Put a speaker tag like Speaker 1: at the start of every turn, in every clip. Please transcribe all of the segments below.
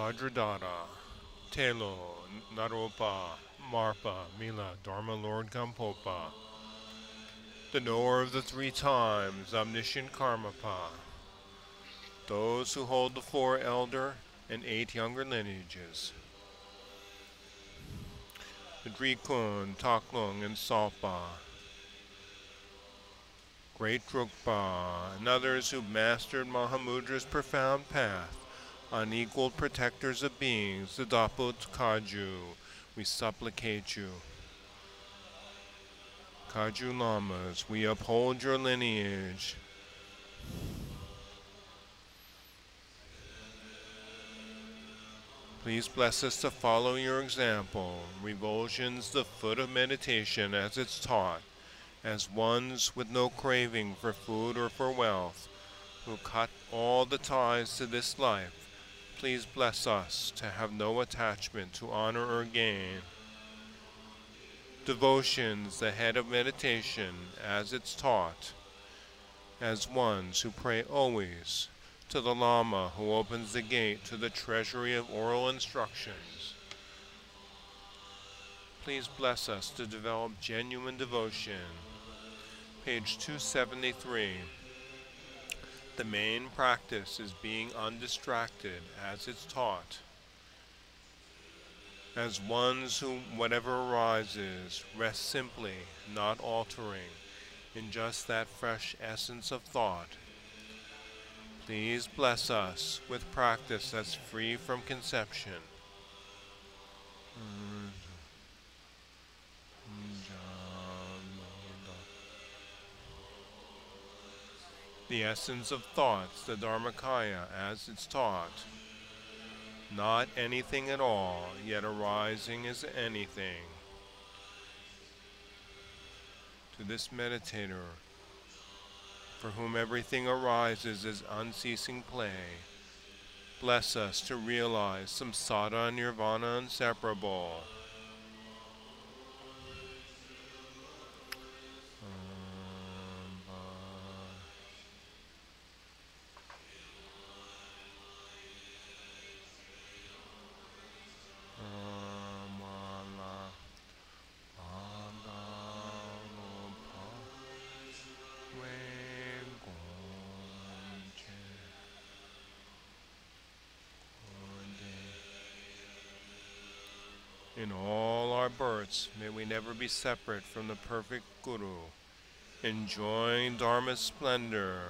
Speaker 1: Vajradhara, Tilo, Naropa, Marpa, Mila, Dharma Lord Gampopa, the knower of the three times, omniscient Karmapa, those who hold the four elder and eight younger lineages, the Drikung, Taklung, and Tsalpa, Great Drukpa, and others who mastered Mahamudra's profound path, unequaled protectors of beings, the Dakpo Kagyu, we supplicate you. Kaju Lamas, we uphold your lineage. Please bless us to follow your example. Revulsions the foot of meditation as it's taught, as ones with no craving for food or for wealth, who cut all the ties to this life. Please bless us to have no attachment to honor or gain. Devotions, the head of meditation, as it's taught, as ones who pray always to the Lama who opens the gate to the treasury of oral instructions. Please bless us to develop genuine devotion. Page 273. The main practice is being undistracted as it's taught. As ones who, whatever arises, rest simply, not altering, in just that fresh essence of thought Please bless us with practice that's free from conception. The essence of thoughts, the Dharmakaya, as it's taught. Not anything at all, yet arising as anything. To this meditator, for whom everything arises as unceasing play. Bless us to realize samsara and nirvana inseparable. In all births, may we never be separate from the perfect Guru, enjoying Dharma's splendor,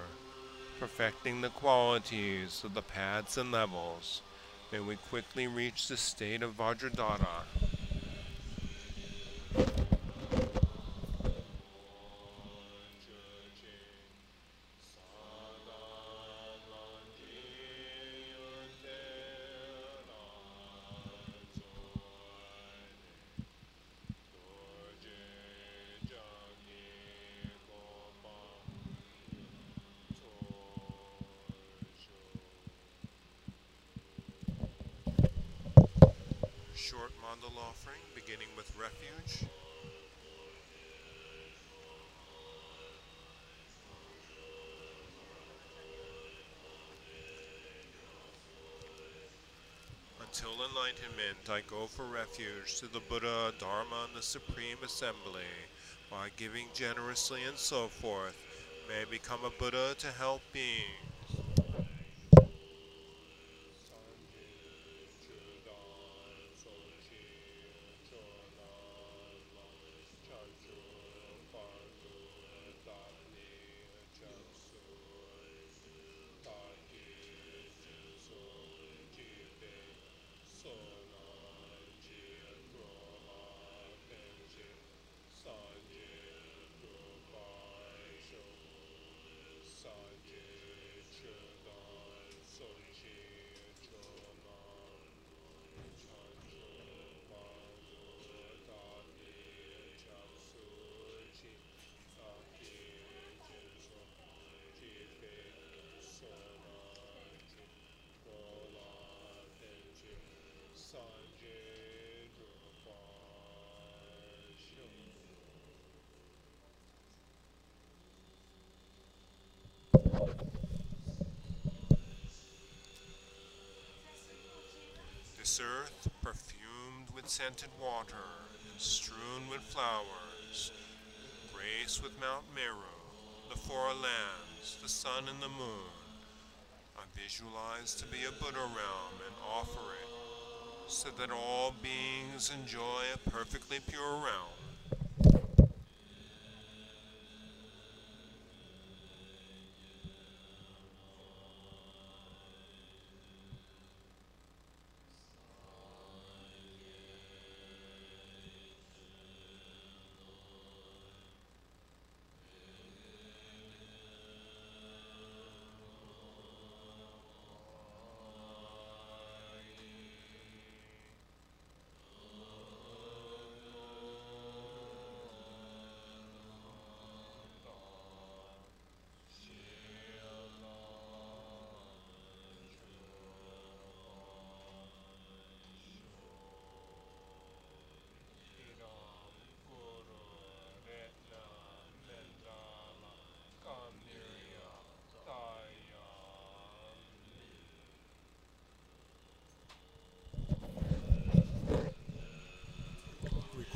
Speaker 1: perfecting the qualities of the paths and levels. May we quickly reach the state of Vajradhara. Mandala offering, beginning with refuge. Until enlightenment, I go for refuge to the Buddha, Dharma, and the Supreme Assembly. By giving generously and so forth, may I become a Buddha to help beings. Earth, perfumed with scented water and strewn with flowers, graced with Mount Meru, the four lands, the sun and the moon, I visualize to be a Buddha realm and offer it so that all beings enjoy a perfectly pure realm.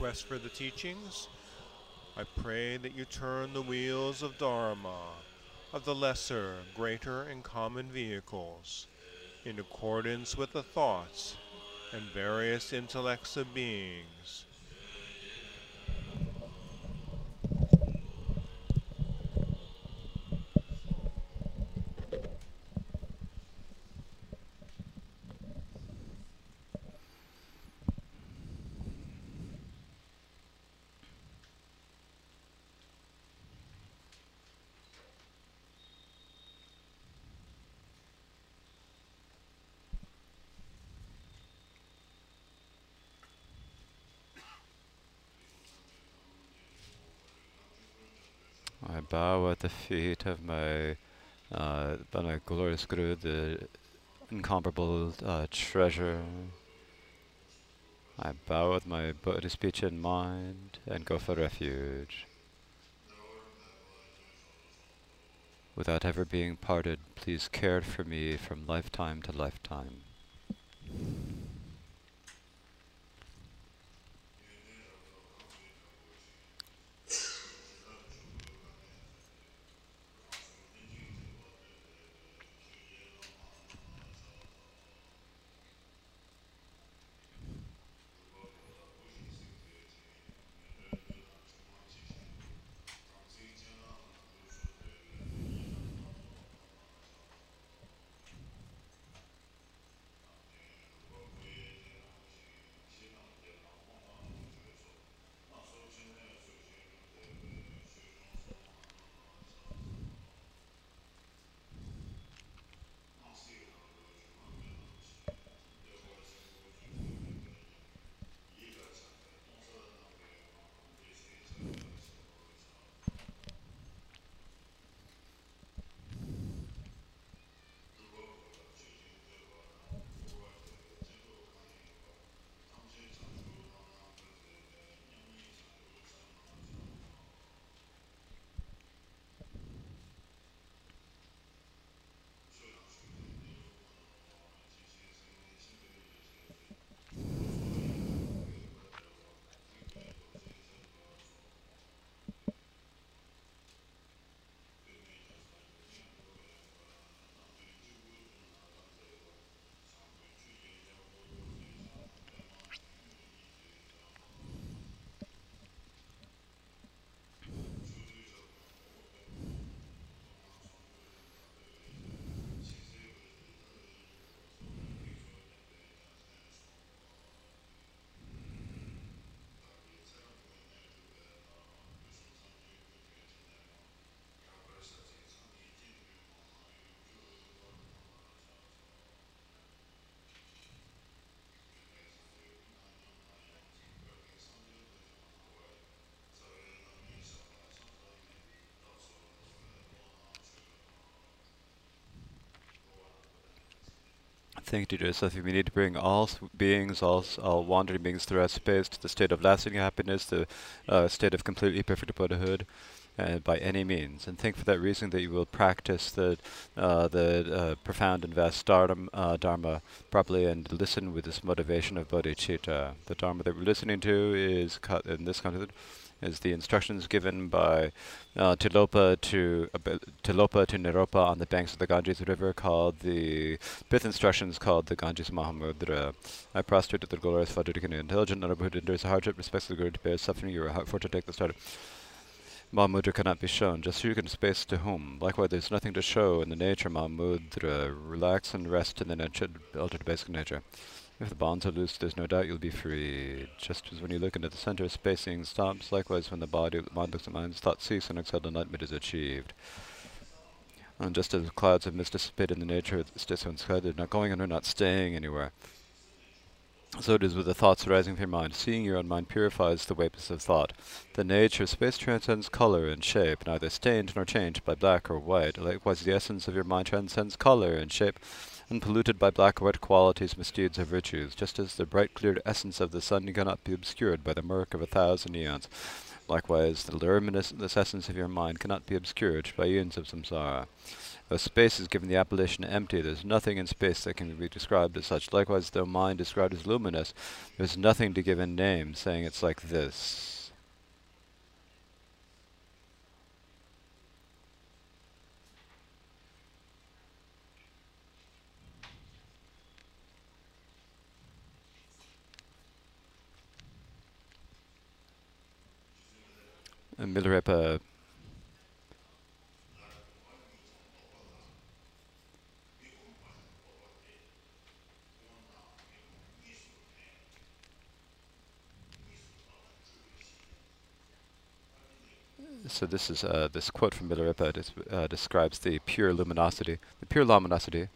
Speaker 1: Request for the teachings. I pray that you turn the wheels of Dharma, of the lesser, greater, and common vehicles, in accordance with the thoughts and various intellects of beings,
Speaker 2: I bow at the feet of my, uh, my glorious Guru, the incomparable uh, treasure. I bow with my Buddha speech in mind and go for refuge. Without ever being parted, please care for me from lifetime to lifetime. Think to yourself, we need to bring all beings, all, all wandering beings throughout space to the state of lasting happiness, the uh, state of completely perfect Buddhahood. Uh, by any means, and think for that reason that you will practice the uh, the uh, profound and vast dharma, uh, dharma properly and listen with this motivation of bodhicitta. The dharma that we're listening to is cut in this context is the instructions given by uh, Tilopa to uh, Tilopa to Naropa on the banks of the Ganges River, called the fifth instructions called the Ganges Mahamudra. I prostrate to the glorious Father intelligent Naropa who endures hardship, respects the Guru, to bear suffering. You are for to take the start. Mahamudra cannot be shown, just so you can space to whom. Likewise, there is nothing to show in the nature Mahamudra. Relax and rest in the nature, altered basic nature. If the bonds are loose, there's no doubt you'll be free. Just as when you look into the center, spacing stops. Likewise, when the body, the mind looks at mind, thoughts cease, and exhale, enlightenment is achieved. And just as clouds have mist dissipated in the nature of the state sky, they're not going and they're not staying anywhere. So it is with the thoughts arising from your mind. Seeing your own mind purifies the vapors of thought. The nature of space transcends color and shape, neither stained nor changed by black or white. Likewise, the essence of your mind transcends color and shape, unpolluted by black or white qualities, misdeeds, or virtues, just as the bright clear essence of the sun cannot be obscured by the murk of a thousand eons. Likewise, the luminous essence of your mind cannot be obscured by eons of samsara. Though space is given the appellation empty, there is nothing in space that can be described as such. Likewise, though mind described as luminous, there is nothing to give a name, saying it's like this. Milarepa so this is uh, this quote from Milarepa uh, describes the pure luminosity. The pure luminosity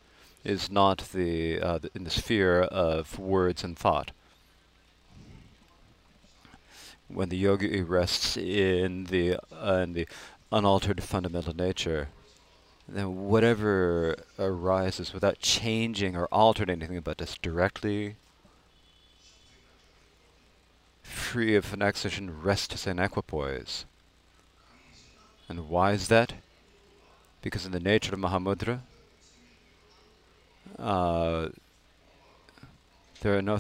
Speaker 2: is not the, uh, the, in the sphere of words and thought. When the yogi rests in the uh, in the unaltered fundamental nature, then whatever arises without changing or altering anything about just directly free of an excitation rests in equipoise. And why is that? Because in the nature of Mahamudra, uh, there are no.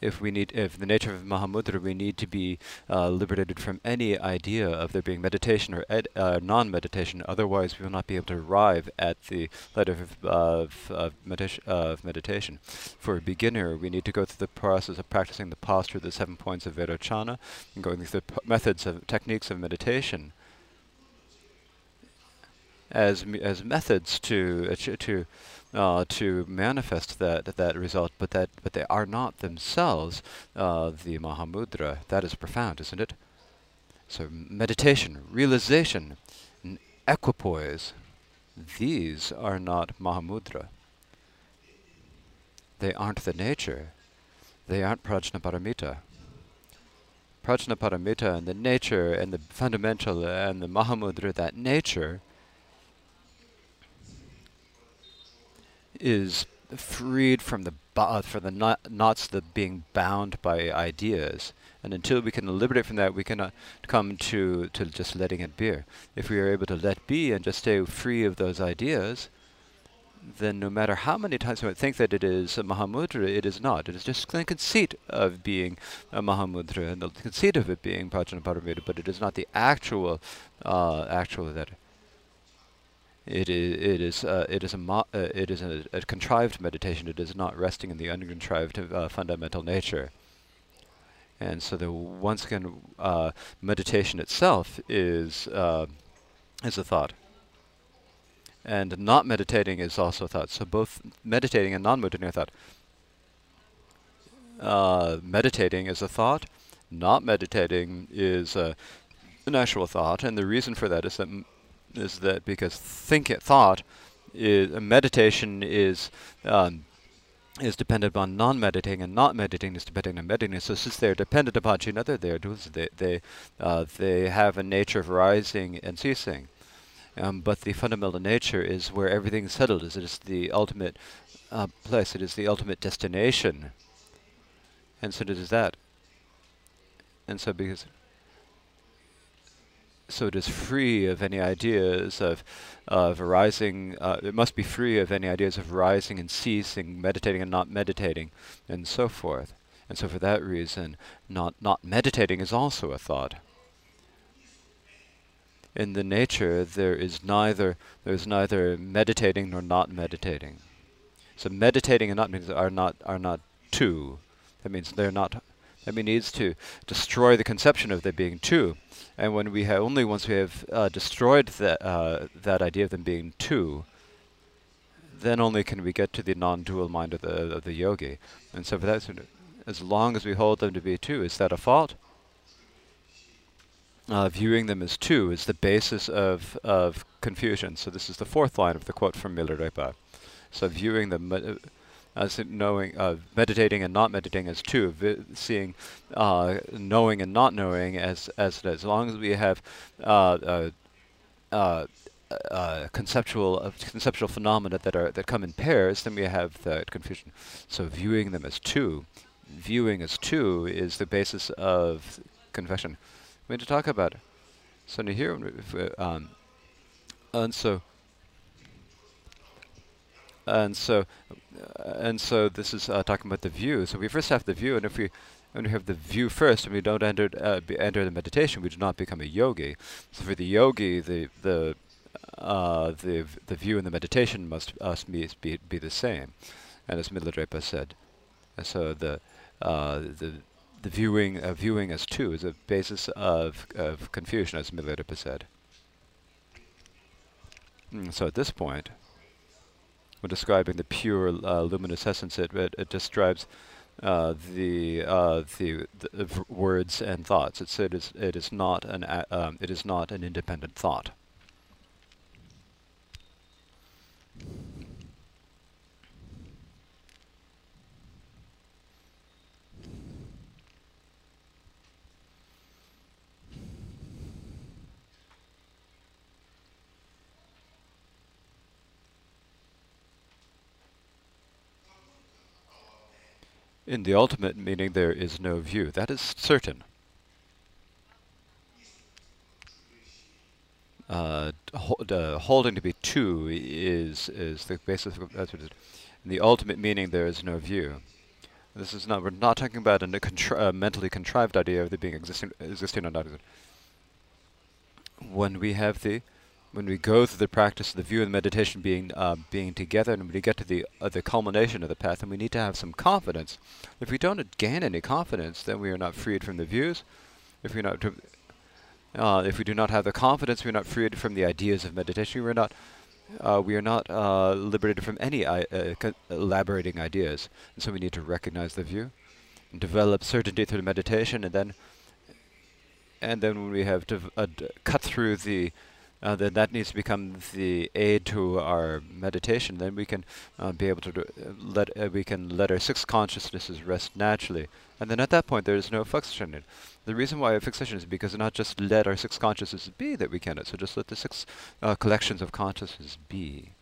Speaker 2: If we need, if the nature of Mahamudra, we need to be uh, liberated from any idea of there being meditation or uh, non-meditation. Otherwise, we will not be able to arrive at the letter of, of, of, medita of, meditation. For a beginner, we need to go through the process of practicing the posture, the seven points of Vairochana, and going through the methods of techniques of meditation as as methods to uh, to uh, to manifest that that result, but that but they are not themselves uh, the Mahamudra. That is profound, isn't it? So meditation, realization, equipoise, these are not Mahamudra. They aren't the nature. They aren't Prajnaparamita. Prajnaparamita and the nature and the fundamental and the Mahamudra, that nature, is freed from the uh, for the not, knots that being bound by ideas. And until we can liberate from that, we cannot come to, to just letting it be. If we are able to let be and just stay free of those ideas, then no matter how many times we might think that it is a Mahamudra, it is not. It is just the conceit of being a Mahamudra and the conceit of it being Prajnaparamita, but it is not the actual, uh, actual that it is it is uh, it is a mo- uh, it is a, a, contrived meditation. It is not resting in the uncontrived uh, fundamental nature. And so the once again uh, meditation itself is uh, is a thought. And not meditating is also a thought. So both meditating and non-meditating are thought. Uh, meditating is a thought. Not meditating is an actual thought, and the reason for that is that is that because think it, thought is meditation is um, is dependent upon non-meditating, and not meditating is dependent on meditating. So since they're dependent upon each other, they they they uh, they have a nature of rising and ceasing. Um, but the fundamental nature is where everything is settled. Is it is the ultimate uh, place. It is the ultimate destination. And so it is that. And so because so it is free of any ideas of of arising. Uh, it must be free of any ideas of rising and ceasing, meditating and not meditating, and so forth. And so, for that reason, not not meditating is also a thought. In the nature, there is neither there is neither meditating nor not meditating. So meditating and not meditating are not are not two. That means they're not that means needs to destroy the conception of there being two. And when we have only once we have uh, destroyed that uh, that idea of them being two, then only can we get to the non-dual mind of the of the yogi. And so for that, as long as we hold them to be two, is that a fault? Uh, viewing them as two is the basis of of confusion. So this is the fourth line of the quote from Milarepa. So viewing them. As knowing, uh, meditating and not meditating as two, vi- seeing uh, knowing and not knowing as as as long as we have uh, uh, uh, uh conceptual conceptual phenomena that are that come in pairs, then we have that confusion. So viewing them as two, viewing as two is the basis of confession. We need to talk about it. So here, um, and so and so and so this is uh, talking about the view. So we first have the view, and if we when we have the view first, and we don't enter uh, enter the meditation, we do not become a yogi. So for the yogi, the the uh, the the view and the meditation must be be, be the same, and as Milarepa said, and so the uh, the the viewing uh, viewing as two is a basis of of confusion, as Milarepa said. Mm, so at this point, when describing the pure uh, luminous essence, it, it, it describes uh, the, uh, the, the words and thoughts. It's, it is it is not an um, it is not an independent thought. In the ultimate meaning, there is no view. That is certain. Uh, uh, holding to be two is is the basis of. In the ultimate meaning, there is no view. This is not. We're not talking about a contri uh, mentally contrived idea of there being existing, existing or not existing. When we have the when we go through the practice of the view and the meditation being uh, being together, and we get to the uh, the culmination of the path, and we need to have some confidence. If we don't gain any confidence, then we are not freed from the views. If we not uh, if we do not have the confidence, we are not freed from the ideas of meditation. We are not uh, we are not uh, liberated from any uh, elaborating ideas. And so we need to recognize the view, and develop certainty through meditation, and then and then when we have to cut through the uh, then that needs to become the aid to our meditation. Then we can uh, be able to uh, let uh, we can let our six consciousnesses rest naturally, and then at that point there is no fixation. The reason why a fixation is because not just let our six consciousnesses be that we cannot. So just let the six uh, collections of consciousnesses be.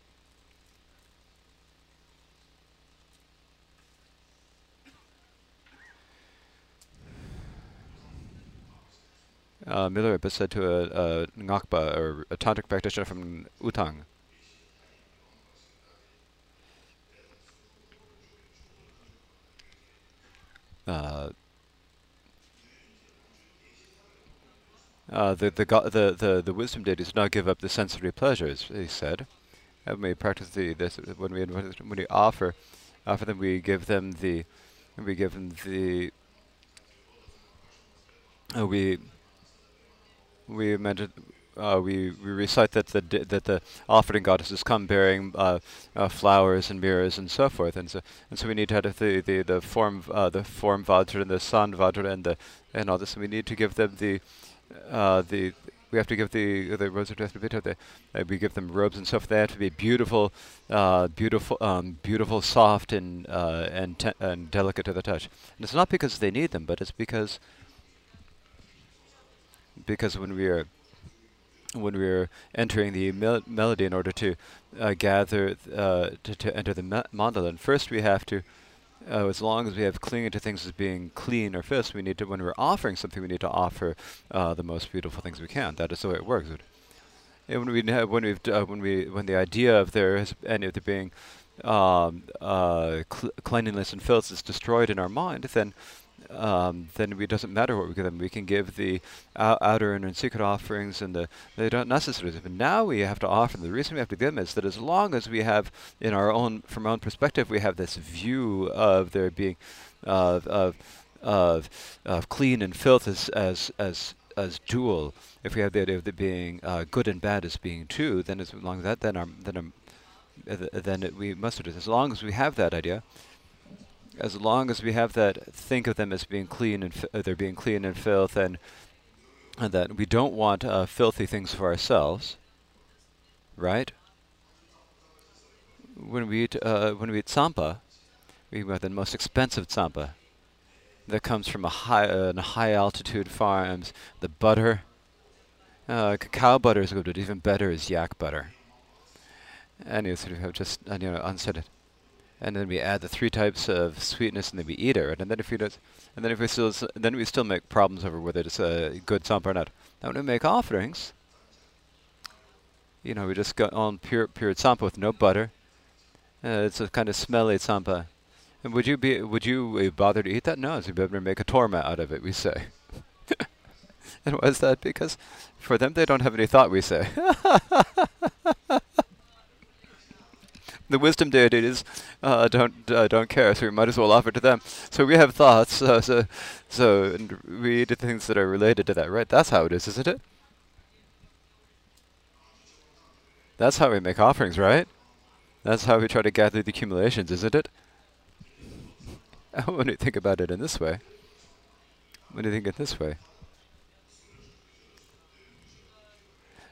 Speaker 2: Uh, Milarepa said to a, a Ngakpa, or a tantric practitioner from Utang, uh, uh, the, the, the, the, the wisdom deities do not give up the sensory pleasures, he said. And we practice the, this, when we, when we offer, offer them, we give them the, we give them the, uh, we we mentioned uh, we, we recite that the that the offering goddesses come bearing uh, uh, flowers and mirrors and so forth, and so and so we need to have the the the form uh, the form vajra and the sun vajra and the and all this. And we need to give them the uh, the we have to give the the robes of the uh, we give them robes and stuff. They have to be beautiful, beautiful, um, beautiful, soft and and and delicate to the touch. And it's not because they need them, but it's because because when we are when we are entering the mel melody in order to uh, gather uh, to, to enter the mandolin, first we have to uh, as long as we have clinging to things as being clean or filth, we need to, when we're offering something, we need to offer uh, the most beautiful things we can. That is the way it works. And when we when we've uh, when we when the idea of there is any of there being um, uh, cl- cleanliness and filth is destroyed in our mind, then um, then it doesn't matter what we give them. We can give the uh, outer and secret offerings, and the they don't necessarily. But now we have to offer. Them. The reason we have to give them is that as long as we have, in our own from our own perspective, we have this view of there being of of of, clean and filth as as as as dual. If we have the idea of it being uh, good and bad as being two, then as long as that, then our then our, then it, we must do. As long as we have that idea, as long as we have that, think of them as being clean and they're being clean and filth, and, and that we don't want uh, filthy things for ourselves, right? When we eat uh, when we eat tsampa, we want the most expensive tsampa that comes from a high uh, high altitude farms. The butter, uh, cacao butter is good, but even better is yak butter. And you sort of have just you know unsaid and then we add the three types of sweetness, and then we eat it? And then if we and then if we still, then we still make problems over whether it's a good tsampa or not. Now when we make offerings, you know, we just go on pure pure tsampa with no butter. Uh, it's a kind of smelly tsampa. And would you be would you uh, bother to eat that? No, so better make a torma out of it. We say. and why is that? Because for them, they don't have any thought. We say. the wisdom deities uh, don't uh, don't care, so we might as well offer to them. So we have thoughts, uh, so so we do things that are related to that, right? That's how it is, isn't it? That's how we make offerings, right? That's how we try to gather the accumulations, isn't it? when you think about it in this way, when you think it this way.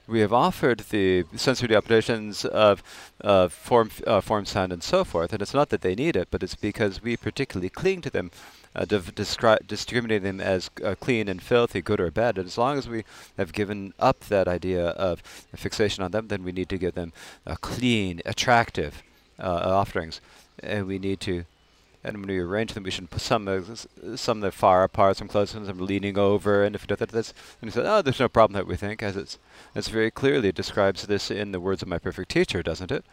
Speaker 2: We have offered the sensory operations of uh, form, uh, form, sound, and so forth, and it's not that they need it, but it's because we particularly cling to them, uh, discriminating them as uh, clean and filthy, good or bad. And as long as we have given up that idea of fixation on them, then we need to give them clean, attractive uh, offerings, and we need to and when we arrange them, we should put some uh, some that far apart, some close, some leaning over, and if we do that, that's and he said, oh, there's no problem that we think, as it's it's very clearly describes this in the words of my perfect teacher, doesn't it?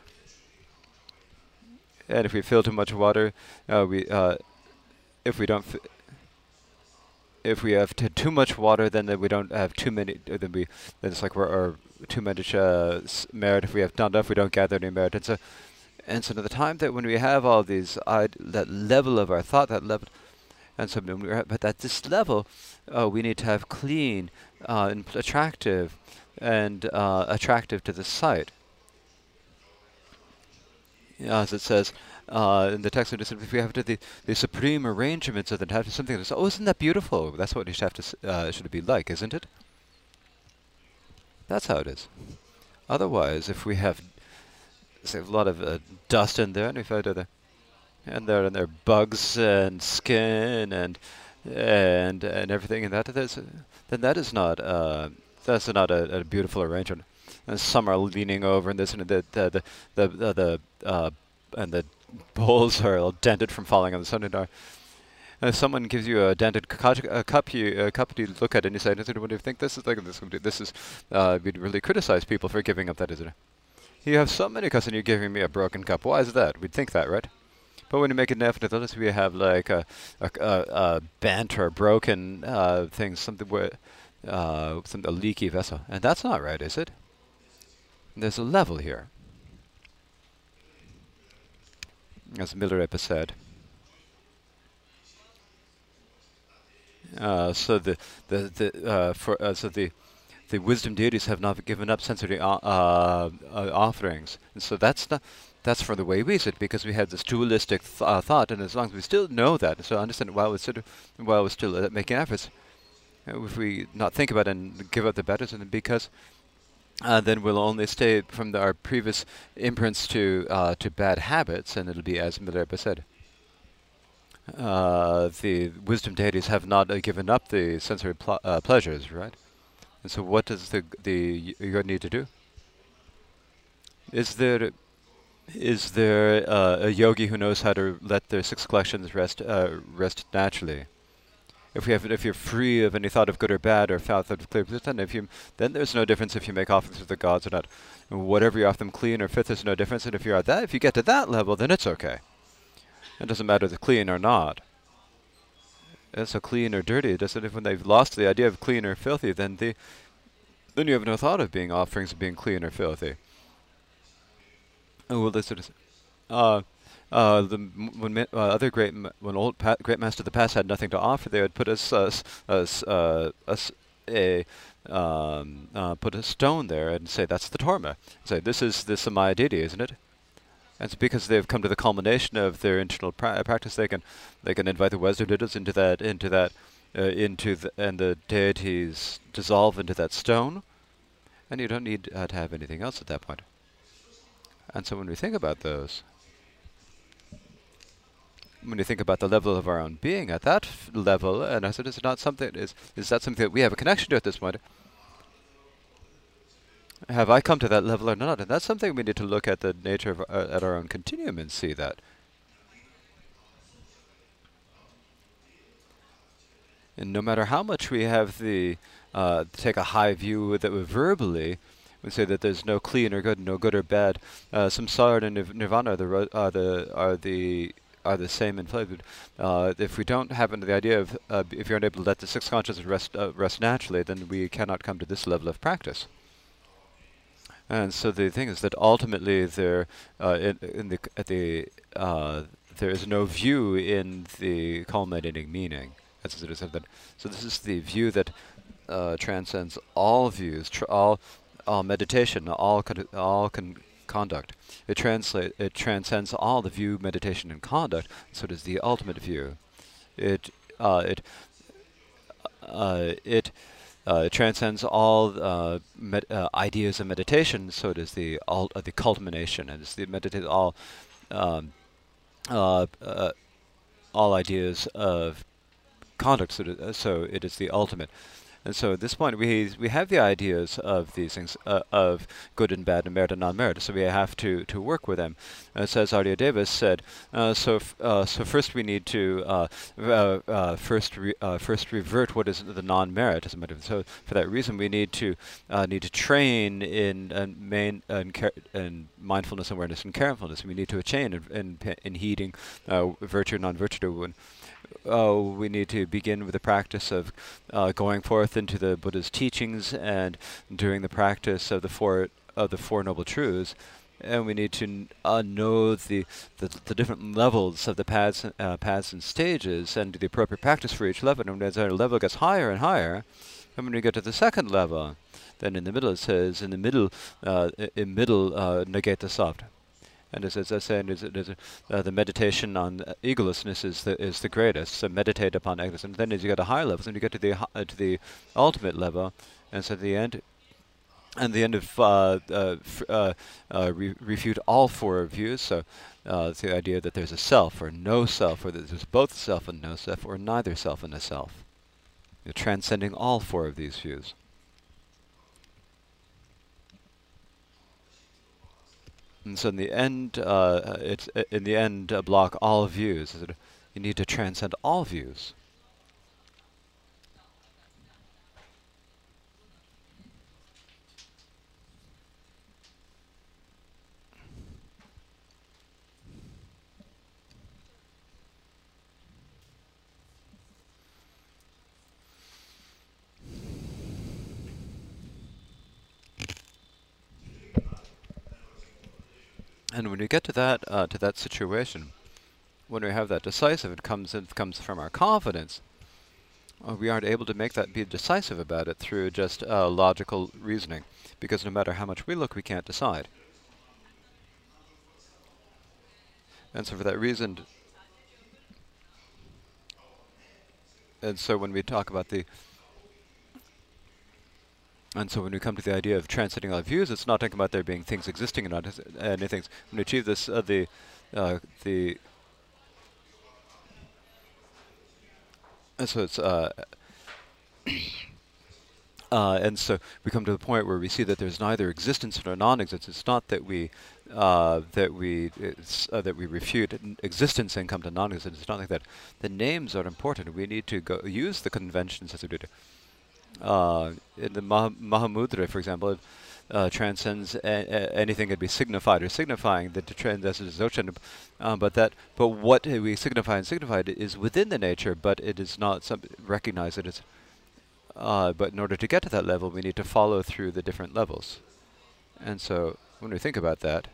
Speaker 2: And if we fill too much water, uh, we uh, if we don't. if we have too much water, then, then we don't have too many. Uh, then we then it's like we're too much uh, merit. If we have not enough, we don't gather any merit. And so and so, at the time that when we have all these, uh, that level of our thought, that level, and so, but at this level, uh, we need to have clean uh, and attractive, and uh, attractive to the sight. As it says uh, in the text, if we have to the, the supreme arrangements of the have something that's oh, isn't that beautiful? That's what it should have to uh, should be like, isn't it? That's how it is. Otherwise, if we have there's a lot of uh, dust in there, and if I do the, and there and there bugs and skin and and and everything, and that there's, then that is not uh, that's not a, a, beautiful arrangement. And some are leaning over, and this and the the the the, the uh, and the bowls are all dented from falling on the sun. And if someone gives you a dented a cup, you a cup, you look at it and you say, "What do you think this is like?" This, this is, uh, we'd really criticize people for giving up that, isn't it? You have so many cups and you're giving me a broken cup. Why is that? We'd think that, right? But when you make it definite, unless we have like a, a, a, a bent or broken uh, thing, something where uh, some, a leaky vessel, and that's not right, is it? There's a level here, as Milarepa said. Uh, so the the the uh, for uh, so the the wisdom deities have not given up sensory uh, uh, offerings. And so that's not, that's for the way we sit because we have this dualistic th uh, thought, and as long as we still know that, so understand while we're still, while we're still uh, making efforts, uh, if we not think about it and give up the better, and because uh, then we'll only stay from the, our previous imprints to uh, to bad habits, and it'll be as Milarepa said. the wisdom deities have not given up the sensory pleasures, right? And so what does the the yoga need to do? Is there is there uh, a yogi who knows how to let their six collections rest uh, rest naturally? If we have, if you're free of any thought of good or bad or foul thought of clear then if you, then there's no difference if you make offerings to the gods or not. Whatever you offer them, clean or fifth, there's no difference. And if you're at that, if you get to that level, then it's okay. It doesn't matter the clean or not. So clean or dirty. It doesn't. If when they've lost the idea of clean or filthy, then the, then you have no thought of being offerings of being clean or filthy. Oh well, this is, uh, uh, the when uh, other great when old great masters of the past had nothing to offer, they would put us us us uh, us a um, uh, put a stone there and say that's the Torma. Say this is the Samaya deity, isn't it? And because they've come to the culmination of their internal pra practice. They can they can invite the wisdom deities into that into that uh, into the and the deities dissolve into that stone, and you don't need uh, to have anything else at that point. And so when we think about those, when you think about the level of our own being at that level, and I said, is it not something, is, is that something that we have a connection to at this point? Have I come to that level or not? And that's something we need to look at the nature of, uh, at our own continuum and see that. And no matter how much we have the, uh, take a high view that we verbally, we say that there's no clean or good, no good or bad. Uh, samsara and nirvana are the, are the, are the are the same in flavor. Uh, if we don't have the idea of, uh, if you're unable to let the six consciousness rest, uh, rest naturally, then we cannot come to this level of practice. And so the thing is that ultimately there, uh, in, in, the, at the, uh, there is no view in the culminating meaning. As it is said that. So this is the view that uh, transcends all views, tr all, all meditation, all con all con conduct. It translate it transcends all the view, meditation, and conduct. So it is the ultimate view. It uh, it uh, it it transcends all uh, uh, ideas of meditation, so it is the uh, the culmination, and it's the meditate all um, uh, uh, all ideas of conduct. So, so it is the ultimate. And so at this point, we we have the ideas of these things uh, of good and bad and merit and non-merit. So we have to to work with them. As as Aryadeva's said, uh, so uh, so first we need to uh, uh, uh, first re first revert what is the non-merit. So for that reason, we need to need to train in and main and, and mindfulness, awareness, and carefulness. We need to train in in, in heeding virtue, and non-virtue uh, we need to begin with the practice of uh, going forth into the Buddha's teachings and doing the practice of the four of the four noble truths. And we need to uh, know the, the, the different levels of the paths uh, paths and stages and do the appropriate practice for each level. And as our level gets higher and higher, and when we get to the second level, then in the middle it says in the middle uh, in middle uh, negate the soft. And as, as I say, is, uh, the meditation on uh, egolessness is the is the greatest. So meditate upon egolessness. And then as you get to higher levels, and you get to the uh, to the ultimate level, and so at the end, and the end of uh, uh, uh, re refute all four views. So the idea that there's a self or no self, or that there's both self and no self, or neither self and a self. You're transcending all four of these views. And so in the end, uh, it's in the end uh, block all views. You need to transcend all views. And when we get to that uh, to that situation, when we have that decisive, it comes it comes from our confidence. Uh, we aren't able to make that be decisive about it through just uh, logical reasoning, because no matter how much we look, we can't decide. And so for that reason, and so when we talk about the and so when we come to the idea of transcending our views, it's not talking about there being things existing and not anything. When we achieve this, uh, the uh, the and so it's uh, uh, and so we come to the point where we see that there's neither existence nor non-existence. It's not that we uh, that we uh, that we refute existence and come to non-existence. It's not like that. The names are important. We need to go use the conventions as we do. Uh, in the Mah- Mahamudra, for example, uh, transcends anything that be signified or signifying the transcends Dzogchen. Um, but that, but what we signify and signified is within the nature, but it is not some recognized that it's. Uh, but in order to get to that level, we need to follow through the different levels. And so, when we think about that,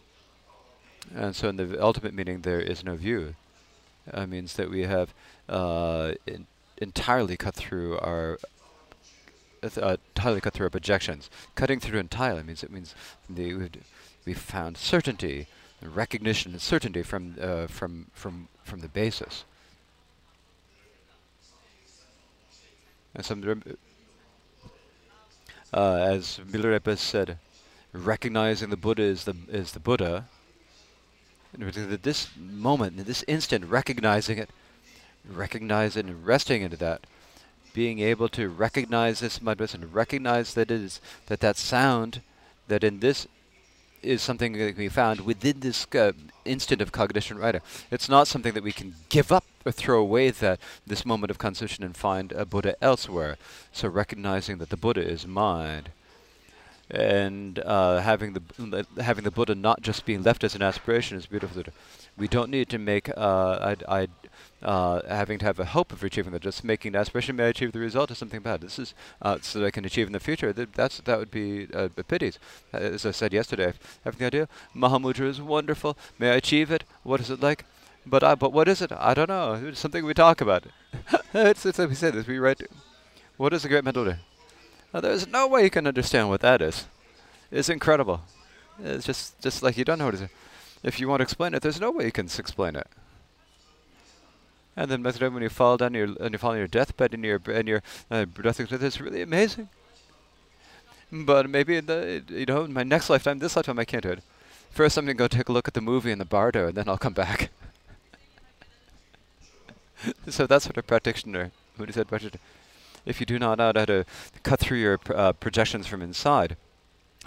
Speaker 2: and so in the ultimate meaning, there is no view. Uh, means that we have uh, entirely cut through our uh, cut through our projections. Cutting through entirely means it means the, we found certainty, recognition, and certainty from uh, from from from the basis. And some, uh, as Milarepa said, recognizing the Buddha is the is the Buddha. That this moment, in this instant, recognizing it, recognizing and resting into that, being able to recognize this mudras and recognize that it is that that sound, that in this is something that we found within this uh, instant of cognition right it's not something that we can give up or throw away that this moment of concentration and find a buddha elsewhere so recognizing that the buddha is mind and uh, having the having the Buddha not just being left as an aspiration is beautiful. We don't need to make uh, I, I, uh, having to have a hope of achieving that. Just making the aspiration may achieve the result is something bad. This is uh, so that I can achieve in the future. That that's that would be uh, a pity. As I said yesterday, having the idea Mahamudra is wonderful. May I achieve it? What is it like? But I, but what is it? I don't know. It's something we talk about. it's, it's like we say This we write. What is the great mental? Now, there's no way you can understand what that is. It's incredible. It's just just like you don't know what it is. If you want to explain it, there's no way you can explain it. And then when you fall down your and you fall on your deathbed and your and your uh, it's really amazing. But maybe in the you know in my next lifetime, this lifetime I can't do it. First, I'm gonna go take a look at the movie in the bardo, and then I'll come back. so that's what a practitioner. Who said if you do not know how to cut through your uh, projections from inside,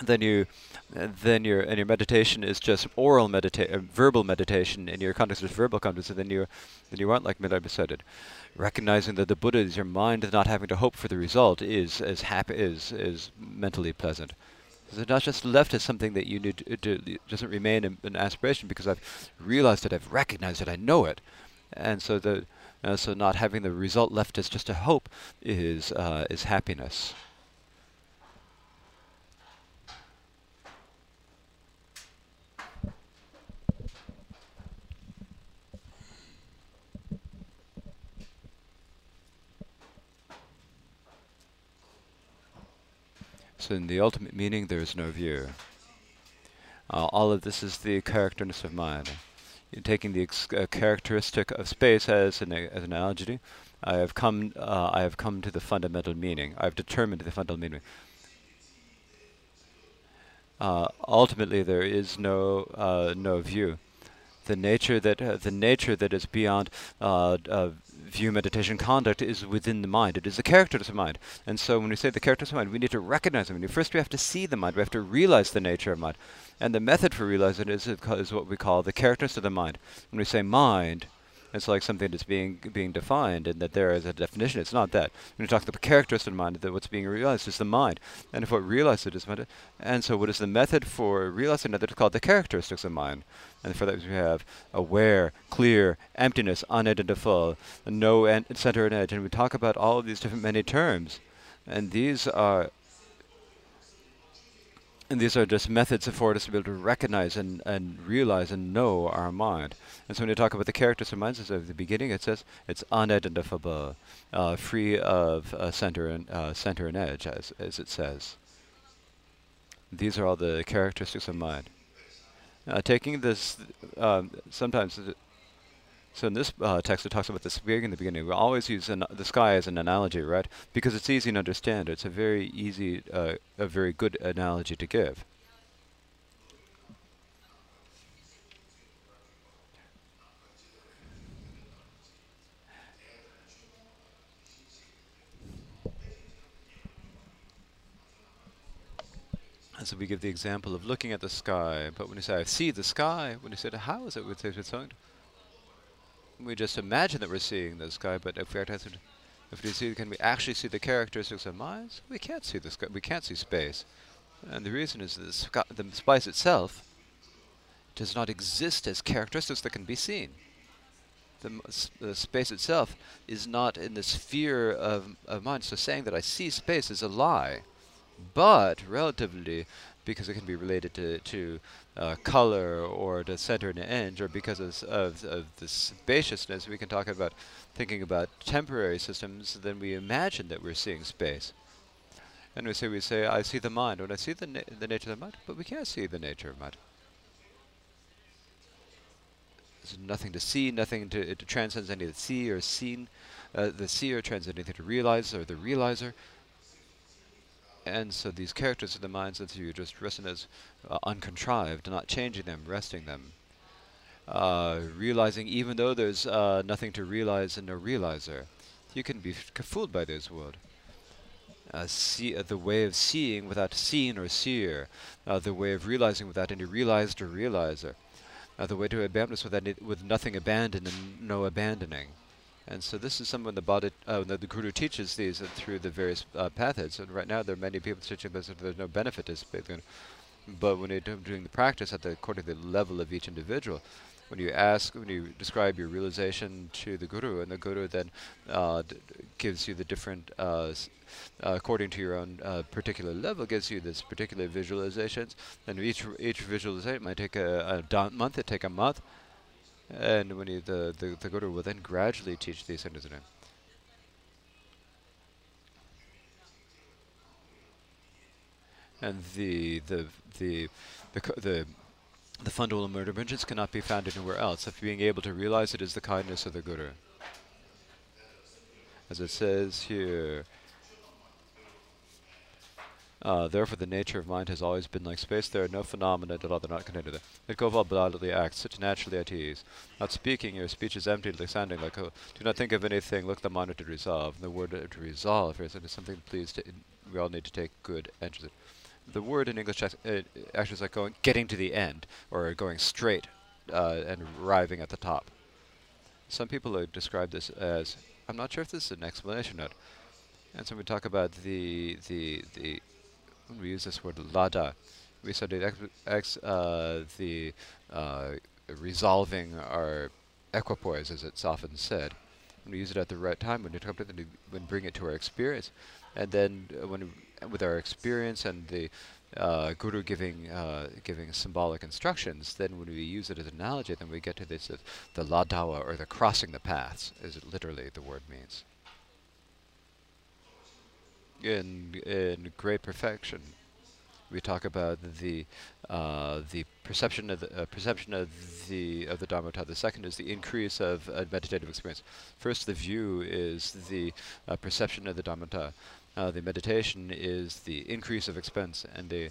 Speaker 2: then you then your and your meditation is just oral meditation, uh, verbal meditation, and your context is verbal context, and then you then you aren't like Milarepa said. Recognizing that the Buddha is your mind, not having to hope for the result, is as happy is is mentally pleasant. So it's not just left as something that you need to, to doesn't remain an, an aspiration because I've realized it, I've recognized it, I know it, and so the uh, so not having the result left as just a hope is uh, is happiness. So in the ultimate meaning, there is no view. Uh, all of this is the characterness of mind taking the uh, characteristic of space as an, as an analogy, I have come uh, I have come to the fundamental meaning. I've determined the fundamental meaning. Uh, ultimately, there is no uh, no view. The nature that uh, the nature that is beyond uh, view meditation conduct is within the mind. It is the character of mind. And so when we say the character of mind, we need to recognize the mind. First we have to see the mind. We have to realize the nature of mind. And the method for realizing it is, is what we call the characters of the mind. When we say mind, it's like something that's being being defined, and that there is a definition. It's not that. When we talk about the characteristics of the mind, that what's being realized is the mind, and if what realized it is mind, and so what is the method for realizing that? It's called the characteristics of mind, and for that we have aware, clear, emptiness, unidentifiable, no en- center and edge, and we talk about all of these different many terms, and these are and these are just methods for us to be able to recognize and, and realize and know our mind. And so when you talk about the characters of minds, at the beginning it says it's unidentifiable, uh, free of uh, center and uh, center and edge, as as it says. These are all the characteristics of mind. Uh, taking this, um, sometimes so in this uh, text, it talks about the sphere in the beginning. We always use the sky as an analogy, right? Because it's easy to understand. It's a very easy, uh, a very good analogy to give. And so we give the example of looking at the sky, but when you say, I see the sky, when you say, how is it with its own? We just imagine that we're seeing the sky, but if we actually, if we see, can we actually see the characteristics of minds? We can't see the sky, we can't see space. And the reason is that the, the space itself does not exist as characteristics that can be seen. The, the, space itself is not in the sphere of, of mind. So saying that I see space is a lie. But relatively, because it can be related to, to uh, color or to center and edge, or because of, of, of the spaciousness, we can talk about thinking about temporary systems, then we imagine that we're seeing space. And we say, we say, I see the mind. When I see the, na the nature of the mind, but we can't see the nature of mind. There's nothing to see, nothing to, it transcends any of the see or seen. Uh, the seer transcends anything to realize or the realizer. And so these characters of the minds that you just resting as uh, uncontrived, not changing them, resting them. Uh, realizing even though there's uh, nothing to realize and no realizer. You can be fooled by this world. Uh, see uh, the way of seeing without seen or seer, uh, the way of realizing without any realized or realizer, the way to abandon with, with nothing abandoned and no abandoning. And so this is something the, uh, the, the Guru teaches these through the various uh, paths. And right now there are many people teaching this that there's no benefit to speaking. But when you're doing the practice at the according to the level of each individual, when you ask, when you describe your realization to the Guru, and the Guru then uh, gives you the different, uh, uh, according to your own uh, particular level, gives you this particular visualizations. And each each visualization might take a, a month, it take a month, and when the, the, the Guru will then gradually teach these things to him. And the the the the the, the fundamental murder cannot be found anywhere else. If being able to realize it is the kindness of the Guru. As it says here, uh, therefore, the nature of mind has always been like space. There are no phenomena that are not connected. It blithely acts, sit naturally at ease. Not speaking, your speech is empty, like sounding like, do not think of anything, look the mind to resolve. The word to resolve is something please we all need to take good interest The word in English uh, actually is like going, getting to the end, or going straight uh, and arriving at the top. Some people describe this as, I'm not sure if this is an explanation note. And so we talk about the the the when we use this word lada, we studied ex, uh, the uh, resolving our equipoise, as it's often said. When we use it at the right time, when we when bring it to our experience, and then uh, when with our experience and the uh, guru giving uh, giving symbolic instructions, then when we use it as an analogy, then we get to this uh, the ladawa or the crossing the paths, as it literally the word means in in great perfection. We talk about the uh, the perception of the uh, perception of the of the Dharmata. The second is the increase of uh, meditative experience. First, the view is the uh, perception of the Dharmata. Uh, the meditation is the increase of expense, and the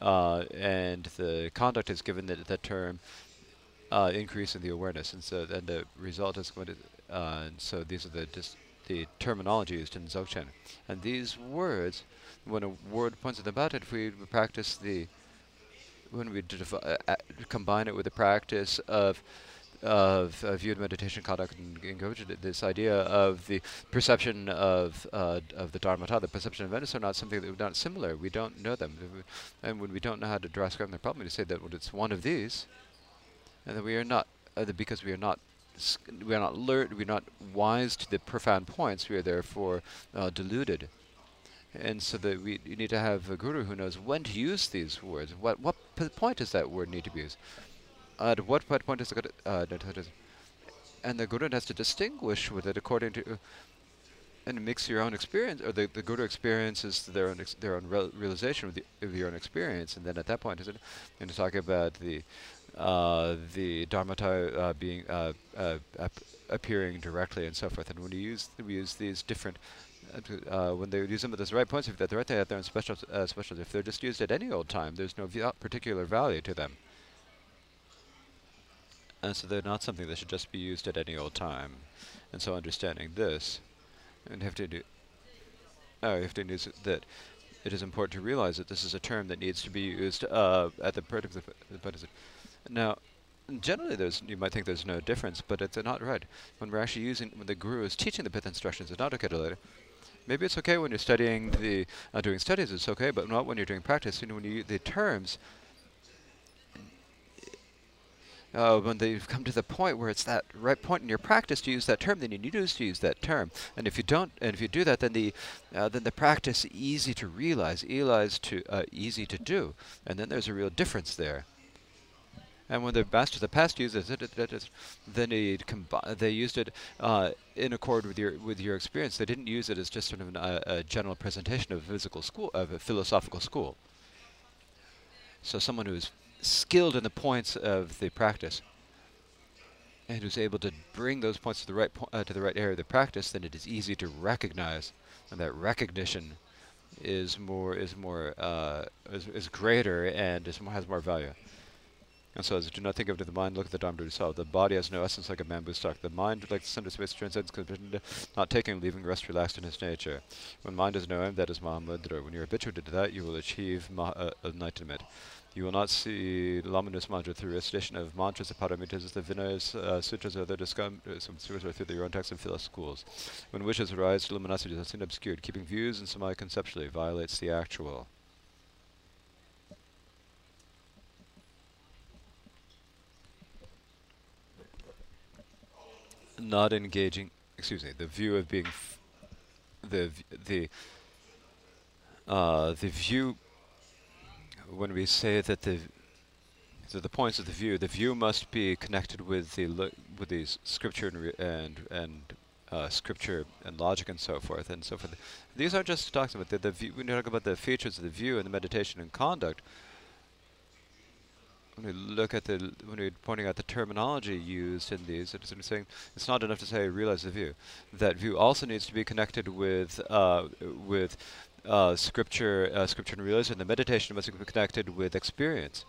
Speaker 2: uh, and the conduct is given the, the term increase in the awareness, and so then the result is going to. and so these are the dis the terminology used in Dzogchen. And these words, when a word points at the it, if we practice the, when we uh, uh, combine it with the practice of of, of viewed meditation conduct and engage this idea of the perception of uh, of the dharmata, the perception of Venice are not something that we're not similar. We don't know them, and when we don't know how to address the problem, we say that well, it's one of these, and that we are not uh, because we are not we are not alert, we're not wise to the profound points, we are therefore uh, deluded. And so that we need to have a guru who knows when to use these words. What what point does that word need to be used? at what what point is it? Uh, and the guru has to distinguish with it according to, and mix your own experience, or the, the guru experiences their own their own realization of, the, of your own experience, and then at that point, is it, and to talk about the uh, the dharmata uh, being uh, uh, ap appearing directly and so forth. And when you use we use these different uh, when they use them at the right points, if they're right, there have their own special uh, special. If they're just used at any old time, there's no particular value to them. And so they're not something that should just be used at any old time. And so understanding this, and have to do, oh, you have to use that it is important to realize that this is a term that needs to be used uh, at the predicate. Now, generally, there's you might think there's no difference, but it's not right. When we're actually using, when the guru is teaching the pith instructions, it's not okay to later. Maybe it's okay when you're studying the uh, doing studies. It's okay, but not when you're doing practice. You know, when you the terms uh, when they've come to the point where it's that right point in your practice to use that term, then you need to use that term. And if you don't, and if you do that, then the uh, then the practice easy to realize, realize to uh, easy to do, and then there's a real difference there. And when the master the past uses it, then they, they used it uh, in accord with your with your experience. They didn't use it as just sort of an, uh, a general presentation of a physical school of a philosophical school. So someone who's skilled in the points of the practice and who's able to bring those points to the right uh, to the right area of the practice, then it is easy to recognize, and that recognition is more is more uh, is, is greater and is more, has more value. And so, as you do not think of it, the mind, look at the Dharma to itself. The body has no essence like a bamboo stalk. The mind, like the center space, transcends, not taking, leaving rest relaxed in its nature. When mind no aim, that is Mahamudra. When you're habituated to that, you will achieve uh, enlightenment. You will not see luminous mantra through recitation of mantras of paramitas, the Vinaya uh, sutras, or other discussions uh, through your own texts and philosophical schools. When wishes arise, luminosity is seen obscured. Keeping views and samadhi conceptually violates the actual. Not engaging, excuse me, the view of being, the the uh, the view when we say that the the points of the view, the view must be connected with the with the scripture and and, and uh, scripture and logic and so forth and so forth. These aren't just talks about the, the view. When you talk about the features of the view and the meditation and conduct, when we look at the when we're pointing out the terminology used in these, it's saying it's not enough to say realize the view. That view also needs to be connected with uh, with uh, scripture, uh, scripture and realism, the meditation must be connected with experience.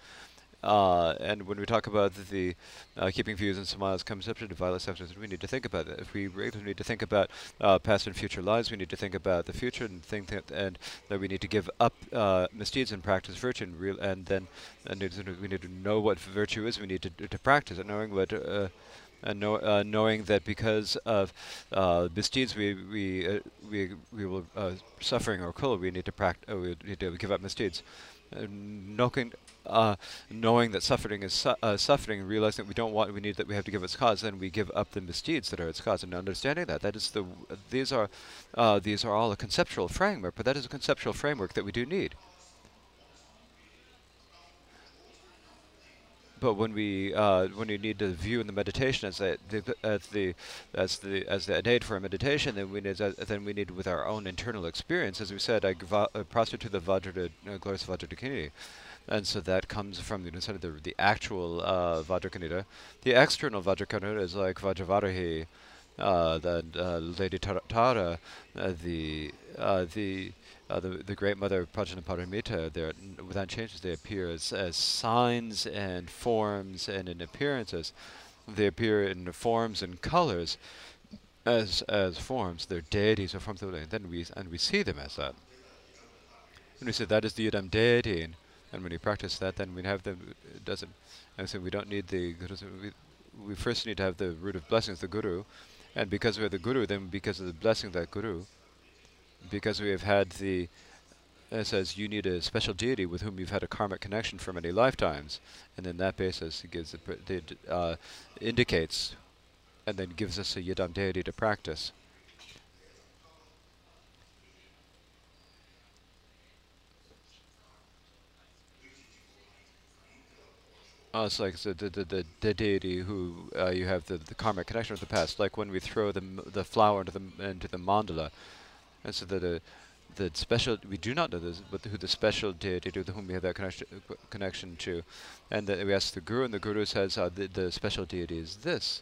Speaker 2: Uh, and when we talk about the uh, keeping views and smiles conception of violent substance, we need to think about it. If we regularly need to think about uh, past and future lives, we need to think about the future and think that, and that we need to give up uh, misdeeds and practice virtue, and, real, and then and we need to know what virtue is. We need to to practice it, knowing what uh, and know, uh, knowing that because of uh, misdeeds we we uh, we we will uh, suffering or kill, we need to practice. Uh, we need to give up misdeeds. knowing uh, knowing that suffering is su suffering, and realizing that we don't want, we need that we have to give its cause, then we give up the misdeeds that are its cause. And understanding that, that is the these are these are all a conceptual framework, but that is a conceptual framework that we do need. but when we uh, when you need to view in the meditation as the, as the as the as the aid for a meditation, then we need uh, then we need with our own internal experience. As we said, I uh, prostrate to the Vajra uh, glorious Vajradakini. And so that comes from the, the, the actual uh, Vajradakini. The external Vajradakini is like Vajravarahi, uh, the uh, Lady Tara, uh, the uh, the uh, the, the great mother Prajnaparamita, there without changes they appear as, as signs and forms and in appearances. They appear in forms and colors as as forms. They're deities or forms of and then we and we see them as that. And we say that is the Yidam deity and, and when you practice that then we have them it doesn't and so we don't need the we, we first need to have the root of blessings, the guru. And because we have the guru, then because of the blessing of that guru, because we have had the it says you need a special deity with whom you've had a karmic connection for many lifetimes, and then that basis gives the uh, indicates, and then gives us a yidam deity to practice. Oh, it's like the, the, the, the deity who uh, you have the, the karmic connection with the past, like when we throw the, the flower into the, into the mandala, and so that uh, the special we do not know this, but who the special deity to whom we have that connection connection to, and we ask the guru, and the guru says uh, the, the special deity is this.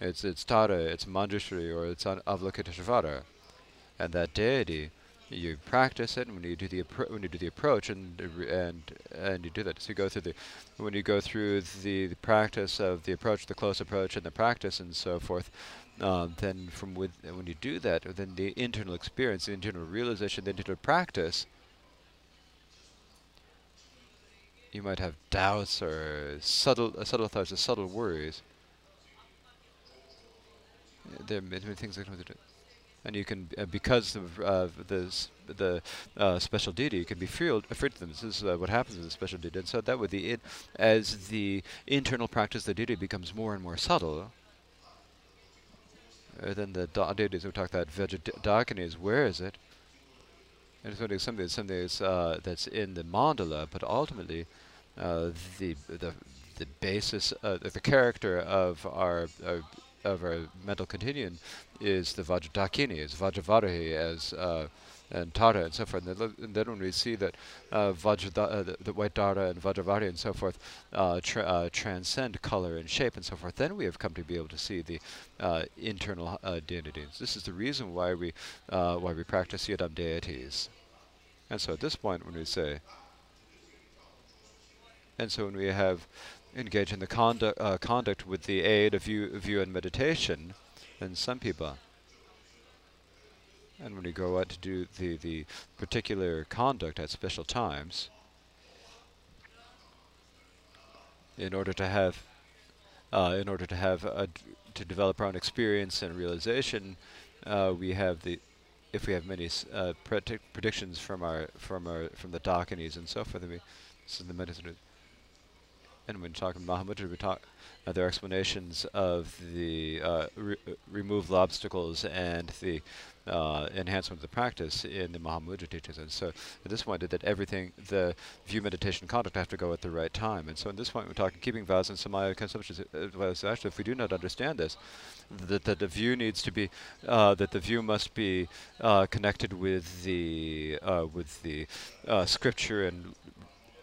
Speaker 2: It's it's Tara, it's Manjushri, or it's Avalokiteshvara, and that deity you practice it and when you do the when you do the approach and and and you do that. So you go through the when you go through the, the practice of the approach, the close approach, and the practice and so forth. Uh, then from with when you do that, then the internal experience, the internal realization, the internal practice you might have doubts or subtle, uh, subtle thoughts or subtle worries. there are many things that come with it. And you can, uh, because of uh, the the uh, special duty, you can be freed, freed them. This is uh, what happens with the special duty, And so that would be it. As the internal practice the duty becomes more and more subtle, uh, then the da deities we talk about Vajradakini where is it? And it's something, something that's, uh, that's in the mandala, but ultimately uh, the the the basis, uh, the character of our uh, of our mental continuum is the Vajradakini, is Vajravarahi, as uh, and Tara and so forth. And, and then when we see that uh, uh, the, the, white Tara and Vajravarahi and so forth uh, tra uh, transcend color and shape and so forth, then we have come to be able to see the uh, internal uh, deities. This is the reason why we why we practice Yidam deities. And so at this point, when we say, and so when we have engaged in the conduct conduct with the aid of view, view and meditation, some people and when you go out to do the, the particular conduct at special times, in order to have, uh, in order to have a to develop our own experience and realization, uh, we have the, if we have many uh, predi predictions from our from our from the Dakinis and so forth, we, this is the medicine. And when talking about Mahamudra, we talk uh, their explanations of the uh, re obstacles and the uh, enhancement of the practice in the Mahamudra teachings. And so at this point, that everything, the view, meditation, conduct have to go at the right time. And so at this point, we're talking keeping vows and samaya consumptions. Uh, actually, if we do not understand this, that, that the view needs to be, uh, that the view must be uh, connected with the uh, with the uh, scripture and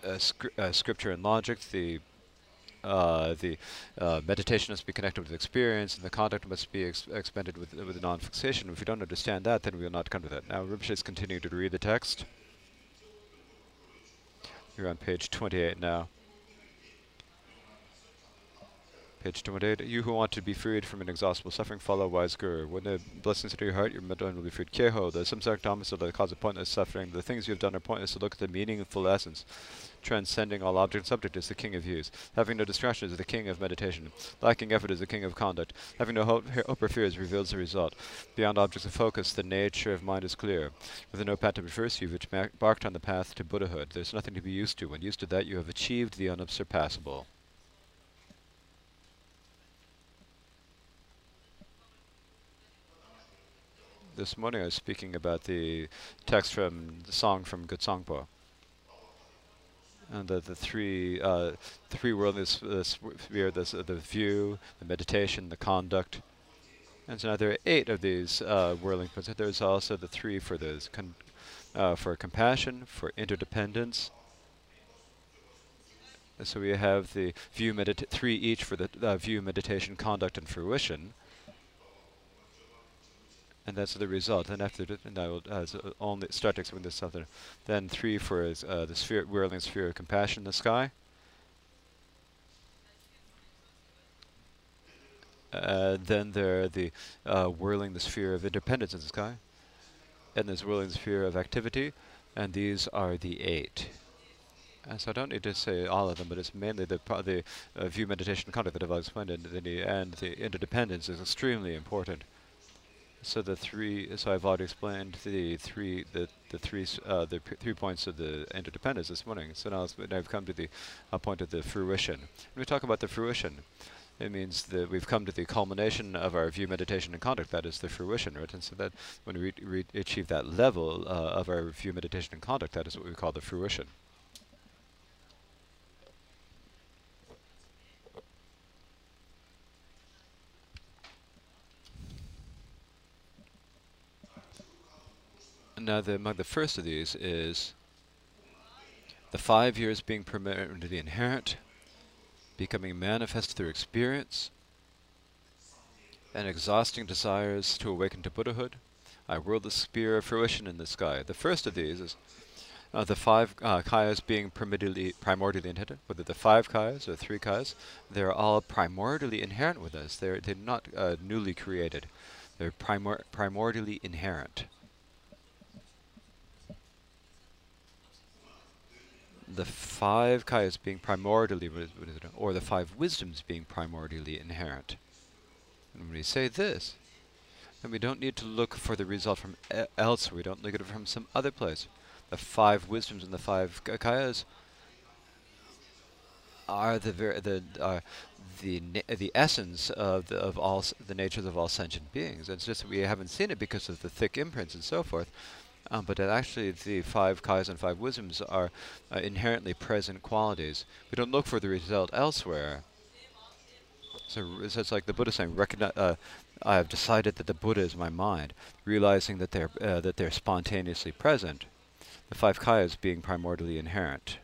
Speaker 2: scri scripture and logic, the uh, the uh, meditation must be connected with experience, and the conduct must be ex expended with, with non-fixation. If we don't understand that, then we will not come to that. Now, Rinpoche is continuing to read the text. You're on page 28 now. Page 28. You who want to be freed from inexhaustible suffering, follow wise guru. When the blessings enter your heart, your mental will be freed. Keho, the samsaric dharmas are the cause of pointless suffering. The things you have done are pointless to look at the meaningful essence transcending all object and subject is the king of views. Having no distraction is the king of meditation. Lacking effort is the king of conduct. Having no hope, hope or fears reveals the result. Beyond objects of focus, the nature of mind is clear. With no path to reverse you, which embarked on the path to Buddhahood, there's nothing to be used to. When used to that, you have achieved the unsurpassable. This morning I was speaking about the text from the song from Götsangpa and the, the three uh, three worldliness uh, sphere, uh, the view, the meditation, the conduct. And so now there are eight of these uh, whirling points. There's also the three for those uh, for compassion, for interdependence. And so we have the view medita three each for the uh, view, meditation, conduct, and fruition and that's the result. And after that, and I will uh, only start to explain this other. Then three for uh, the sphere, whirling sphere of compassion in the sky. Uh, then there are the uh, whirling the sphere of independence in the sky, and there's whirling sphere of activity, and these are the eight. And so I don't need to say all of them, but it's mainly the the uh, view meditation conduct that I've explained, and the, and the interdependence is extremely important. So the three, so I've already explained the three, the the three, uh, the three points of the interdependence this morning. So now I've come to the uh, point of the fruition. When we talk about the fruition, it means that we've come to the culmination of our view, meditation, and conduct. That is the fruition, right? And so that when we achieve that level uh, of our view, meditation, and conduct, that is what we call the fruition. Now, the, among the first of these is the five kayas being the inherent, becoming manifest through experience, and exhausting desires to awaken to Buddhahood. I whirl the spear of fruition in the sky. The first of these is uh, the five uh, kayas being primordially, primordially inherent, whether the five kayas or three kayas, they're all primordially inherent with us. They're, they're not uh, newly created. They're primor primordially inherent. The five kayas being primordially, or the five wisdoms being primordially inherent. And when we say this, then we don't need to look for the result from e elsewhere. We don't look at it from some other place. The five wisdoms and the five kayas are the ver the uh, the the essence of the, of all the natures of all sentient beings. It's just that we haven't seen it because of the thick imprints and so forth. Um, but actually, the five kayas and five wisdoms are uh, inherently present qualities. We don't look for the result elsewhere. So, it's like the Buddha saying, uh, "I have decided that the Buddha is my mind," realizing that they're uh, that they're spontaneously present. The five kayas being primordially inherent.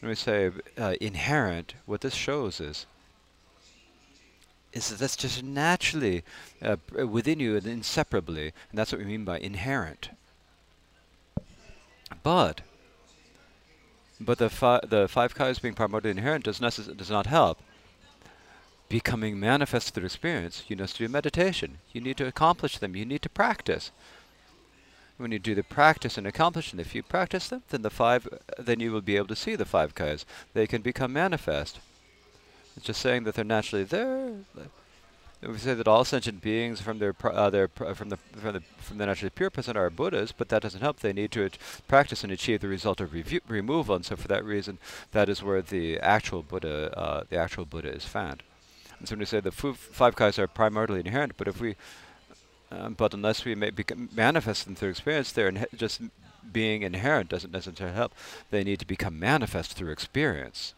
Speaker 2: When we say uh, inherent, what this shows is is that that's just naturally uh, within you and inseparably, and that's what we mean by inherent. But but the fi the five kayas being primordially inherent does not does not help. Becoming manifest through experience, you must do meditation. You need to accomplish them. You need to practice when you do the practice and accomplish, and if you practice them, then the five, then you will be able to see the five kayas. They can become manifest. It's just saying that they're naturally there. We say that all sentient beings, from their uh, their pr from the from the from the naturally pure present, are Buddhas, but that doesn't help. They need to practice and achieve the result of removal, and so for that reason, that is where the actual Buddha, uh, the actual Buddha, is found. And so when we say the five kayas are primarily inherent, but if we um, but unless we manifest them through experience, they're just being inherent doesn't necessarily help. They need to become manifest through experience.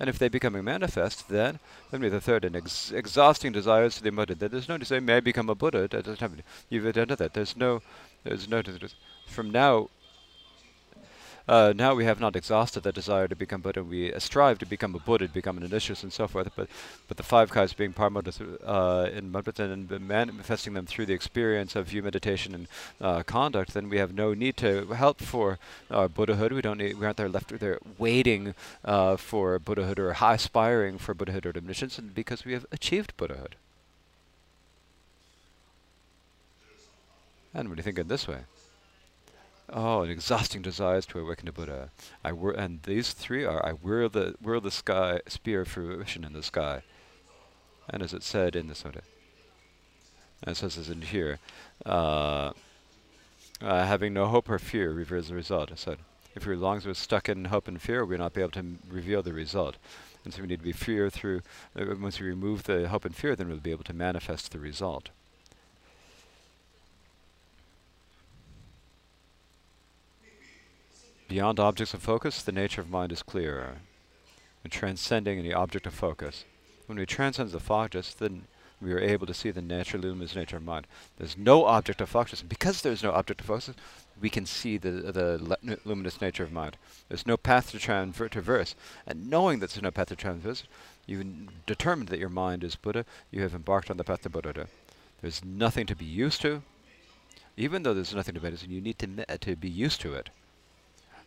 Speaker 2: And if they become manifest, then then we the third, and ex exhausting desires to the embodied. That there's no to say, may I become a Buddha? That doesn't happen. You've identified that. There's no, there's no. From now uh, now we have not exhausted the desire to become Buddha. We uh, strive to become a Buddha, to become an initiate, and so forth. But but the five kayas being paramount uh, in and manifesting them through the experience of view, meditation, and uh, conduct, then we have no need to help for our Buddhahood. We don't need. We aren't there left there waiting uh, for Buddhahood or aspiring for Buddhahood or omniscience, because we have achieved Buddhahood. And when you think in this way, Oh, an exhausting desires to awaken to Buddha. I and these three are I whirl the whirl the sky spear fruition in the sky. And as it said in the Sutta, and it says in here, uh, uh, having no hope or fear reveals the result. I said, if we're long as we're stuck in hope and fear, we'll not be able to reveal the result. And so we need to be fear through, uh, once we remove the hope and fear, then we'll be able to manifest the result. Beyond objects of focus, the nature of mind is clear, and transcending any object of focus. When we transcend the focus, then we are able to see the natural luminous nature of mind. There's no object of focus, because there's no object of focus, we can see the the luminous nature of mind. There's no path to traverse, and knowing that there's no path to traverse, you've determined that your mind is Buddha. You have embarked on the path to Buddha. There's nothing to be used to. Even though there's nothing to medicine, you need to to be used to it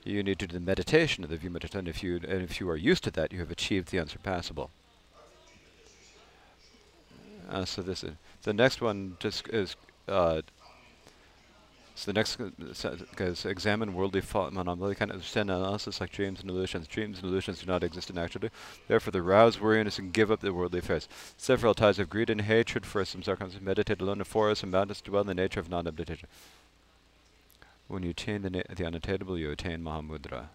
Speaker 2: you need to do the meditation of the view meditation. If you and if you are used to that, you have achieved the unsurpassable. Uh, so this is the next one. Just is uh, so the next is examine worldly phenomena. Kind of understand analysis like dreams and illusions. Dreams and illusions do not exist in actuality. Therefore, the rouse weariness and give up the worldly affairs. Several ties of greed and hatred for some circumstances. Meditate alone in forests and mountains. Dwell in the nature of non-meditation. When you attain the, the unattainable, you attain Mahamudra.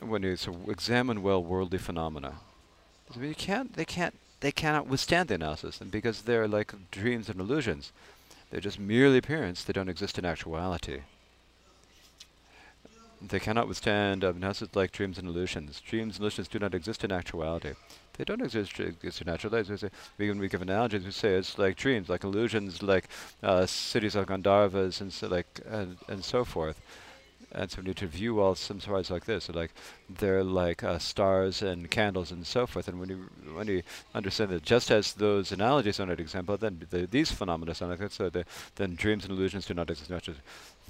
Speaker 2: When you so examine well worldly phenomena, you can't, they can't, they cannot withstand the analysis, and because they're like dreams and illusions, they're just merely appearance. They don't exist in actuality. They cannot withstand analysis like dreams and illusions. Dreams and illusions do not exist in actuality. They don't exist, exist in. We, say, we, can, we give analogies. We say it's like dreams, like illusions, like uh, cities of Gandharvas and so like and, and so forth. And so we need to view all some stories like this. So like they're like uh, stars and candles and so forth. And when you when you understand that, just as those analogies are not example, then the, these phenomena are like that. So the, then dreams and illusions do not exist. Naturally.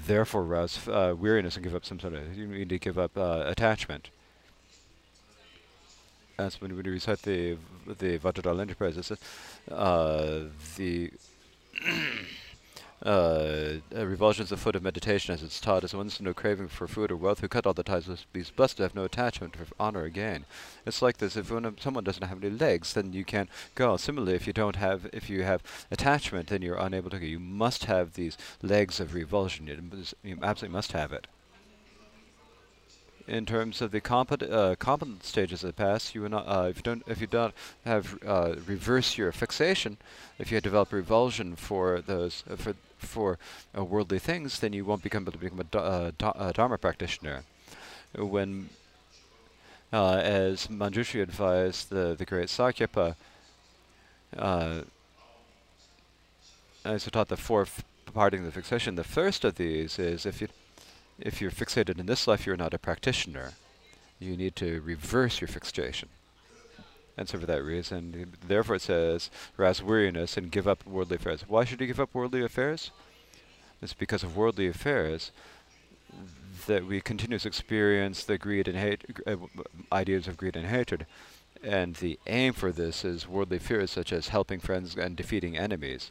Speaker 2: Therefore, rouse uh, weariness and give up some sort of. You need to give up uh, attachment as when we recite the the Vajradhara enterprise, uh, the uh, uh, revulsions of foot of meditation, as it's taught, as one's no craving for food or wealth, who cut all the ties with these blessed, to have no attachment for honor or gain. It's like this: if one, someone doesn't have any legs, then you can't go. Similarly, if you don't have, if you have attachment, then you're unable to go. You must have these legs of revulsion. You, you absolutely must have it in terms of the competent, uh, competent stages of the past, you not, uh, if you don't, if you don't have uh, reverse your fixation, if you develop revulsion for those, uh, for for uh, worldly things, then you won't become able to become a, uh, a dharma practitioner. When, as Manjushri advised the the great Sakyapa, uh, as taught the fourth parting of the fixation, the first of these is if you if you're fixated in this life, you're not a practitioner. You need to reverse your fixation. And so for that reason, therefore it says, arouse weariness and give up worldly affairs. Why should you give up worldly affairs? It's because of worldly affairs that we continuously experience the greed and hate, uh, ideas of greed and hatred. And the aim for this is worldly fears such as helping friends and defeating enemies.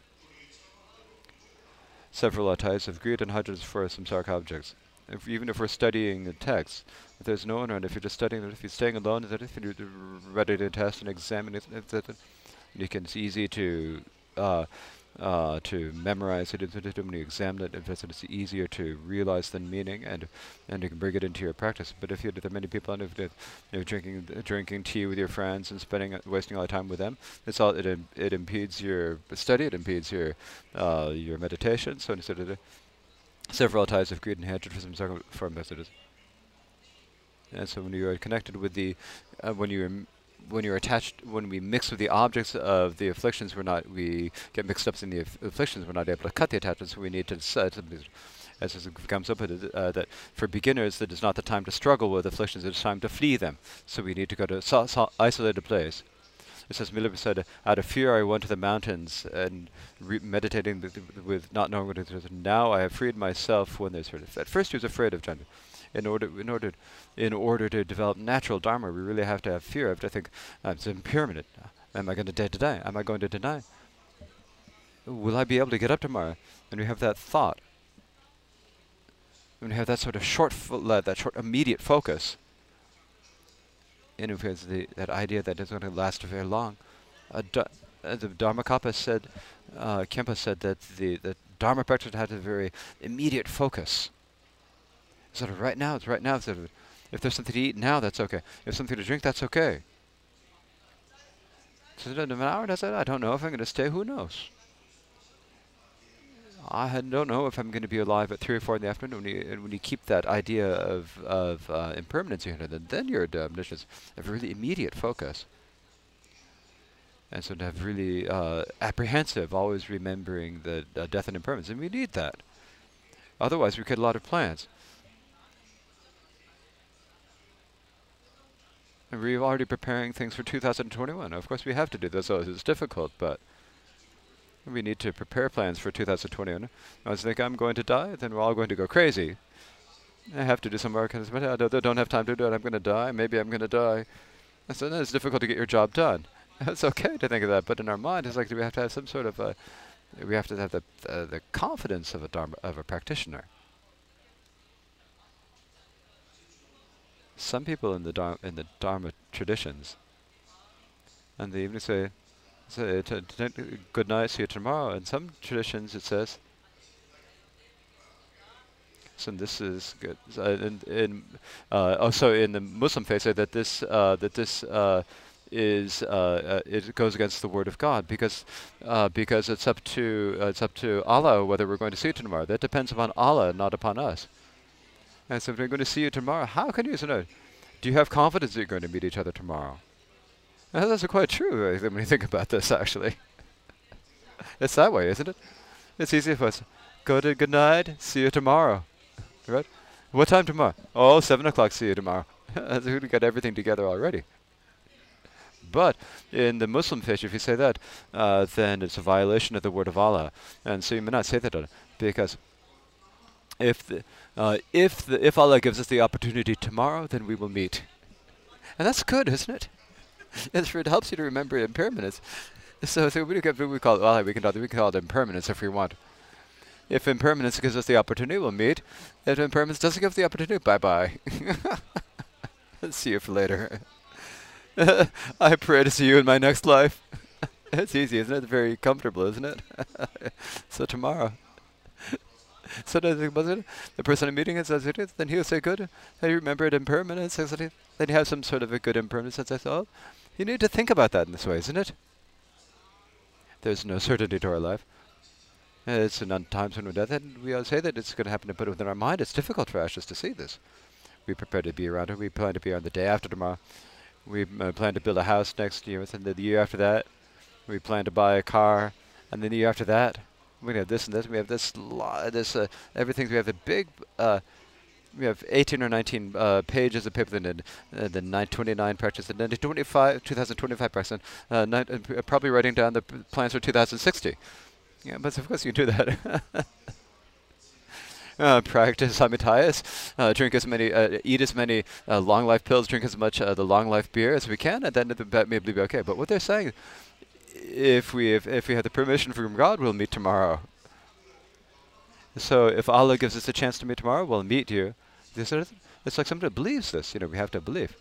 Speaker 2: Several types of greed and hatred for samsaric objects if, even if we're studying the text, if there's no one around, if you're just studying it, if you're staying alone, that if you're ready to test and examine it, you can, it's easy to uh, uh, to memorize it when you examine it, it's easier to realize the meaning and and you can bring it into your practice. But if you there are many people and if you know drinking drinking tea with your friends and spending wasting all the time with them, it's all it it impedes your study, it impedes your uh, your meditation. So instead of several types of greed and hatred for some for messages. And so when you are connected with the, uh, when you're when you're attached, when we mix with the objects of the afflictions, we're not, we get mixed up in the aff afflictions, we're not able to cut the attachments, so we need to as it comes up uh, that for beginners, that is not the time to struggle with afflictions, it is time to flee them. So we need to go to a isolated place. It says, Milarepa said, out of fear I went to the mountains and meditating with, with, not knowing what it is. Now I have freed myself when there's At first he was afraid of Chandra. In order, in order, in order to develop natural dharma, we really have to have fear. I have to think, uh, it's impermanent. Am I going to die today? Am I going to deny? Will I be able to get up tomorrow? And we have that thought. When we have that sort of short, that short immediate focus, interferes the that idea that it's going to last very long. Uh, uh, the Dharmakapa said, uh, Khenpo said that the, the Dharma practice had a very immediate focus. Sort of right now, it's right now. Sort of, if there's something to eat now, that's okay. If there's something to drink, that's okay. So an hour, does that? I don't know if I'm going to stay. Who knows? I don't know if I'm going to be alive at three or four in the afternoon. When you, when you keep that idea of of uh, impermanence in then then you're omniscience. Have really immediate focus, and so to have really uh, apprehensive, always remembering the uh, death and impermanence, and we need that. Otherwise, we get a lot of plans. And we're already preparing things for 2021. Of course, we have to do this. So it's difficult, but we need to prepare plans for 2021. I was thinking I'm going to die, then we're all going to go crazy. I have to do some work, but I don't have time to do it. I'm going to die. Maybe I'm going to die. And so then it's difficult to get your job done. it's okay to think of that, but in our mind, it's like we have to have some sort of a, we have to have the uh, the confidence of a dharma, of a practitioner. Some people in the dharma, in the dharma traditions, and they even say, so good night, see you tomorrow. In some traditions it says, so this is good. So in, in uh, also in the Muslim faith, say that this uh, that this uh, is uh, uh, it goes against the word of God because uh, because it's up to it's up to Allah whether we're going to see you tomorrow. That depends upon Allah, not upon us. And so if we're going to see you tomorrow, how can you know? Do you have confidence that you're going to meet each other tomorrow? That's quite true when you think about this, actually. it's that way, isn't it? It's easy for us. Go to good night, see you tomorrow. Right? What time tomorrow? Oh, 7 o'clock, see you tomorrow. we got everything together already. But in the Muslim faith, if you say that, uh, then it's a violation of the word of Allah. And so you may not say that because if the, uh, if the, if Allah gives us the opportunity tomorrow, then we will meet. And that's good, isn't it? it helps you to remember impermanence. So, so we, can, we call it, well, we can, we can call it impermanence if we want. If impermanence gives us the opportunity, we'll meet. If impermanence doesn't give us the opportunity, bye-bye. see you for later. I pray to see you in my next life. it's easy, isn't it? Very comfortable, isn't it? so tomorrow. so does it, the person I'm meeting says it is, then he'll say, good, I remembered impermanence. Then you have some sort of a good impermanence. Says, oh, you need to think about that in this way, isn't it? There's no certainty to our life. It's an times death, and we all say that it's going to happen to put it within our mind. It's difficult for us just to see this. We prepare to be around it. We plan to be around the day after tomorrow. We uh, plan to build a house next year, and the year after that, we plan to buy a car, and then the year after that, we have this and this. We have this, this uh, everything. We have a big. Uh, we have 18 or 19 uh, pages of paper, then uh, the 929 practice, and then 25, 2025 practice, uh, uh, probably writing down the plans for 2060. Yeah, but of course you do that. Uh, practice Matthias, uh, drink as many, uh, eat as many uh, long life pills, drink as much uh, the long life beer as we can, and then that may be okay. But what they're saying, if we if, if we have the permission from God, we'll meet tomorrow. So if Allah gives us a chance to meet tomorrow, we'll meet you. It's like somebody believes this. You know, we have to believe.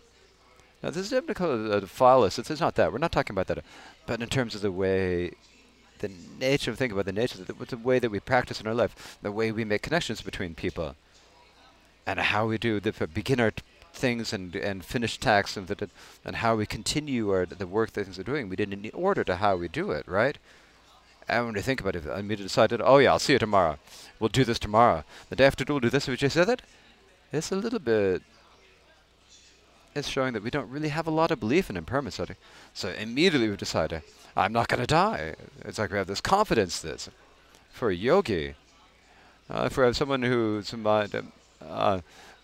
Speaker 2: Now, this is a phallus. It's, it's not that. We're not talking about that. But in terms of the way the nature of thinking about the nature, the, the way that we practice in our life, the way we make connections between people, and how we do the beginner things and and finish tasks and and how we continue our the work that things are doing. We did in order to how we do it, right? And when we think about it, I immediately decided, oh yeah, I'll see you tomorrow. We'll do this tomorrow. The day after, we'll do this. We just said that. It's a little bit. It's showing that we don't really have a lot of belief in impermanence. So immediately we decided, I'm not going to die. It's like we have this confidence this for a yogi, uh, for someone who's uh,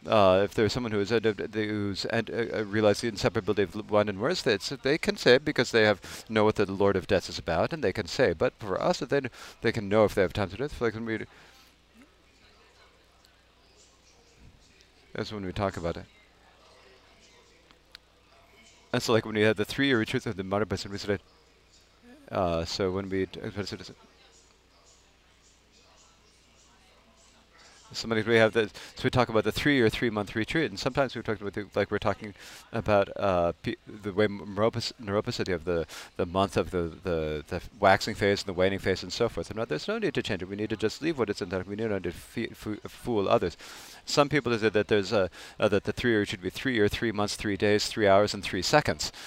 Speaker 2: uh, if there's someone who's uh, who's uh, realized the inseparability of one and worse, it's, they can say because they have know what the Lord of Death is about, and they can say. But for us, they they can know if they have time to it. Like when we, that's when we talk about it. And so, like when we had the three-year retreat of the Person, we said uh, so when we somebody we have the so we talk about the three or three month retreat, and sometimes we talk about the, like we're talking about uh, the way neuropacity of the the month of the, the the waxing phase and the waning phase and so forth. And there's no need to change it. We need to just leave what it's in. That we need not to fool others. Some people say that there's a uh, that the three year should be three or three months, three days, three hours, and three seconds.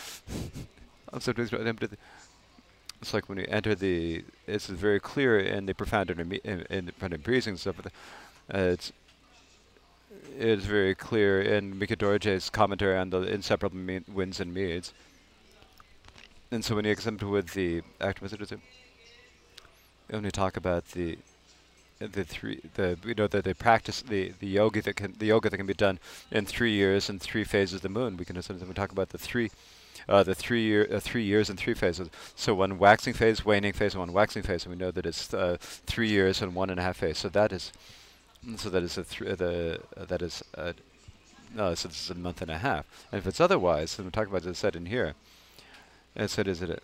Speaker 2: it's like when you enter the, it's very clear in the profound in, in, in, and stuff. It's it's very clear in Mikyö Dorje's commentary on the inseparable winds and meads. And so when you exempt with the activism, when you talk about the the three the you know that they practice the the yoga that can the yoga that can be done in three years and three phases of the moon. We can sometimes we talk about the three uh, the three year uh, three years and three phases. So one waxing phase, waning phase, one waxing phase, and we know that it's uh, three years and one and a half phase. So that is so that is a th the uh, that is uh, no, so this is a month and a half. And if it's otherwise, then we're talking about it said in here. It said is it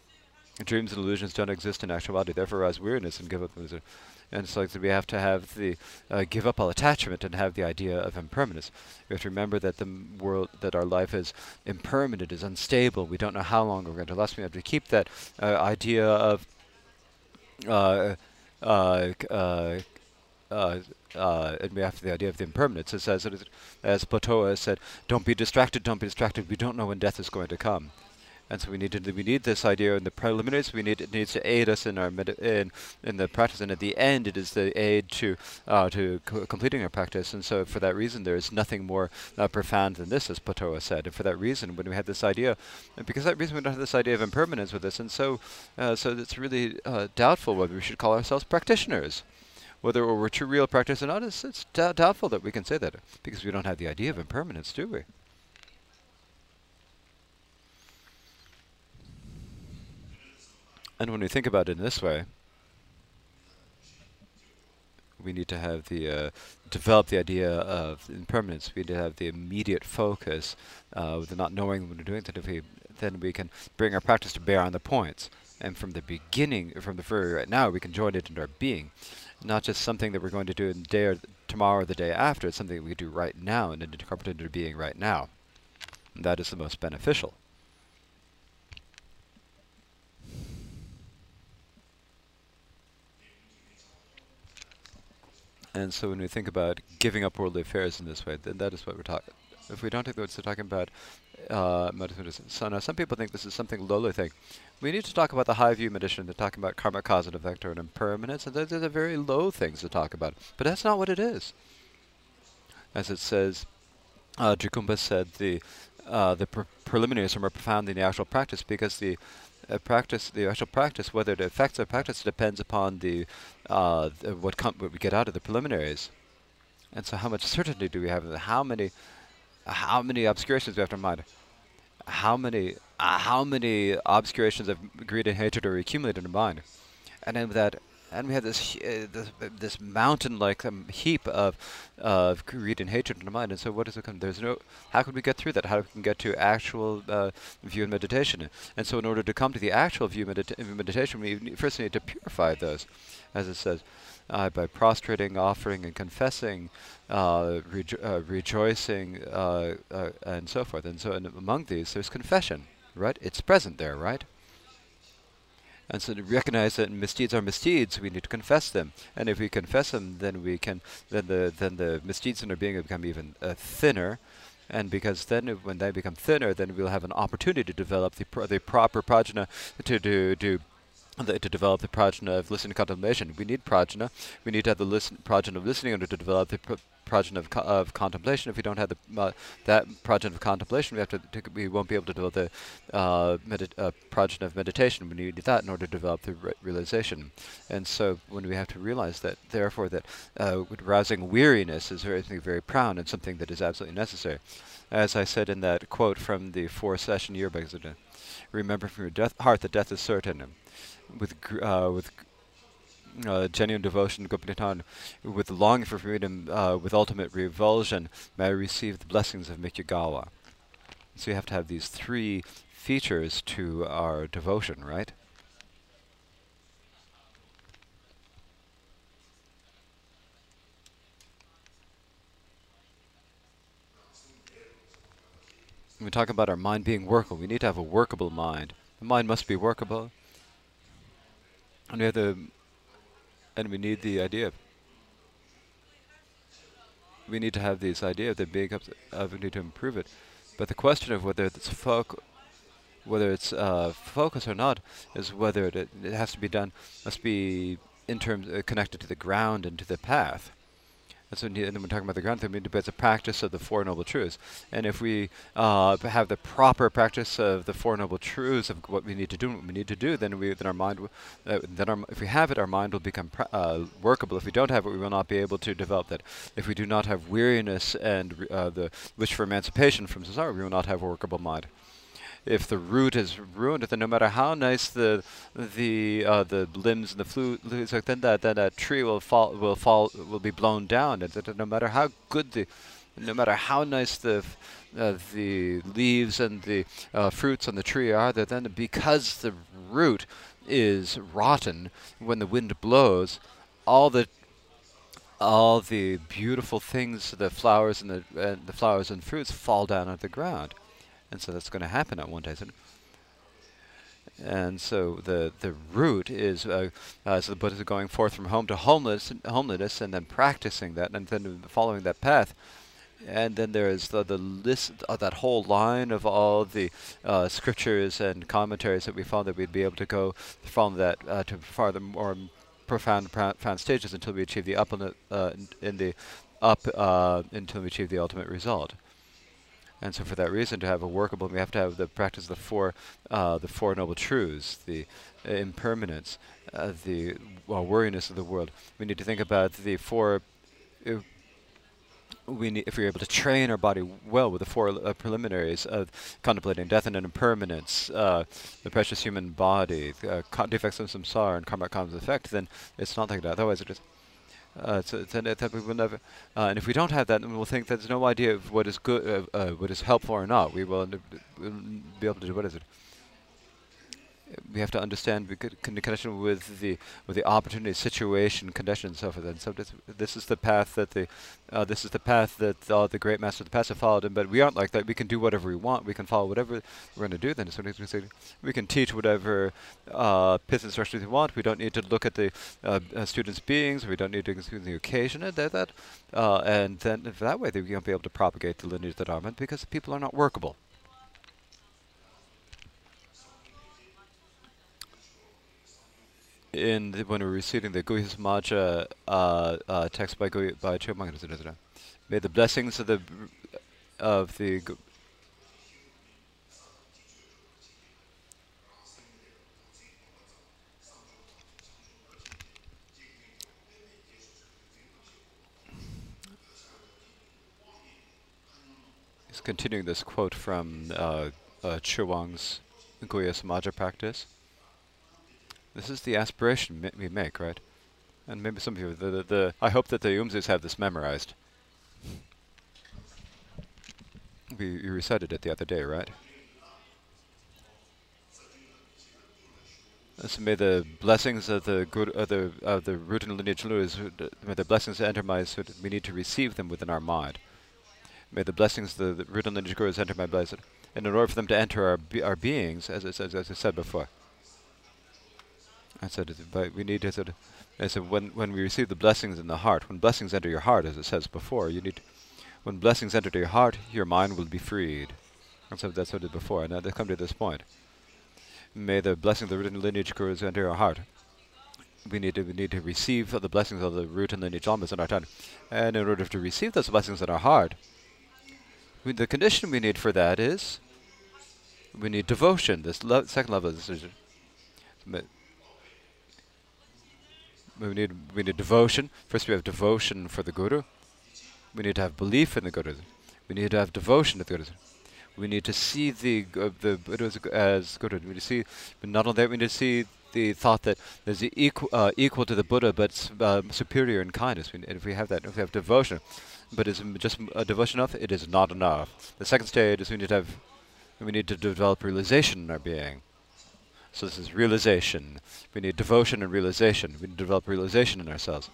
Speaker 2: dreams and illusions don't exist in actuality, therefore arise weariness and give up. And it's like we have to have the uh, give up all attachment and have the idea of impermanence. We have to remember that the world, that our life is impermanent, is unstable. We don't know how long we're going to last. We have to keep that uh, idea of uh, uh, and we have the idea of the impermanence. It says, as Plato said, "Don't be distracted. Don't be distracted. We don't know when death is going to come." And so we need to we need this idea in the preliminaries. We need it needs to aid us in our in in the practice, and at the end, it is the aid to uh, to co completing our practice. And so, for that reason, there is nothing more uh, profound than this, as Platoa said. And for that reason, when we had this idea, because that reason we don't have this idea of impermanence with this, and so uh, so it's really uh, doubtful whether we should call ourselves practitioners. Whether we're true real practice or not, it's, it's doubtful that we can say that because we don't have the idea of impermanence, do we? And when we think about it in this way, we need to have the uh, develop the idea of impermanence. We need to have the immediate focus, uh, with not knowing what we're doing. Then, if we, then we can bring our practice to bear on the points. And from the beginning, from the very right now, we can join it into our being. Not just something that we're going to do in the day or tomorrow or the day after. It's something we do right now and incorporate into being right now. And that is the most beneficial. And so when we think about giving up worldly affairs in this way, then that is what we're talking. If we don't take the words to talking about uh, so now some people think this is something lowly thing. We need to talk about the high view meditation. They're talking about karma, cause, and effect, or an impermanence, and those are the very low things to talk about. But that's not what it is. As it says, uh, said the uh, the pre preliminaries are more profound than the actual practice because the uh, practice, the actual practice, whether it affects our practice depends upon the, uh, the what, what we get out of the preliminaries. And so, how much certainty do we have? How many, how many obscurations do we have to mind? How many, uh, how many obscurations of greed and hatred are accumulated in the mind? And then that and we have this uh, this, this mountain-like um, heap of of greed and hatred in the mind. And so, what does it come? There's no. How could we get through that? How can we get to actual uh, view and meditation? And so, in order to come to the actual view medita meditation, we first need to purify those, as it says. Uh, by prostrating, offering, and confessing, uh, rejo uh, rejoicing, uh, uh, and so forth. And so, among these, there's confession, right? It's present there, right? And so to recognize that misdeeds are misdeeds, we need to confess them. And if we confess them, then we can, then the then the misdeeds in our being become even uh, thinner. And because then, when they become thinner, then we'll have an opportunity to develop the the proper prajna to do do to develop the prajna of listening contemplation. We need prajna. We need to have the listen, of listening in order to develop the prajna of, of contemplation. If we don't have the uh, that prajna of contemplation, we have to, we won't be able to develop the uh, uh, of meditation. We need that in order to develop the re realization. And so, when we have to realize that, therefore, that uh, rousing weariness is very very profound and something that is absolutely necessary. As I said in that quote from the four session yearbook, remember from your death, heart that death is certain with uh, with uh, genuine devotion to Gopinath, with longing for freedom, uh, with ultimate revulsion, may I receive the blessings of Mikugawa. So you have to have these three features to our devotion, right? When we talk about our mind being workable, we need to have a workable mind. The mind must be workable. And we have the, and we need the idea. We need to have this idea of the big of, of we need to improve it. But the question of whether it's foc, whether it's uh, focus or not, is whether it, it has to be done must be in terms uh, connected to the ground and to the path. That's when, and when we're talking about the ground theory, it's a practice of the Four Noble Truths. And if we uh, have the proper practice of the Four Noble Truths of what we need to do, what we need to do, then we, then our mind, uh, then our, if we have it, our mind will become uh, workable. If we don't have it, we will not be able to develop that. If we do not have weariness and uh, the wish for emancipation from samsara, we will not have a workable mind if the root is ruined, then no matter how nice the the uh, the limbs and the fluids, then that then that tree will fall will fall will be blown down. And no matter how good the, no matter how nice the uh, the leaves and the uh, fruits on the tree are, that then because the root is rotten, when the wind blows, all the all the beautiful things, the flowers and the and the flowers and fruits fall down on the ground. And so that's going to happen at one day. And so the the root is uh, uh, so the Buddha is going forth from home to homeless, homelessness, and then practicing that, and then following that path. And then there is the, the list of that whole line of all the uh, scriptures and commentaries that we found that we'd be able to go from that uh, to farther more profound, profound stages until we achieve the up in the, uh, in the up uh, until we achieve the ultimate result. And so for that reason, to have a workable, we have to have the practice of the four, uh, the four noble truths, the uh, impermanence, uh, the well, worriness of the world. We need to think about the four. Uh, we need, if we're able to train our body well with the four uh, preliminaries of contemplating death and impermanence, uh, the precious human body, the defects of samsara, and karma comes effect, then it's not like that. Otherwise, it is uh, so, that we will never, uh, and if we don't have that, then we'll think that there's no idea of what is good, uh, uh what is helpful or not. We will we'll be able to do what is it? We have to understand the connection with the with the opportunity, situation, condition, and so forth. And so this, this is the path that the uh, this is the path that all the great masters of the past have followed. And but we aren't like that. We can do whatever we want. We can follow whatever we're going to do. Then so we can teach whatever uh, pith instructions we want. We don't need to look at the uh, uh students' beings. We don't need to exclude the occasion. And that, that uh, and then that way they won't be able to propagate the lineage of the Dharma because people are not workable. In the, when we're reciting the Guhya Samaja uh, uh, text by Guhya, by Chögyamang, may the blessings of the of the He's continuing this quote from uh, uh, Chögyamang's Guhya Samaja practice. This is the aspiration we make, right? And maybe some of you, the, the, the I hope that the Umzus have this memorized. We you recited it the other day, right? So may the blessings of the good of the of the root and lineage gurus, may the blessings enter my so we need to receive them within our mind. May the blessings of the, the root and lineage gurus enter my blessed. And in order for them to enter our be our beings, as, as, as I said before, I said, but we need to sort of, I said, when, when we receive the blessings in the heart, when blessings enter your heart, as it says before, you need, when blessings enter your heart, your mind will be freed. And so that's what I did before. And now they come to this point. May the blessing of the root and lineage gurus enter our heart. We need to we need to receive the blessings of the root and lineage almas in our heart. And in order to receive those blessings in our heart, we, the condition we need for that is we need devotion. This second level of decision we need we need devotion. First, we have devotion for the Guru. We need to have belief in the Guru. We need to have devotion to the Guru. We need to see the uh, the Buddhas as Guru. We need to see, but not only that, we need to see the thought that there's the equal uh, equal to the Buddha, but uh, superior in kindness. We, if we have that, if we have devotion, but is just a devotion enough? It is not enough. The second stage is we need to have we need to develop realization in our being. So this is realization. We need devotion and realization. We need to develop realization in ourselves.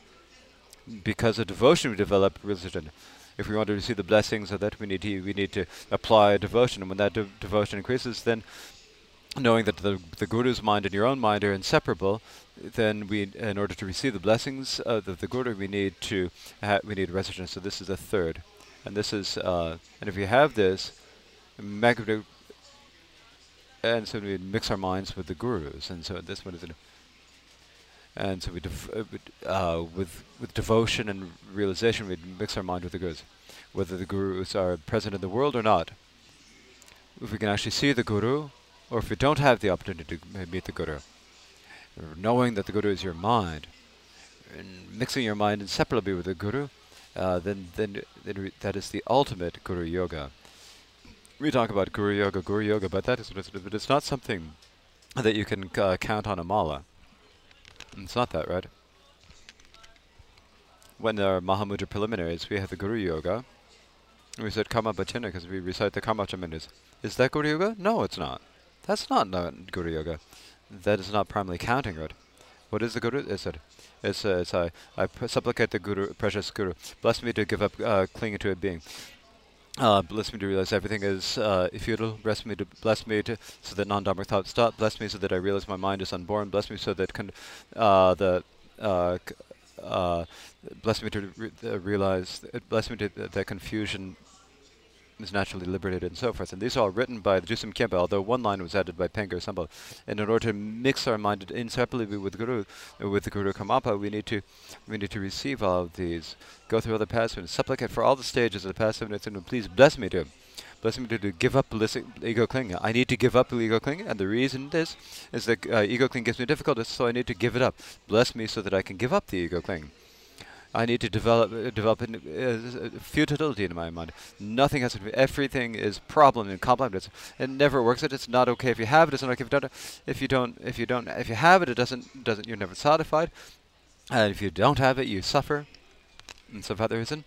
Speaker 2: Because of devotion, we develop realization. If we want to receive the blessings of that, we need to we need to apply devotion. And when that de devotion increases, then knowing that the the guru's mind and your own mind are inseparable, then we, in order to receive the blessings of the, the guru, we need to we need residence. So this is the third, and this is uh, and if you have this, and so we mix our minds with the gurus, and so this one is, and so we, uh, with with devotion and realization, we mix our mind with the gurus, whether the gurus are present in the world or not. If we can actually see the guru, or if we don't have the opportunity to meet the guru, knowing that the guru is your mind, and mixing your mind inseparably with the guru, uh, then then, then that is the ultimate guru yoga we talk about Guru Yoga, Guru Yoga, but that is. But it's not something that you can uh, count on a mala. It's not that, right? When there are Mahamudra preliminaries, we have the Guru Yoga. We said Kama Bhajana because we recite the Kama Chamanas. Is that Guru Yoga? No, it's not. That's not, not Guru Yoga. That is not primarily counting, right? What is the Guru? Is it? It's, uh, it's I, I supplicate the Guru, precious Guru, bless me to give up uh, clinging to a being. Uh, bless me to realize everything is uh, futile. Bless me to bless me to so that non-dharmic thoughts stop. Bless me so that I realize my mind is unborn. Bless me so that con- uh, the uh, uh, bless me to re- uh, realize. bless me to th- that confusion is naturally liberated and so forth. And these are all written by the Düsum Khyenpa, although one line was added by Pengar Jampal. And in order to mix our mind inseparably with Guru, with the Guru Karmapa, we need to we need to receive all of these, go through all the passive, and supplicate for all the stages of the passive, and please bless me to bless me to, to give up ego clinging. I need to give up ego clinging, and the reason is is that uh, ego clinging gives me difficulties, so I need to give it up. Bless me so that I can give up the ego clinging. I need to develop uh, develop uh, futility in my mind. Nothing has to be. Everything is problem and complex. It never works. It. It's not okay if you have it. It's not okay if you don't. If you don't. If you don't. If you have it, it doesn't. Doesn't. You're never satisfied. And if you don't have it, you suffer. And so for that reason,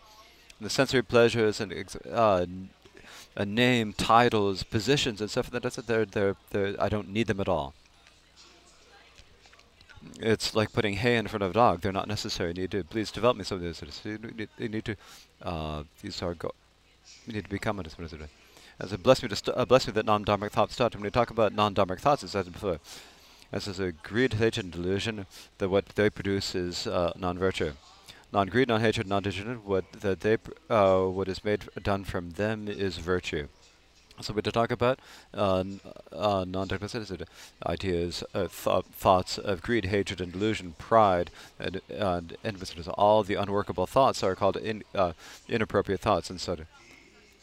Speaker 2: the sensory pleasures and uh, a name, titles, positions, and stuff. That's they're, they're, they're, I don't need them at all. It's like putting hay in front of a dog. They're not necessary. You need to please develop me some of this. You need, you need to. Uh, these are go. You need to become a As a bless me to uh, bless me that non-dharmic thoughts start. When we talk about non-dharmic thoughts, as I said before, as is a greed, hatred, and delusion, that what they produce is uh, non-virtue. Non-greed, non-hatred, non-delusion. What that they uh, what is made done from them is virtue. So we to talk about uh, uh, non-technical ideas, uh, th thoughts of greed, hatred, and delusion, pride, and, and envy. All the unworkable thoughts are called in, uh, inappropriate thoughts, and so.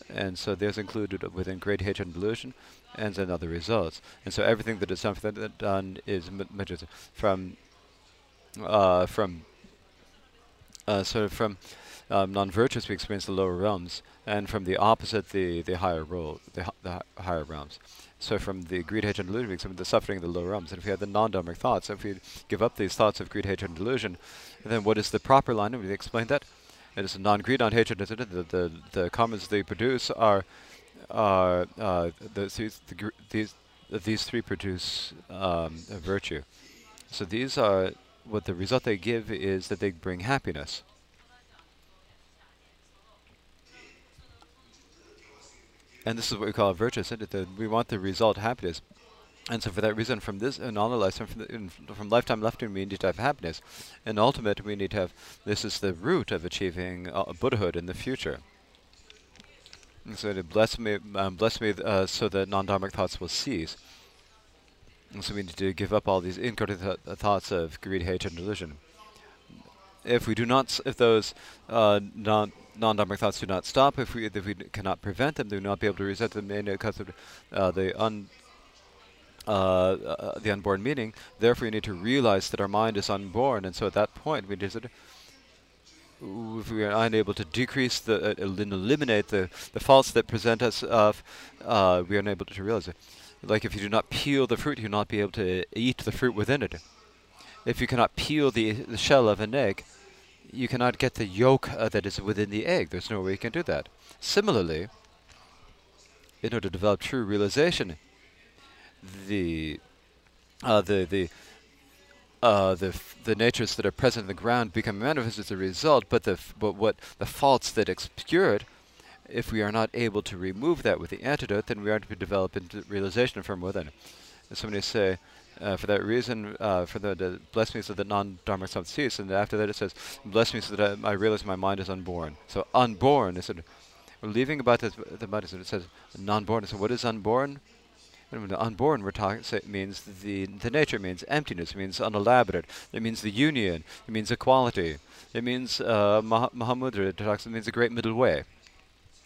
Speaker 2: And so there's included within greed, hatred, and delusion, and then other results. And so everything that is something done, done is from uh, from uh, sort of from um, non-virtuous we experience the lower realms, and from the opposite the the higher role, the, the higher realms. So from the greed, hatred, and delusion we experience the suffering of the lower realms. And if we have the non-dharmic thoughts, if we give up these thoughts of greed, hatred, and delusion, then what is the proper line? And we explain that. It is a non-greed, non-hatred, the, the, the, the karmas they produce are are uh, the, these, the, these these three produce um, virtue. So these are what the result they give is that they bring happiness. And this is what we call a virtuous entity. We want the result happiness. And so for that reason, from this, our lives, from, in, from lifetime lifetime, we need to have happiness. And ultimate, we need to have, this is the root of achieving uh, Buddhahood in the future. And so to bless me, um, bless me uh, so that non-dharmic thoughts will cease. And so we need to give up all these incorrect th thoughts of greed, hatred, and delusion. If we do not, if those uh, non non-dharmic thoughts do not stop, if we if we cannot prevent them, we will not be able to reset them because of uh, the un uh, uh, the unborn meaning. Therefore, we need to realize that our mind is unborn, and so at that point, we just if we are unable to decrease the uh, eliminate the the faults that present us of, uh, we are unable to realize it. Like if you do not peel the fruit, you will not be able to eat the fruit within it. If you cannot peel the the shell of an egg, you cannot get the yolk uh, that is within the egg. There's no way you can do that. Similarly, in order to develop true realization, the uh, the the uh, the the natures that are present in the ground become manifest as a result. But the but what the faults that obscure it, if we are not able to remove that with the antidote, then we aren't to develop into realization from within. As somebody say, uh, for that reason, uh, for the, the so that non-dharma cease. And after that it says, bless me so that I, I realize my mind is unborn. So unborn is it. We're leaving about this, the medicine. It says non-born. So what is unborn? And unborn, we're talking it means the the nature means emptiness. It means unelaborate. It means the union. It means equality. It means uh, Mah- Mahamudra talks. It means a great middle way.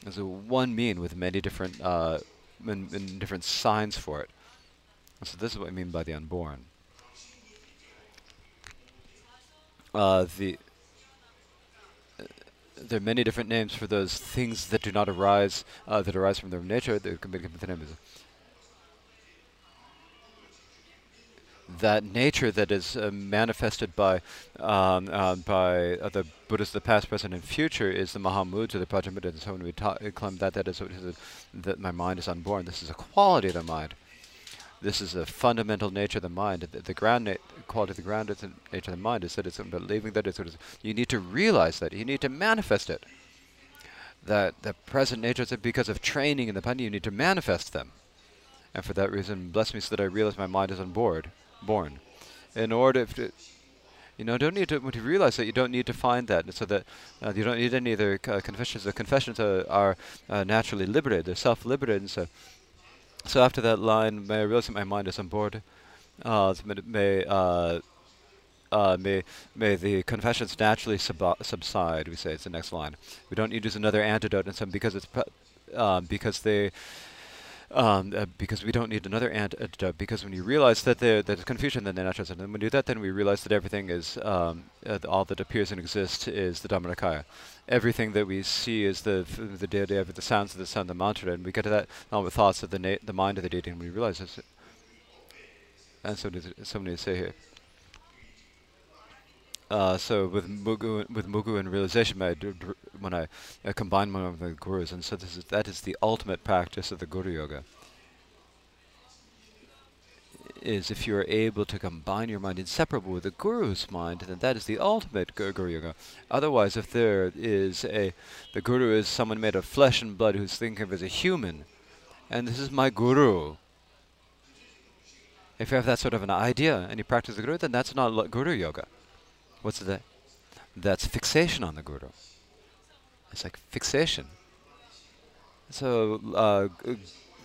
Speaker 2: There's a one mean with many different uh, in, in different signs for it. So this is what I mean by the unborn. Uh, the uh, there are many different names for those things that do not arise, uh, that arise from their nature. There can be different. That nature that is uh, manifested by um, uh, by the Buddhas, of the past, present, and future, is the Mahamudra, the Prajamudra. And so when we claim that, that is what is that my mind is unborn. This is a quality of the mind. This is a fundamental nature of the mind. The, the ground quality of the ground is the nature of the mind is that it's believing that it's. You need to realize that. You need to manifest it. That the present nature is because of training in the mind. You need to manifest them. And for that reason, bless me so that I realize my mind is on board, born. In order to, you know, don't need to, when you realize that you don't need to find that, so that uh, you don't need any other uh, confessions. The confessions are, are uh, naturally liberated, they're self-liberated, and so so after that line, may I realize that my mind is on board. Uh, may uh, uh, may may the confessions naturally sub subside. We say it's the next line. We don't need to use another antidote, and some because it's um, because they um, uh, because we don't need another antidote. Because when you realize that there there's confusion, then the natural and when we do that, then we realize that everything is um, uh, all that appears and exists is the dharmakaya everything that we see is the the deity of the sounds of the sun, the mantra, and we get to that along with thoughts of the the mind of the deity, and we realize this. And so somebody say here. Uh, so with mugu with mugu and realization, when I, I combine one of the gurus, and so this is that is the ultimate practice of the guru yoga. is if you are able to combine your mind inseparable with the guru's mind, then that is the ultimate gu- guru yoga. Otherwise, if there is a, the guru is someone made of flesh and blood who's thinking of as a human, and this is my guru. If you have that sort of an idea and you practice the guru, then that's not guru yoga. What's that? That's fixation on the guru. It's like fixation. So, uh,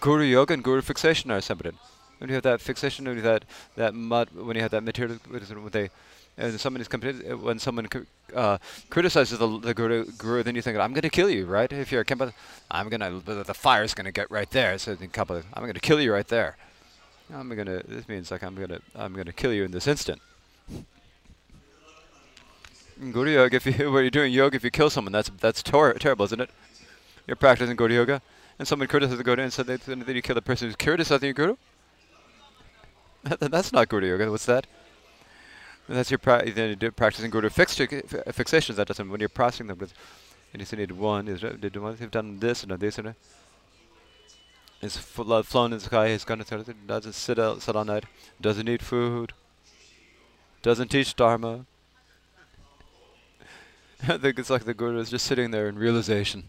Speaker 2: guru yoga and guru fixation are separate. When you have that fixation, when you have that that mud, when you have that material, when they, and someone is when someone uh, criticizes the, the guru, guru, then you think, I'm going to kill you, right? If you're a Kempa, I'm going to, the, the fire's going to get right there. So in Kappa, I'm going to kill you right there. I'm going to, this means like I'm going to, I'm going to kill you in this instant. Guru yoga, if you, when you're doing yoga, if you kill someone, that's that's terrible, isn't it? You're practicing Guru yoga, and someone criticizes the Guru, and they, then you kill the person who's criticizing your Guru. That's not Guru yoga. What's that? That's your pra- then you do practicing Guru fix- fi- fixations. That doesn't when you're practicing them. with- And you say need one is did one have done this and this and that. Is flown in the sky. He's it. Doesn't sit out sit all night. Doesn't eat food. Doesn't teach dharma. I think it's like the Guru is just sitting there in realization.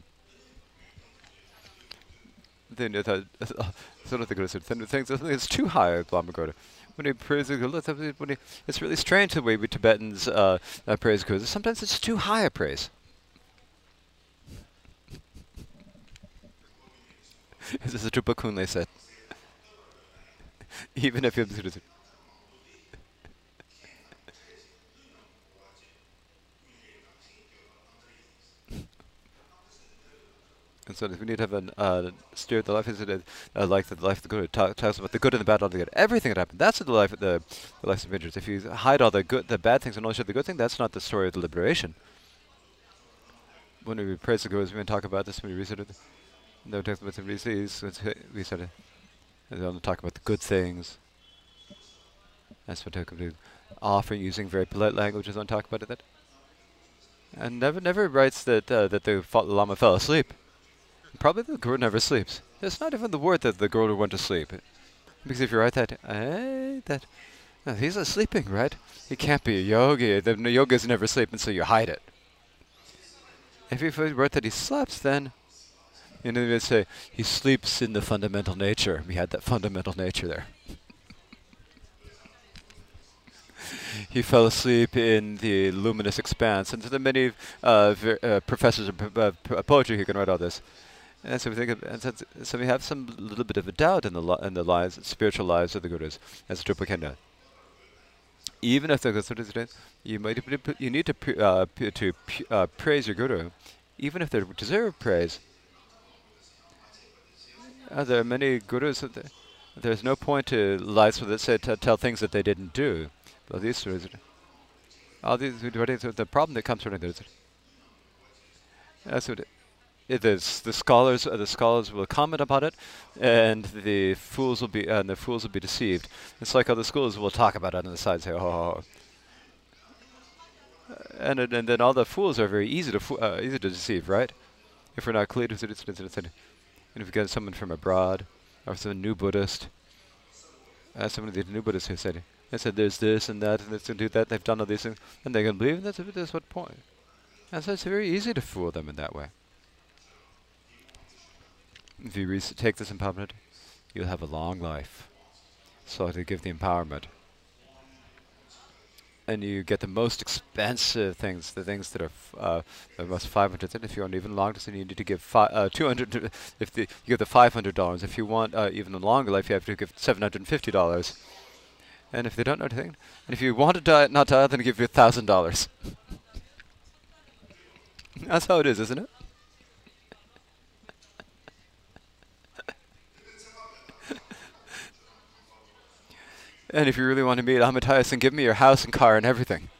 Speaker 2: Then it had sort of the Guru said, things it's too high, Lama Guru. When he prays the Guru, when he, it's really strange the way we Tibetans uh, uh, praise Guru. Sometimes it's too high a praise. this is a Drukpa Kunley said. Even if you So we need to have a uh, steer the life is it uh, like the life of the good. It ta- talks about the good and the bad altogether. Everything that happened. That's the life of the, the life of Indians. If you hide all the good, the bad things and only show the good thing, that's not the story of the liberation. When we praise the gurus, we can talk about this when we research it. No talks about the research. We started. And then talk about the good things. That's what talk about offering using very polite language. Don't talk about it. That. And never, never writes that uh, that the Lama fell asleep. Probably the guru never sleeps. It's not even the word that the guru went to sleep. Because if you write that, eh, that uh, he's not sleeping, right? He can't be a yogi. The the yogas never sleep, and so you hide it. If you wrote that he sleeps, then you know they say he sleeps in the fundamental nature. We had that fundamental nature there. he fell asleep in the luminous expanse. And there are many uh, uh, professors of uh, poetry who can write all this. And so we think, of, and so, so we have some little bit of a doubt in the in the lives, spiritual lives of the gurus, as Drupakenda. Even if the gurus, you might you need to uh, to uh, praise your guru, even if they deserve praise. Uh, there are many gurus that the- there's no point to lives that say tell things that they didn't do. Well, these stories, all these the problem that comes from it is that's what it, it is. The scholars, uh, the scholars will comment about it, and the fools will be, and the fools will be deceived. It's like other schools will talk about it on the side, and say, "Oh." Uh, and and then all the fools are very easy to uh, easy to deceive, right? If we're not clear, and if you get someone from abroad or some new Buddhist, uh, some of the new Buddhists who said, they said there's this and that and this and do that, they've done all these things, and they can believe, and that's, that's what point. And so it's very easy to fool them in that way. If you take this empowerment, you'll have a long life. So to give the empowerment. And you get the most expensive things, the things that are uh, the most 500. And if you want even longer, then you need to give uh, 200. to- If the, you give the 500 dollars, if you want uh, even a longer life, you have to give 750 dollars. And if they don't know anything, and if you want to die, not die, then give you a thousand dollars. That's how it is, isn't it? And if you really want to meet Amitayus, give me your house and car and everything.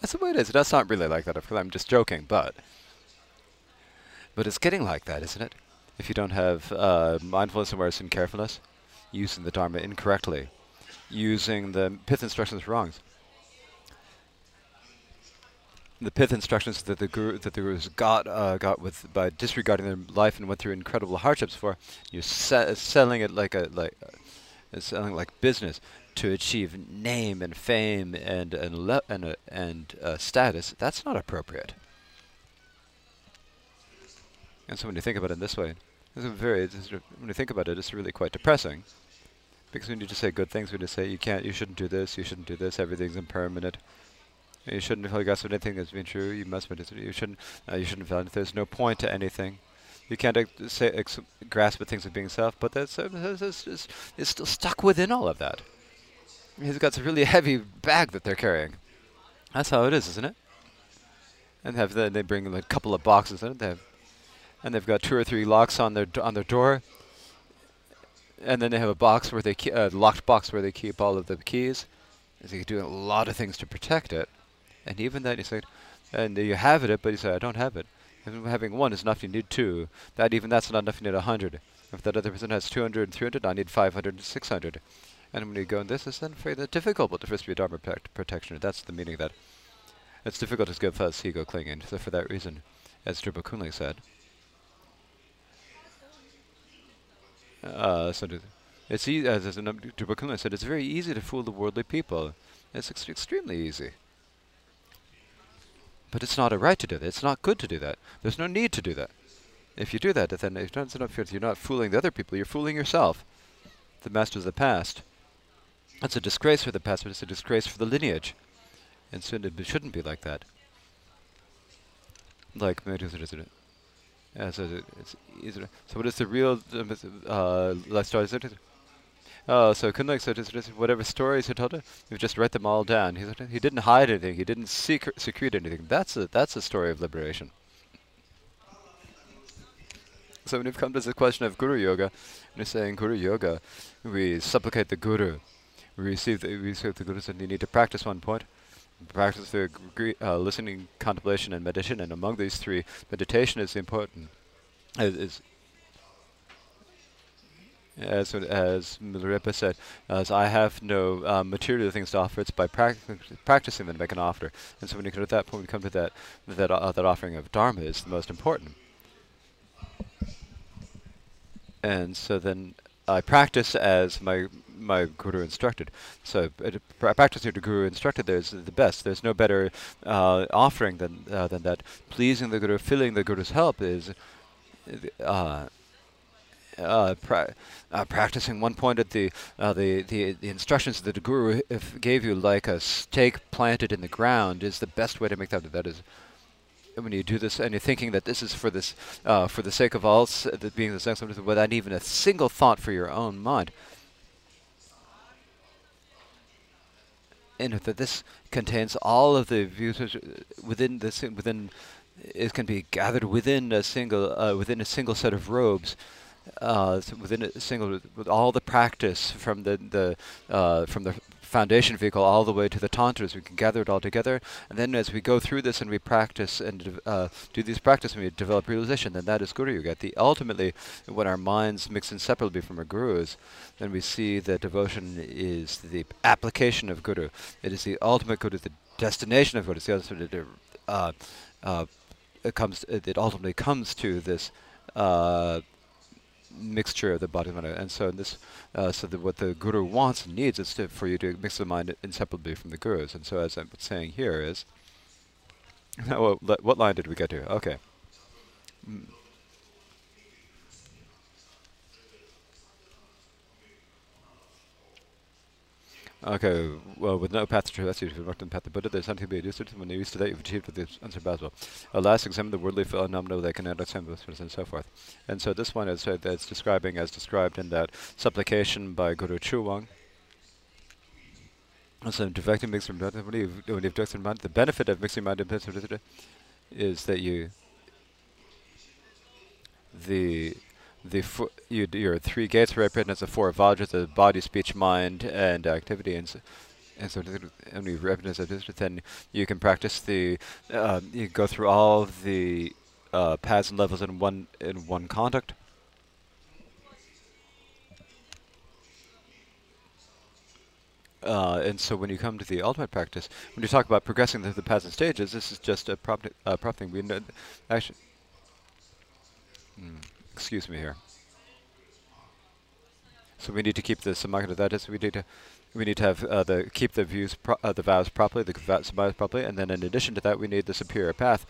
Speaker 2: That's the way it is. That's not really like that. Of course, I'm just joking, but but it's getting like that, isn't it? If you don't have uh, mindfulness, awareness, and carefulness, using the Dharma incorrectly, using the pith instructions wrong. The pith instructions that the guru that the gurus got uh, got with by disregarding their life and went through incredible hardships for, you're se- selling it like a like it's something like business to achieve name and fame and and and uh, and uh, status. That's not appropriate. And so when you think about it in this way, it's a very it's when you think about it, it's really quite depressing. Because when you just say good things, when you say you can't, you shouldn't do this, you shouldn't do this, everything's impermanent. You shouldn't feel guess anything that's been true. You must. You shouldn't. Uh, you shouldn't feel. There's no point to anything. You can't say grasp at things of being self, but that's it's, still stuck within all of that. He's got a really heavy bag that they're carrying. That's how it is, isn't it? And have the, they bring a couple of boxes in it. They have, and they've got two or three locks on their on their door. And then they have a box where they ke- uh, locked box where they keep all of the keys. So you do a lot of things to protect it. And even then, you say, and you have it, but you say, I don't have it. Having one is enough, you need two. That even that's not enough, you need a hundred. If that other person has 200 and 300, I need 500 and 600. And when you go in this, it's then very difficult but the first be a Dharma protection. That's the meaning of that it's difficult to give us ego clinging. So for that reason, as Drukpa Kunley said, uh, so it's easy, as, as Drukpa said, it's very easy to fool the worldly people. It's ex extremely easy. But it's not a right to do that. It's not good to do that. There's no need to do that. If you do that, then enough you're not fooling the other people, you're fooling yourself. The master of the past. It's a disgrace for the past, but it's a disgrace for the lineage. And so it shouldn't be like that. Like, so, what is the real uh, life story? Oh, so Kunley said whatever stories he told her, you just write them all down. He he didn't hide anything. He didn't secret, secrete anything. That's a that's a story of liberation. So when you've come to the question of Guru Yoga, and you're saying Guru Yoga, we supplicate the Guru. We receive the, we receive the Guru, and you need to practice one point. Practice the uh, listening, contemplation, and meditation. And among these three, meditation is important. Is, is as as Milarepa said, as I have no um, material things to offer, it's by practicing that I can offer. And so when you come to that point, we come to that that uh, that offering of Dharma is the most important. And so then I practice as my my guru instructed. So uh, practicing the guru instructed there is the best. There's no better uh, offering than uh, than that. Pleasing the guru, feeling the guru's help is uh, uh, pra uh, practicing one point at the, uh, the, the the instructions that the guru gave you, like a stake planted in the ground, is the best way to make that. That is, when you do this and you're thinking that this is for this uh, for the sake of all, that being the sake of without even a single thought for your own mind. And that this contains all of the views within this within it can be gathered within a single uh, within a single set of robes uh, within a single with all the practice from the the uh, from the foundation vehicle all the way to the tantras. We can gather it all together, and then as we go through this and we practice and uh, do these practice, and we develop realization. Then that is Guru Yoga. The ultimately, when our minds mix inseparably from our gurus, then we see that devotion is the application of Guru. It is the ultimate Guru, the destination of Guru. It's the other, uh, uh, it comes. It ultimately comes to this. Uh, mixture of the body and mind. And so this, uh, so that what the guru wants and needs is to, for you to mix the mind inseparably from the gurus. And so as I'm saying here is, now what, what line did we get to? Okay. Mm. Okay, well, with no path to traverse, you've worked on the path of Buddha, there's nothing to be adjusted when you're used to that, you've achieved with the unsurpassable. Alas, examine the worldly phenomena they can understand and so forth. And so this one is uh, that's describing as described in that supplication by Guru Chöwang. So directing mixing mind, when you've, when you've directed mind, the benefit of mixing mind and is that you the the you, your three gates represent the four vajras, the body, speech, mind, and activity, and so, and so only represents this. Then you can practice the uh, you go through all the uh, paths and levels in one in one conduct. Uh, and so when you come to the ultimate practice, when you talk about progressing through the paths and stages, this is just a prop, prop thing. We know, actually. Hmm excuse me here. So we need to keep the samadhi. That is, we need to we need to have uh, the keep the views uh, the vows properly, the samadhi properly, and then in addition to that, we need the superior path.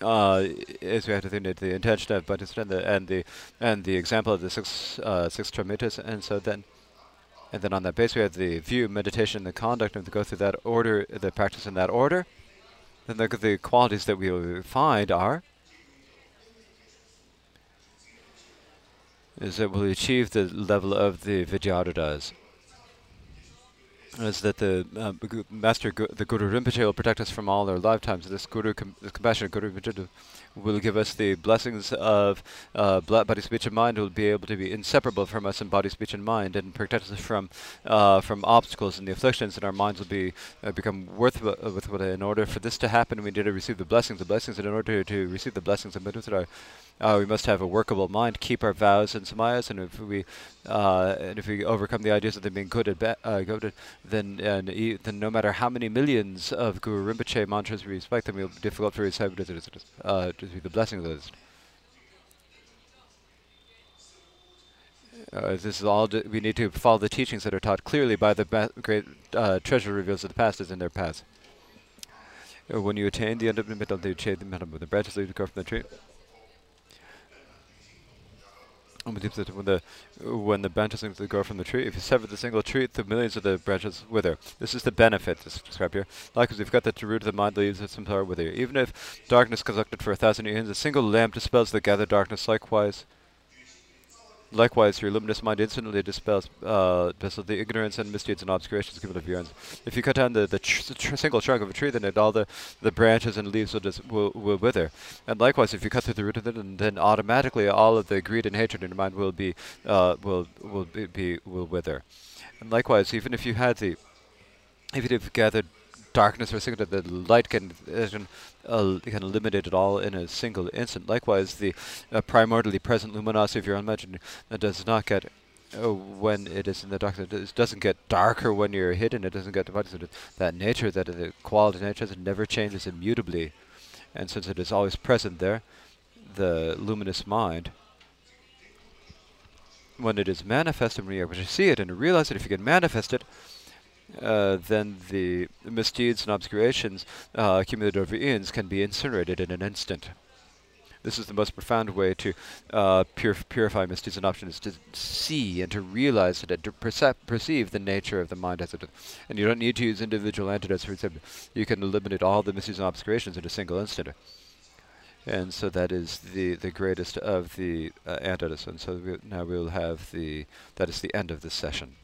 Speaker 2: Uh, is we have to think the intention of but and the and the and the example of the six uh, six paramitas, and so then and then on that base we have the view, meditation, the conduct, and to go through that order, the practice in that order. Then the, the qualities that we will find are is that we'll achieve the level of the Vidyadharas. Is that the uh, Master, Gu the Guru Rinpoche will protect us from all our lifetimes. This Guru, com this compassionate Guru Rinpoche will give us the blessings of uh, body, speech, and mind. Will be able to be inseparable from us in body, speech, and mind, and protect us from uh, from obstacles and the afflictions. And our minds will be uh, become worth with. In order for this to happen, we need to receive the blessings. The blessings, and in order to receive the blessings of Mitzvah, uh, we must have a workable mind, keep our vows and samayas, and if we uh, and if we overcome the ideas of them being good, ba- uh, good then and e- then no matter how many millions of Guru Rinpoche mantras we respect, them it will be difficult for us uh, to be the blessing of those. Uh, this is all. we need to follow the teachings that are taught clearly by the great uh, treasure reveals of the past as in their past. Uh, when you attain the end of the middle, the middle of the branches leave to go from the tree. When the when the branches grow from the tree, if you sever the single tree, the millions of the branches wither. This is the benefit this is described here. Likewise, we've got the root of the mind leaves its power wither. Even if darkness collected for a thousand years, a single lamp dispels the gathered darkness. Likewise, Likewise, your luminous mind instantly dispels, uh, dispels the ignorance and misdeeds and obscurations given of your ends. If you cut down the, the, tr tr single trunk of a tree, then it, all the, the branches and leaves will, will, will wither. And likewise, if you cut through the root of it, then automatically all of the greed and hatred in your mind will be uh, will will be, be will wither. And likewise, even if you had the if you have gathered darkness or something that the light can can, uh, can eliminate it all in a single instant. Likewise, the uh, primordially present luminosity of your that does not get uh, when it is in the dark. It doesn't get darker when you're hidden. It doesn't get divided. that nature, that the quality of nature, it never changes immutably, and since it is always present there, the luminous mind when it is manifested, when able to see it and realize it, if you can manifest it, uh, then the misdeeds and obscurations uh, accumulated over eons can be incinerated in an instant. This is the most profound way to uh, purify misdeeds and options, to see and to realize it, and to perceive the nature of the mind as it is. And you don't need to use individual antidotes. For example, you can eliminate all the misdeeds and obscurations in a single instant. And so that is the, the greatest of the uh, antidotes. And so we, now we'll have the, that is the end of this session.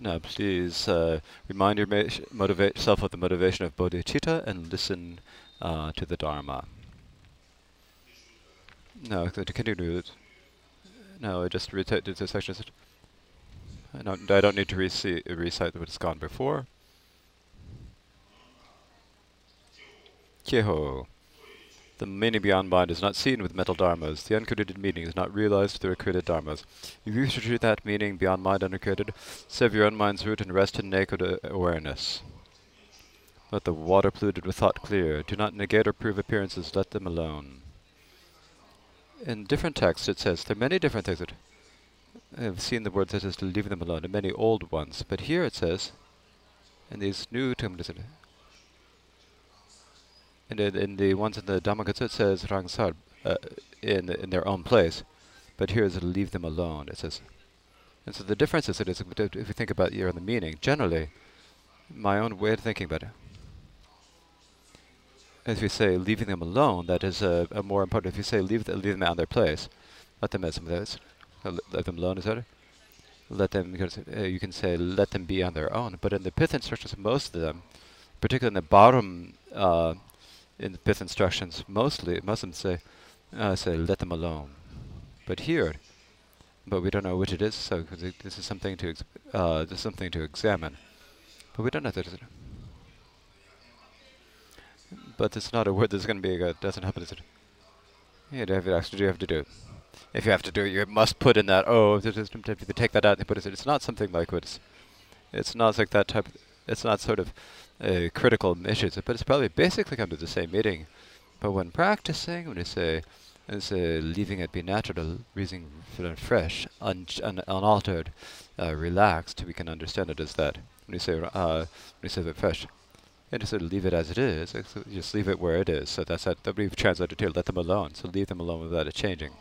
Speaker 2: Now, please uh, remind your yourself of the motivation of bodhicitta and listen uh, to the Dharma. No, to continue it. No, I just recite the section. I don't, I don't need to recite, recite what's gone before. Kyeho. The meaning beyond mind is not seen with mental dharmas. The uncreated meaning is not realized through created dharmas. If you treat that meaning beyond mind uncreated, sever your own mind's root and rest in naked awareness. Let the water polluted with thought clear. Do not negate or prove appearances, let them alone. In different texts it says, there are many different things that I've seen the word that says to leave them alone, and many old ones. But here it says, in these new tombs, and in, in the ones in the Dhammagatsa it says Rangsar uh, in in their own place, but here is leave them alone. It says, and so the difference is that if you think about here the meaning, generally, my own way of thinking about it. If you say leaving them alone, that is a, a more important. If you say leave, the, leave them out of their place, let them as some those, let them alone is better. Let them. Uh, you can say let them be on their own. But in the pith instructions, most of them, particularly in the bottom uh, in the pith instructions, mostly Muslims say, uh, say let them alone. But here, but we don't know which it is. So this is something to uh, this is something to examine. But we don't know that. Is it? But it's not a word that's going to be. A, doesn't happen. Is it? Yeah, do you actually do you have to do it? If you have to do it, you must put in that. Oh, you take that out and put it. It's not something like what it's. It's not like that type. It's not sort of uh, critical issues, but it's probably basically come to the same meaning. But when practicing, when you say, say leaving it be natural, breathing fresh, un un unaltered, uh, relaxed, we can understand it as that. When you say, uh, when you say it fresh, and just sort of leave it as it is, just leave it where it is. So that's that, that we've translated here, let them alone. So leave them alone without it changing.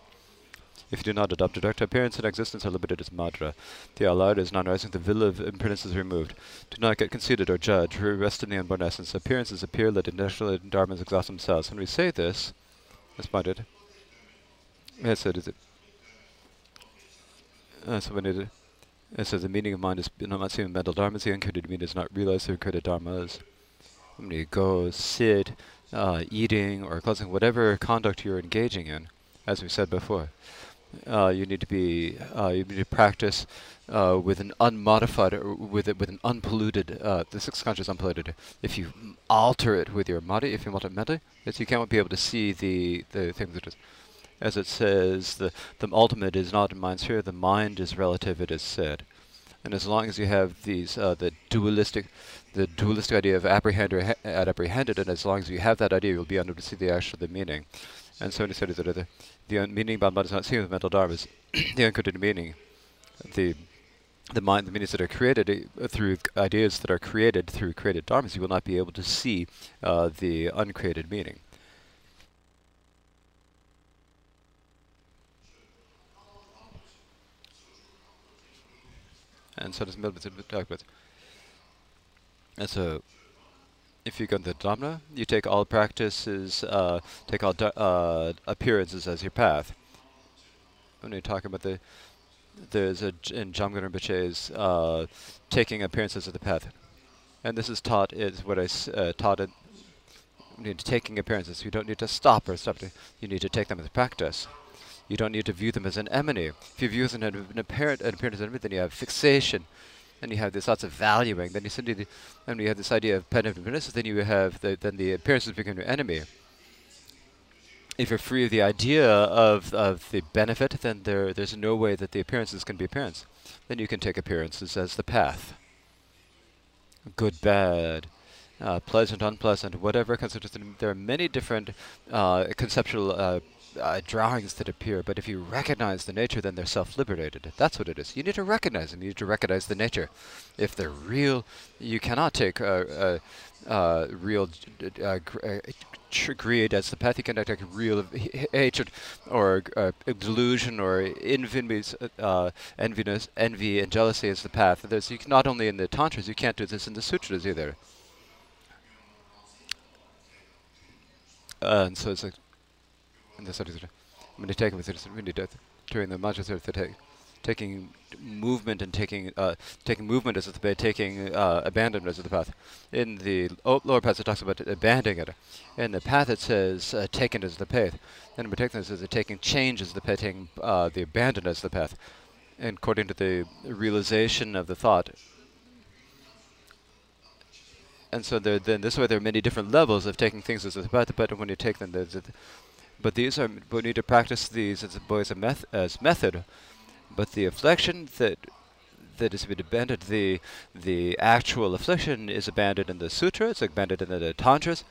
Speaker 2: If you do not adopt a direct appearance and existence are limited as madra. The alaya is non-rising, the will of impermanence is removed. Do not get conceited or judge. Rest in the unborn essence. Appearances appear, let industrial dharmas exhaust themselves. When we say this, pointed, yes, it is. Uh, so when it, it says the meaning of mind is not seen in mental dharmas, the uncoded meaning is not realized through encoded dharmas. When you go, sit, uh, eating, or closing, whatever conduct you're engaging in, as we said before, uh, you need to be uh, you need to practice uh, with an unmodified or with it with an unpolluted uh, the sixth conscious unpolluted. If you alter it with your madi, if you alter madi, you can't be able to see the the things that is. As it says, the the ultimate is not in mind sphere. The mind is relative. It is said, and as long as you have these uh, the dualistic the dualistic idea of apprehend or apprehended, and as long as you have that idea, you'll be able to see the actual the meaning. And so he said that the meaning by is not seen with mental dharmas. the uncoded meaning, the the mind, the meanings that are created uh, through ideas that are created through created dharmas, you will not be able to see uh, the uncreated meaning. And so does Milbit And so if you go to the Dhamma, you take all practices, uh, take all uh, appearances as your path. When you talk about the, there's a in Jamgon Rinpoche's uh, taking appearances as the path, and this is taught is what I uh, taught it. Need taking appearances. You don't need to stop or stop. You need to take them as practice. You don't need to view them as an enemy. If you view them as an apparent an appearance as an enemy, then you have fixation and you have this lots of valuing. Then you suddenly, then you have this idea of penitence. Then you have the then the appearances become your enemy. If you're free of the idea of of the benefit, then there there's no way that the appearances can be appearance. Then you can take appearances as the path. Good, bad, uh, pleasant, unpleasant, whatever. There are many different uh, conceptual uh, uh, drawings that appear, but if you recognize the nature, then they're self-liberated. That's what it is. You need to recognize them. You need to recognize the nature. If they're real, you cannot take a, a, a real uh, greed as the path. You cannot take real hatred or uh, delusion or enviness, uh, envy and jealousy as the path. There's you not only in the tantras, you can't do this in the sutras either. Uh, and so it's like the sorry, sorry. Take with it, when you do during the major take taking movement and taking uh, taking movement as the path, taking uh, abandonment as the path. In the lower path, it talks about abandoning it. In the path, it says uh, taken as the path. And in particular, it says that taking change as the path, taking uh, the abandon as the path. And according to the realization of the thought. And so there, then this way there are many different levels of taking things as the path, but when you take them, there's a but these are we need to practice these as boys a meth as method. But the affliction that that is to be abandoned, the the actual affliction is abandoned in the sutras, it's abandoned in the tantras,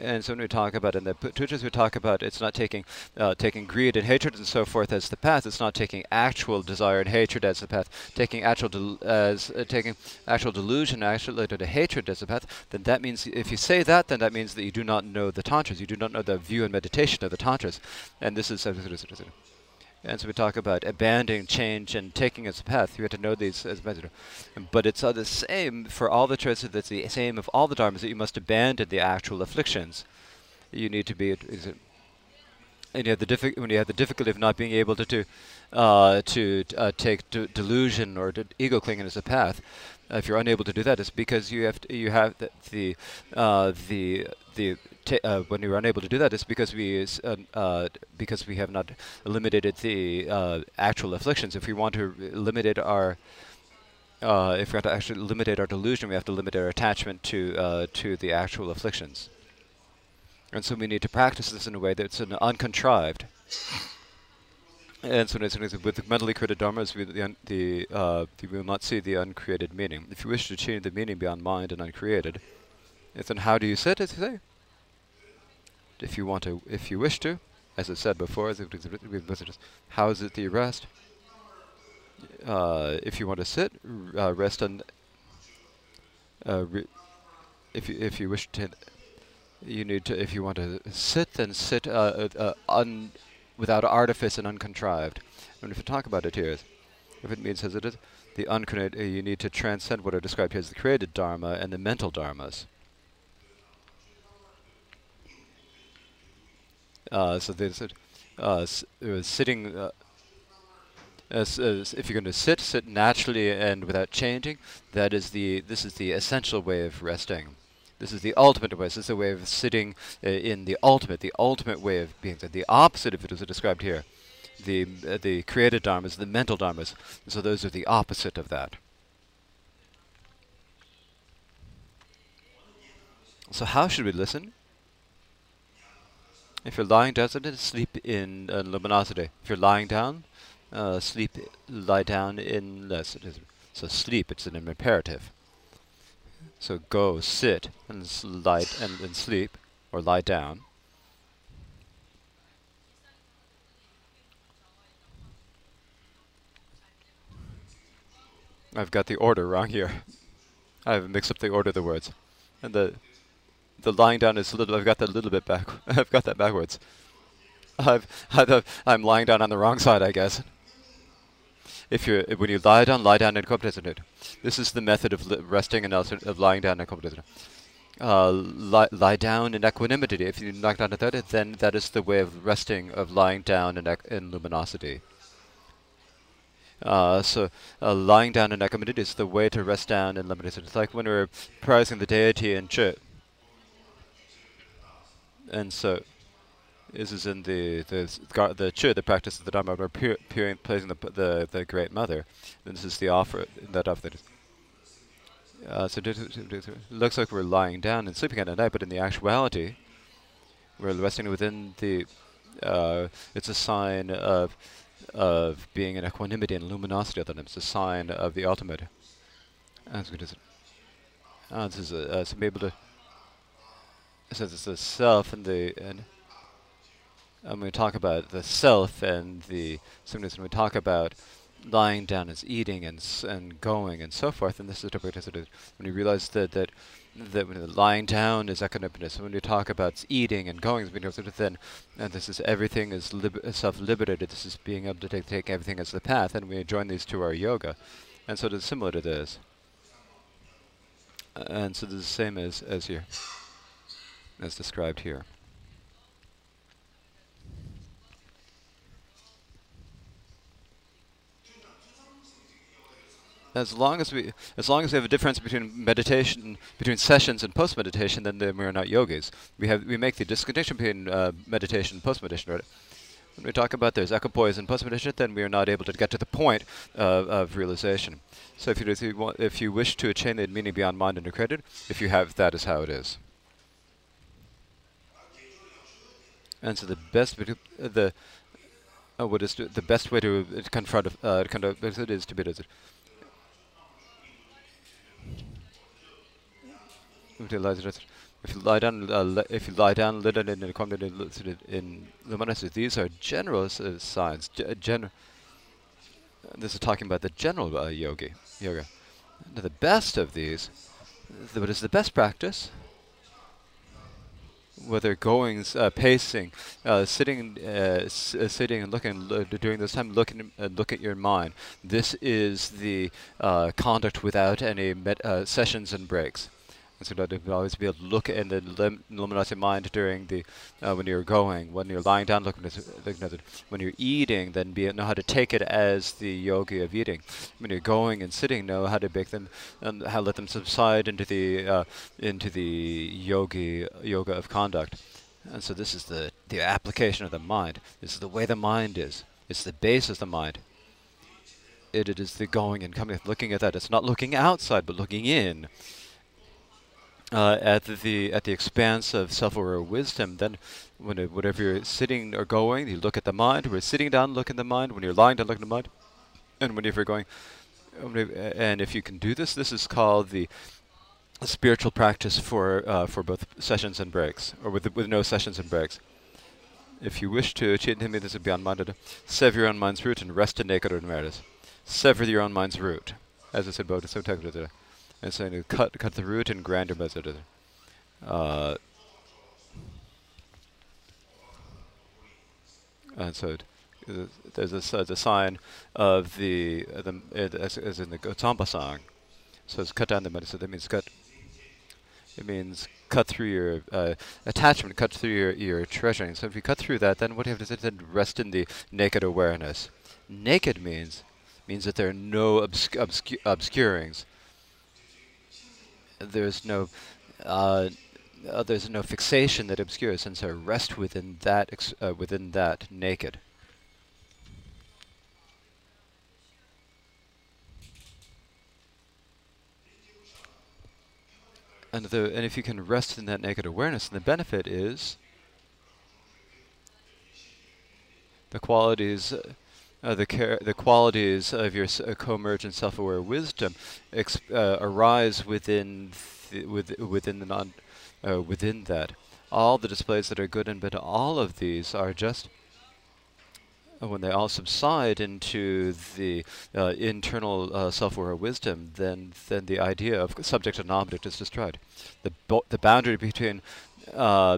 Speaker 2: and so when we talk about in the Sutras, we talk about it's not taking uh, taking greed and hatred and so forth as the path. It's not taking actual desire and hatred as the path. Taking actual as uh, taking actual delusion, actual to hatred as the path. Then that means if you say that, then that means that you do not know the tantras. You do not know the view and meditation of the tantras. And this is. And so we talk about abandoning change and taking its path. You have to know these as measured. But it's the same for all the choices. That's the same of all the dharmas that you must abandon the actual afflictions. You need to be. And you have the when you have the difficulty of not being able to to, uh, to uh, take delusion or ego clinging as a path, if you're unable to do that, it's because you have to, you have the the uh, the, the uh, when we were unable to do that, it's because we uh, uh, because we have not eliminated the uh, actual afflictions. If we want to eliminate our uh, if we have to actually eliminate our delusion, we have to limit our attachment to to the actual afflictions. And so we need to practice this in a way that's an uncontrived. And so with mentally created dharmas, we, the, the, uh, we will not see the uncreated meaning. If you wish to change the meaning beyond mind and uncreated, then how do you sit, as you say? If you want to, if you wish to, as I said before, how is it you rest? Uh, if you want to sit, uh, rest on. Uh, if you if you wish to, you need to. If you want to sit, then sit uh, uh, un without artifice and uncontrived. And if you talk about it here, if it means as it is, the uncreated, uh, you need to transcend what are described here as the created dharma and the mental dharmas. Uh, so there's uh, uh, sitting. Uh, as, as if you're going to sit, sit naturally and without changing. That is the. This is the essential way of resting. This is the ultimate way. This is the way of sitting uh, in the ultimate, the ultimate way of being. The opposite of it is described here. The uh, the created dharmas, the mental dharmas. So those are the opposite of that. So how should we listen? If you're lying down, sleep in uh, luminosity. If you're lying down, uh, sleep, lie down in less. So sleep, it's an imperative. So go, sit, and lie and, and sleep, or lie down. I've got the order wrong here. I've mixed up the order of the words, and the the lying down is a little. I've got that a little bit back. I've got that backwards. I've, I've I'm lying down on the wrong side, I guess if you when you lie down, lie down in competitive. This is the method of resting and also of lying down in competitive. Uh, lie, lie down in equanimity. If you knock down to that, then that is the way of resting, of lying down in, in luminosity. Uh, so uh, lying down in equanimity is the way to rest down in luminosity. It's like when we're prizing the deity in church. And so this is in the the the chur, the practice of the Dharma, we're praising the, the the Great Mother. And this is the offer that offer. Uh, so it looks like we're lying down and sleeping at night, but in the actuality, we're resting within the. Uh, it's a sign of of being in equanimity and luminosity of the It's a sign of the ultimate. As good as it. Uh, this is uh, so be able to. Says it's the self and the and when we talk about the self and the sometimes when we talk about lying down as eating and and going and so forth, and this is when you realize that that that when lying down is equanimity. When we talk about eating and going, then and this is everything is lib- uh, self-liberated. This is being able to take, take everything as the path, and we join these to our yoga, and so it is similar to this. and so this is the same as as here, as described here. as long as we as long as we have a difference between meditation between sessions and post meditation, then, then we are not yogis. We have we make the distinction between uh, meditation and post meditation, right? When we talk about there's equipoise and post meditation, then we are not able to get to the point uh, of realization. So if you if you, want, if you wish to attain the meaning beyond mind and created, if you have that is how it is. And so the best the uh, what is the best way to uh, confront uh, kind of it is to be does it if you lie down, uh, if you lie down, lit in the community in luminosity, these are general uh, signs. Gen this is talking about the general uh, yogi, yoga. Now the best of these, th what is the best practice? Whether going, uh, pacing, uh, sitting, uh, sitting and looking during this time, looking look at your mind. This is the conduct without any sessions and breaks. So that you always be able to look in the lim luminosity mind during the uh, when you're going, when you're lying down, looking at, looking at it. When you're eating, then be know how to take it as the yogi of eating. When you're going and sitting, know how to make them and how let them subside into the uh, into the yogi yoga of conduct. And so this is the the application of the mind. This is the way the mind is. It's the base of the mind. It, it is the going and coming, looking at that. It's not looking outside, but looking in uh, at the at the expanse of self-aware wisdom, then when it, whatever you're sitting or going, you look at the mind. When you're sitting down, look at the mind. When you're lying down, look at the mind. And whenever you're going, and if you can do this, this is called the spiritual practice for uh, for both sessions and breaks, or with with no sessions and breaks. If you wish to achieve this is beyond mind. Sever your own mind's root and rest in naked ordinariness. Sever your own mind's root, as I said, today and so you cut cut the root and grind your method. Uh, and so there's a, uh, the sign of the uh, the uh, as, as, in the Götsangpa song. So it's cut down the medicine. That means cut. It means cut through your uh, attachment, cut through your, your treasuring. So if you cut through that, then what you have to do then rest in the naked awareness. Naked means means that there are no obsc obscu obscurings there's no uh, uh, there's no fixation that obscures, and so rest within that uh, within that naked. And the and if you can rest in that naked awareness, then the benefit is the qualities. Uh, uh, the the qualities of your uh, co-emergent self-aware wisdom uh, arise within th with within the non uh, within that. All the displays that are good and bad, all of these are just uh, when they all subside into the uh, internal self-aware wisdom, then then the idea of subject and object is destroyed. The the boundary between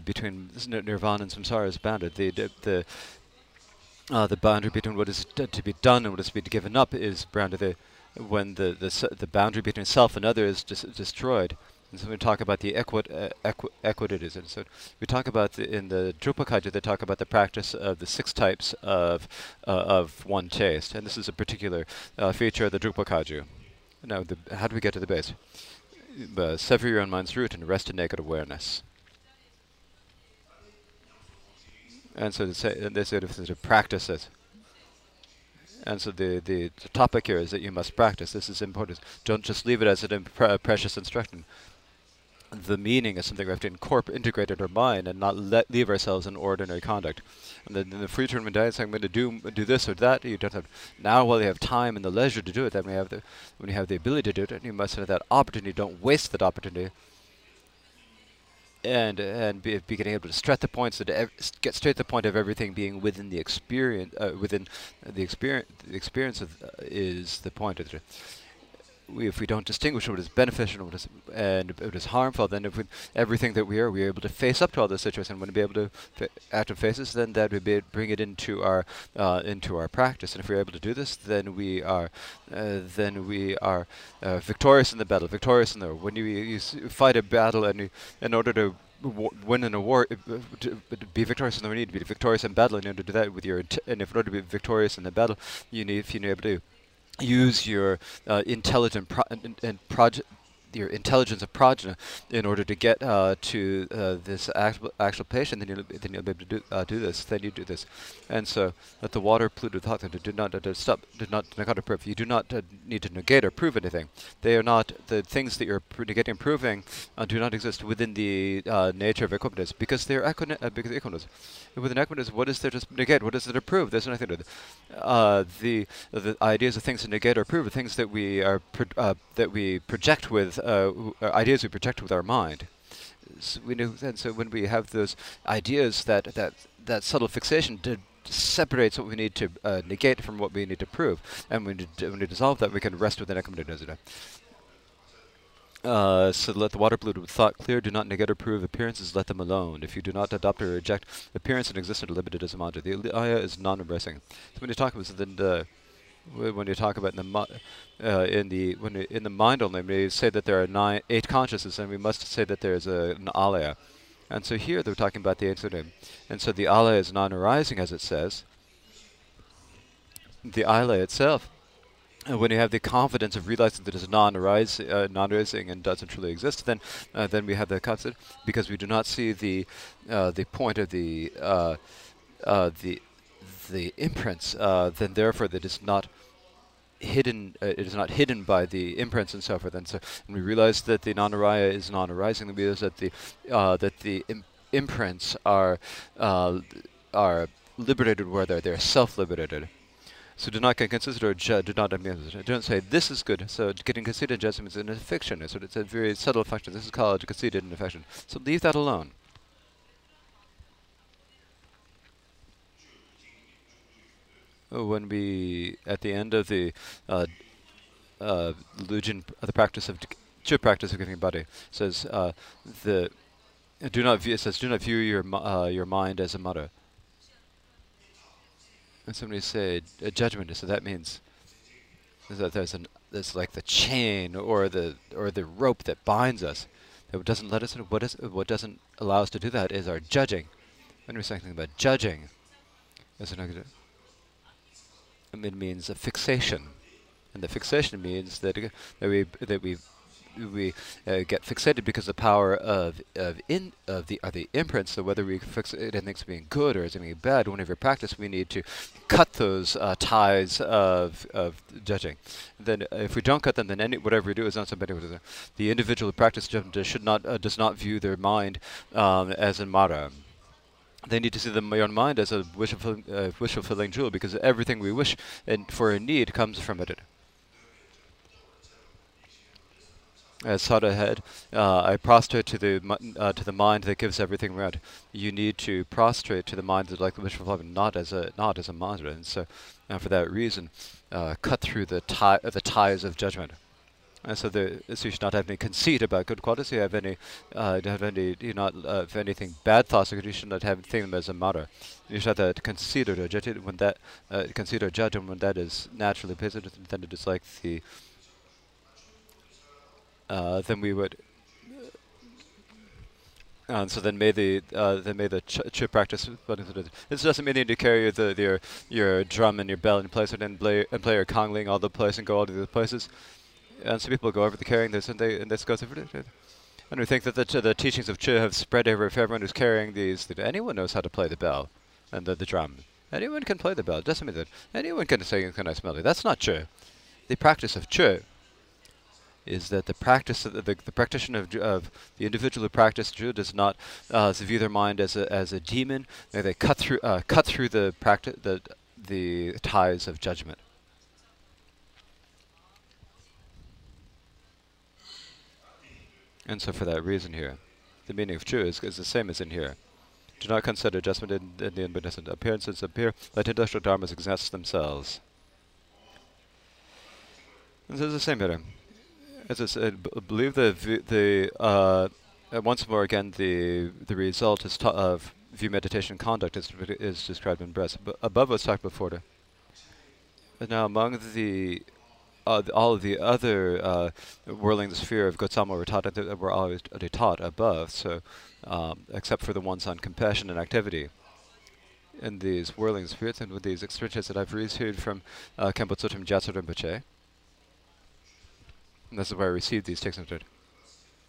Speaker 2: between nirvana and samsara is bounded. The the uh, the boundary between what is to be done and what is to be given up is bounded the when the the the boundary between self and other is dis destroyed. And so we talk about the equit uh, equi equitism. So we talk about the, in the Drukpa Kagyu, they talk about the practice of the six types of uh, of one taste, and this is a particular uh, feature of the Drukpa Kagyu. Now, the, how do we get to the base? Uh, sever your own mind's root and rest in naked awareness. And so say, they said if to practice it. And so the, the, the, topic here is that you must practice. This is important. Don't just leave it as a precious instruction. The meaning is something we have to incorporate, integrate in our mind, and not let leave ourselves in ordinary conduct. And then the free tournament diet, saying, I'm going to do do this or that. You don't have now while you have time and the leisure to do it. Then we have the when you have the ability to do it, and you must have that opportunity. Don't waste that opportunity and and be, be getting able to stress the points that get straight to the point of everything being within the experience uh, within the experience the experience of, uh, is the point of it we, if we don't distinguish what is beneficial and what is, and what is harmful, then if we, everything that we are, we are able to face up to all those situations. When we be able to fa active faces, then that would be bring it into our uh, into our practice. And if we're able to do this, then we are uh, then we are uh, victorious in the battle, victorious in the when you, you fight a battle and you, in order to win an award, uh, to be victorious in the war, you need to be victorious in battle, and you need to do that with your and if in order to be victorious in the battle, you need if you need to use your uh, intelligent pro- and, and project your intelligence of progeny in order to get uh, to uh, this actual, actual patient, then you'll, then you'll be able to do, uh, do this. Then you do this, and so let the water polluted thought that do not uh, stop, do not negate or prove. You do not uh, need to negate or prove anything. They are not the things that you're negating and proving uh, do not exist within the nature of equivalence because they are equivalence. Within equivalence, what is there to negate? What is there to prove? There's nothing to. the the ideas of things to negate or prove are things that we are that we project with uh, ideas we project with our mind. So we know, and so when we have those ideas, that that that subtle fixation separates what we need to uh, negate from what we need to prove, and when, we dissolve that, we can rest within equanimity. Uh, so let the water polluted with thought clear. Do not negate or prove appearances. Let them alone. If you do not adopt or reject appearance and existence, limited as a mantra. The alaya is non-embracing. So when you talk about then the when you talk about in the uh, in the when in the mind only, we say that there are nine, eight consciousnesses, and we must say that there is a, an alaya. And so here they're talking about the incident, and so the alaya is non-arising, as it says. The alaya itself, and when you have the confidence of realizing that it is non-arising, uh, non-arising and doesn't truly exist, then uh, then we have the concept because we do not see the uh, the point of the uh, uh, the the imprints, uh, then therefore that is not hidden. Uh, it is not hidden by the imprints and so forth. And so, and we realize that the non-araya is non-arising. We realize that the uh, that the Im imprints are uh, are liberated where they're they're self-liberated. So do not get considered or do not Don't say this is good. So getting conceited judgment is an affection. So it's a very subtle function. This is called conceited and affection. So leave that alone. When we at the end of the uh, uh, uh, the practice of chip practice of giving body says uh, the do not view, it says do not view your uh, your mind as a mother. And somebody said a judgment. So that means that there's an there's like the chain or the or the rope that binds us that doesn't let us. What is what doesn't allow us to do that is our judging. When we're saying about judging, as an it means a fixation, and the fixation means that uh, that we that we we uh, get fixated because the power of of in of the of the imprints. So whether we fix it and as being good or as being bad, whenever practice, we need to cut those uh, ties of of judging. Then, uh, if we don't cut them, then any whatever we do is not somebody. The individual practice should not uh, does not view their mind um, as a mara they need to see the own mind as a wish fulfilling, uh, wish fulfilling jewel because everything we wish and for a need comes from it. As Sada had, uh, I prostrate to the uh, to the mind that gives everything right. You need to prostrate to the mind that like the wish fulfilling, not as a not as a mantra. And so, uh, for that reason, uh, cut through the tie the ties of judgment. And so, the, so you should not have any conceit about good qualities. You have any, uh, have any, you not uh, have anything bad thoughts. You should not have think them as a matter. You should to consider or judge it when that uh, consider judge and when that is naturally present. Then it is like the. Uh, then we would. And so then may the uh, then may the ch- chip practice. This doesn't mean you need to carry the, the your your drum and your bell and place it and play and play your kangling all the place and go all to the places and some people go over the carrying this, and they and this goes over it. And we think that the, the teachings of Chöd have spread over if everyone who's carrying these, that anyone knows how to play the bell and the, the drum. Anyone can play the bell. It doesn't mean that anyone can sing a nice melody. That's not Chöd. The practice of Chöd is that the practice of the, the, the practitioner of, of, the individual who practices Chöd does not uh, view their mind as a as a demon. They cut through uh, cut through the practice the the ties of judgment. And so for that reason here, the meaning of true is, is the same as in here. Do not consider adjustment in, in the inbeneficent appearances appear, let industrial dharmas exist themselves. And this is the same here. As I said, believe the the uh, uh, once more again the the result is of view meditation conduct is is described in breath. Above what's talked before. Now among the uh, all of the other uh, whirling the sphere of Gotama were taught that were always taught above, so um, except for the ones on compassion and activity. in these whirling spheres and with these experiences that I've received from uh, Tsultrim Gyamtso Rinpoche. And this is where I received these texts.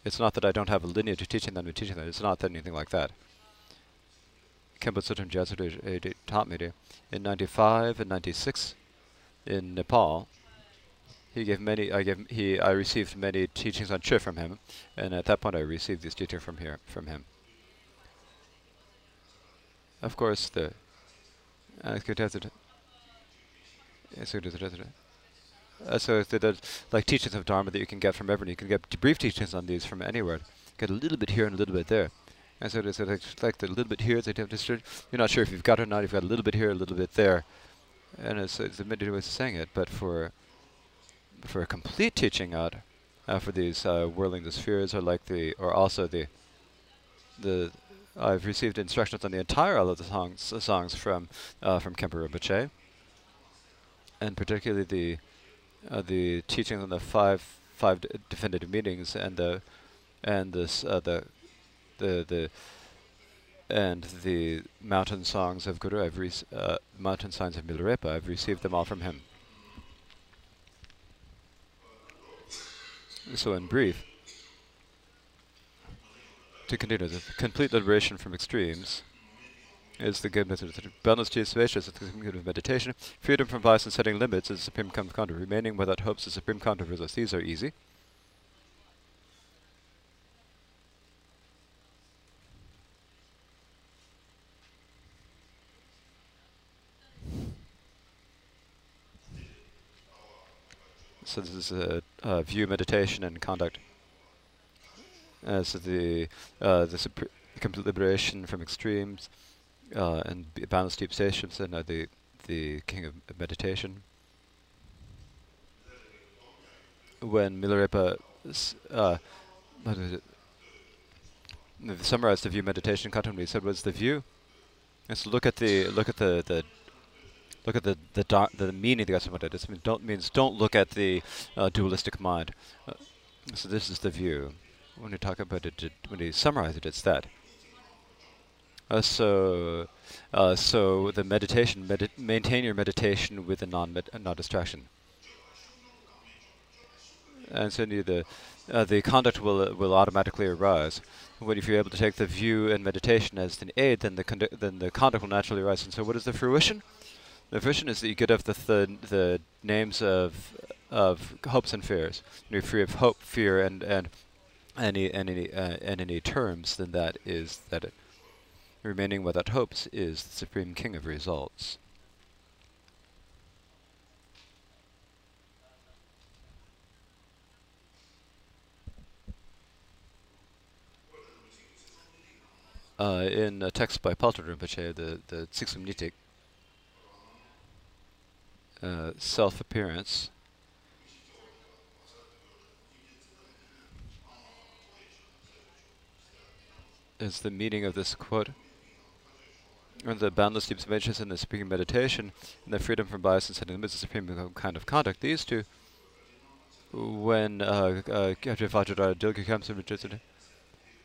Speaker 2: It's not that I don't have a lineage of teaching them and teaching them. It's not that anything like that. Khenpo Tsultrim Gyamtso taught me to. In 95 and 96 in Nepal, he gave many. I gave he. I received many teachings on Chi from him, and at that point, I received these teachings from here from him. Of course, the uh, uh, there's like teachings of Dharma that you can get from everyone. You can get brief teachings on these from anywhere. Get a little bit here and a little bit there. And so it's like, the little bit here, you're not sure if you've got it or not. You've got a little bit here, a little bit there, and it's, it's a way of saying it. But for for a complete teaching out, uh, for these uh, whirling the spheres, or like the, or also the the I've received instructions on the entire all of the songs, songs from uh, from Khenpo Rinpoche, and particularly the uh, the teachings on the five five definitive meanings and the and this uh, the the the and the mountain songs of Guru. I've re- uh, mountain signs of Milarepa. I've received them all from him. So, in brief, to continue, the complete liberation from extremes is the good method. Balance to spacious is the community of meditation. Freedom from vice and setting limits is the supreme conduct. Remaining without hopes is the supreme results. These are easy. So this is a, a view meditation and conduct. Uh, so the uh, the complete liberation from extremes uh, and balanced deep stations and uh, the the king of meditation. When Milarepa uh, summarized the view meditation content, he said was the view. Let's look at the look at the the look at the the, the meaning of the It means don't means don't look at the uh, dualistic mind. Uh, so this is the view when you talk about it, it when you summarize it, it's that. Uh, so, uh, so the meditation, medi maintain your meditation with a non non distraction, and so the uh, the conduct will uh, will automatically arise. When if you're able to take the view and meditation as an aid, then the then the conduct will naturally arise. And so, what is the fruition? The vision is that you get off the th the names of of hopes and fears. You're free of hope, fear, and and any any uh, and any terms, then that is that it remaining without hopes is the supreme king of results. Uh, in a text by Patrul Rinpoche, the, the Nitik, uh, self-appearance, is the meaning of this quote. And the boundless deep dimensions and the supreme meditation, and the freedom from bias and setting limits, the supreme kind of conduct. These two, when uh, uh,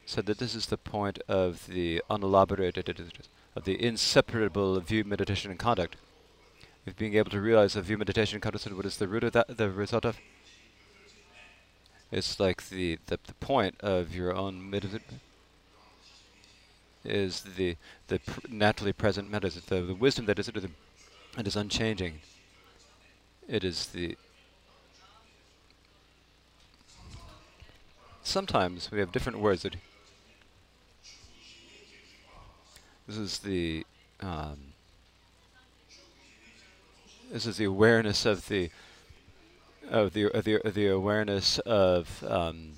Speaker 2: said that this is the point of the unelaborated, of the inseparable view, meditation, and conduct. Of being able to realize the view, meditation, conduct, what is the root of that, the result of? It's like the, the, the point of your own meditation is the the pr naturally present matters. The, the wisdom that is it is unchanging. It is the sometimes we have different words that this is the um, this is the awareness of the of the of the, of the awareness of um,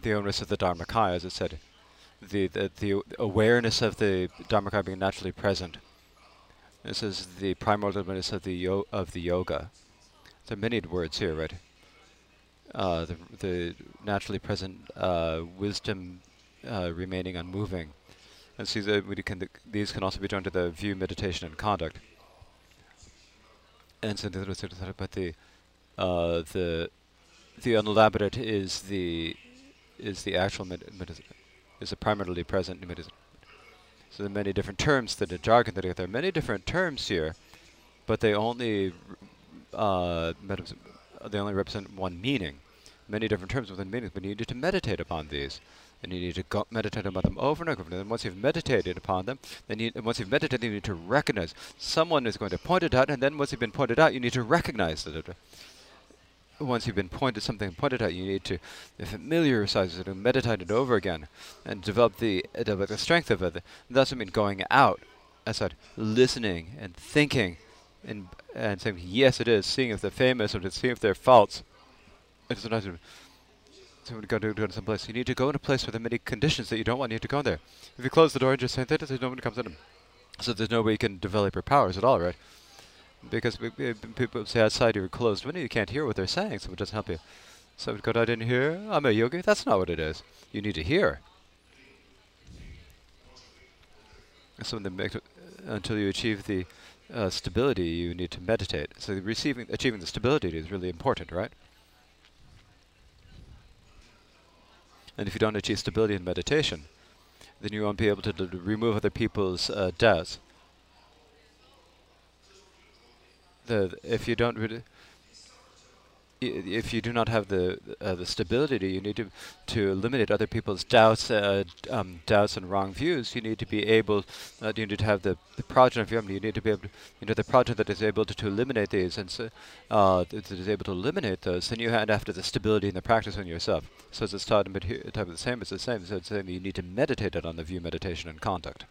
Speaker 2: the awareness of the Dharmakaya, as it said the, the, the awareness of the Dharmakaya being naturally present. This is the primordial awareness of the yo of the yoga. There are many words here, right? Uh, the the naturally present uh, wisdom uh, remaining unmoving, and see that we can th these can also be joined to the view, meditation, and conduct. And the uh, the the unelaborate is the is the actual med meditation is a primarily present So there are many different terms that are jargon that are there are many different terms here, but they only uh, they only represent one meaning. Many different terms within meanings, but you need to meditate upon these. And you need to meditate upon them over and over. And then once you've meditated upon them, then you, once you've meditated, you need to recognize. Someone is going to point it out, and then once you've been pointed out, you need to recognize it once you've been pointed something pointed out, you need to familiarize it and meditate it over again, and develop the develop the strength of it. That doesn't mean going out. I said listening and thinking, and and saying yes, it is. Seeing if they're famous or seeing if they're false. It's not to go to, go some place. You need to go in a place where there are many conditions that you don't want. You need to go in there. If you close the door and just say that, there's nobody comes in. So there's no way you can develop your powers at all, right? because we, we, people say outside you're closed window, you can't hear what they're saying, so it doesn't help you. So God, I didn't hear. I'm a yogi. That's not what it is. You need to hear. So the until you achieve the uh, stability, you need to meditate. So receiving, achieving the stability is really important, right? And if you don't achieve stability in meditation, then you won't be able to remove other people's uh, doubts. the if you don't if you do not have the uh, the stability you need to to eliminate other people's doubts uh, um, doubts and wrong views. You need to be able uh, you need to have the the prajna of your you need to be able to, you know the prajna that is able to, to eliminate these and so uh, that is able to eliminate those then you have after the stability in the practice on yourself. So it's type of the same it's the same so it's saying you need to meditate it on the view meditation and conduct.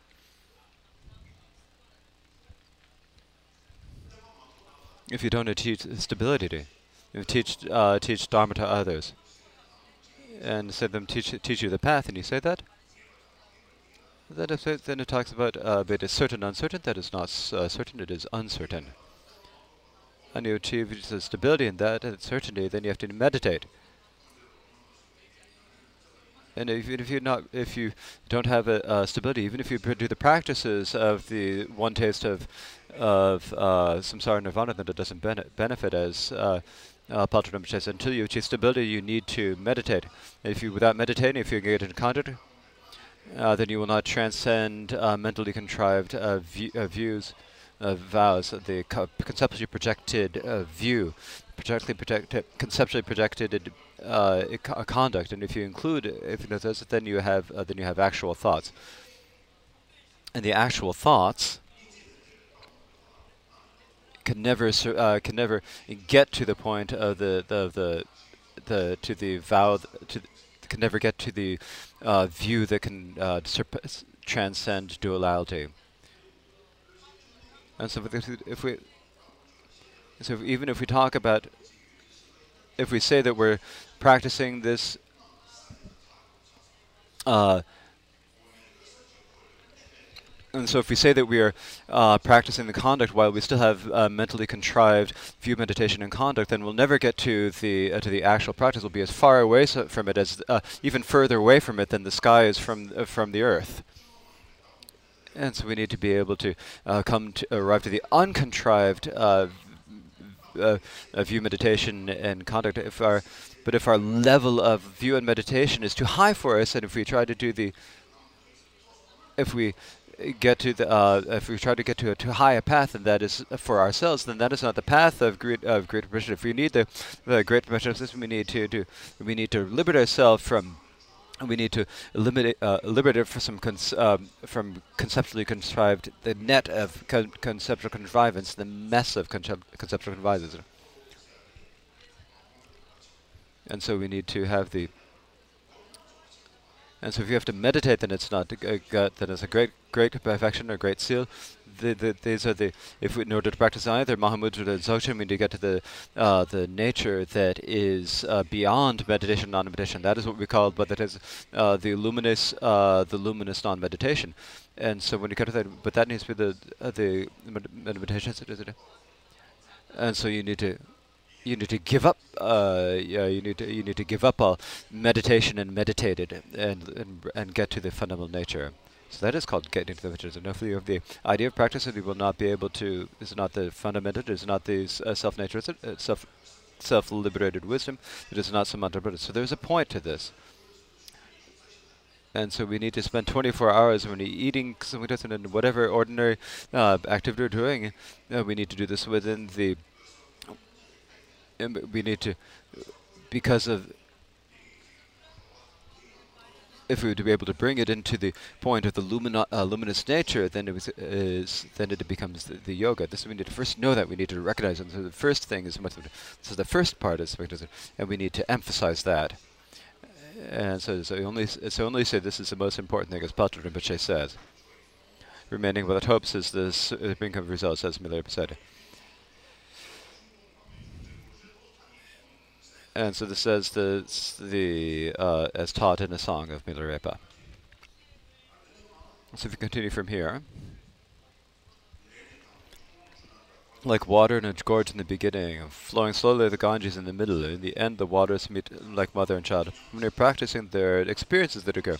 Speaker 2: If you don't teach stability, you teach uh, teach dharma to others, and say them teach teach you the path, and you say that. Then it, then it talks about uh, it is certain, uncertain. That is not uh, certain; it is uncertain. And you achieve the stability in that and certainty. Then you have to meditate. And if, if you not if you don't have a stability, even if you do the practices of the one taste of of uh, samsara nirvana, then it doesn't bene benefit as uh, uh, says. Until you achieve stability, you need to meditate. If you without meditating, if you get in contact, uh, then you will not transcend uh, mentally contrived uh, view, uh, views, uh, vows, the co conceptually projected view, projectly projected, conceptually projected uh, conduct, and if you include if you know then you have uh, then you have actual thoughts, and the actual thoughts can never uh, can never get to the point of the the the, the to the vow to can never get to the uh, view that can uh, transcend duality. And so if we so even if we talk about if we say that we're practicing this uh, and so if we say that we are uh, practicing the conduct while we still have uh, mentally contrived view meditation and conduct, then we'll never get to the uh, to the actual practice. We'll be as far away so from it as uh, even further away from it than the sky is from uh, from the earth. And so we need to be able to uh, come to arrive to the uncontrived view meditation and conduct. If our, but if our level of view and meditation is too high for us, and if we try to do the, if we get to the, uh, if we try to get to a too high a path, and that is for ourselves, then that is not the path of great of great permission. If we need the, the great permission system, we need to do, we need to liberate ourselves from we need to eliminate, uh, liberate it from some um, from conceptually contrived the net of con conceptual contrivance, the mess of conceptual contrivance. And so we need to have the. And so if you have to meditate, then it's not a, a, then it's a great great perfection or great seal the, the, these are the if we, in order to practice either Mahamudra and Dzogchen, we need to get to the uh, the nature that is uh, beyond meditation, non-meditation. That is what we call, but that is uh, the luminous, uh, the luminous non-meditation. And so when you get to that, but that needs to be the uh, the meditation. And so you need to you need to give up. Uh, you need to you need to give up all meditation and meditated and and and get to the fundamental nature. So that is called getting to the visions. And if you have the idea of practice, and you will not be able to, is not the fundamental, it is not the uh, self-nature, it's uh, self, self-liberated wisdom, it is not but So there's a point to this. and so we need to spend 24 hours when eating something different and whatever ordinary uh, activity we're doing. Uh, we need to do this within the. We need to, because of. If we were to be able to bring it into the point of the lumino uh, luminous nature, then it was is then it becomes the, the, yoga. This we need to first know that we need to recognize it. So the first thing is much. So the first part is and we need to emphasize that. And so, so only so only say this is the most important thing, as Patrul Rinpoche says. Remaining without hopes is this uh, brink of results, as Milarepa said. And so this says the the uh, as taught in a song of Milarepa. So if you continue from here. like water in a gorge in the beginning, flowing slowly the Ganges in the middle. In the end, the waters meet like mother and child. When we're practicing, there are experiences that occur.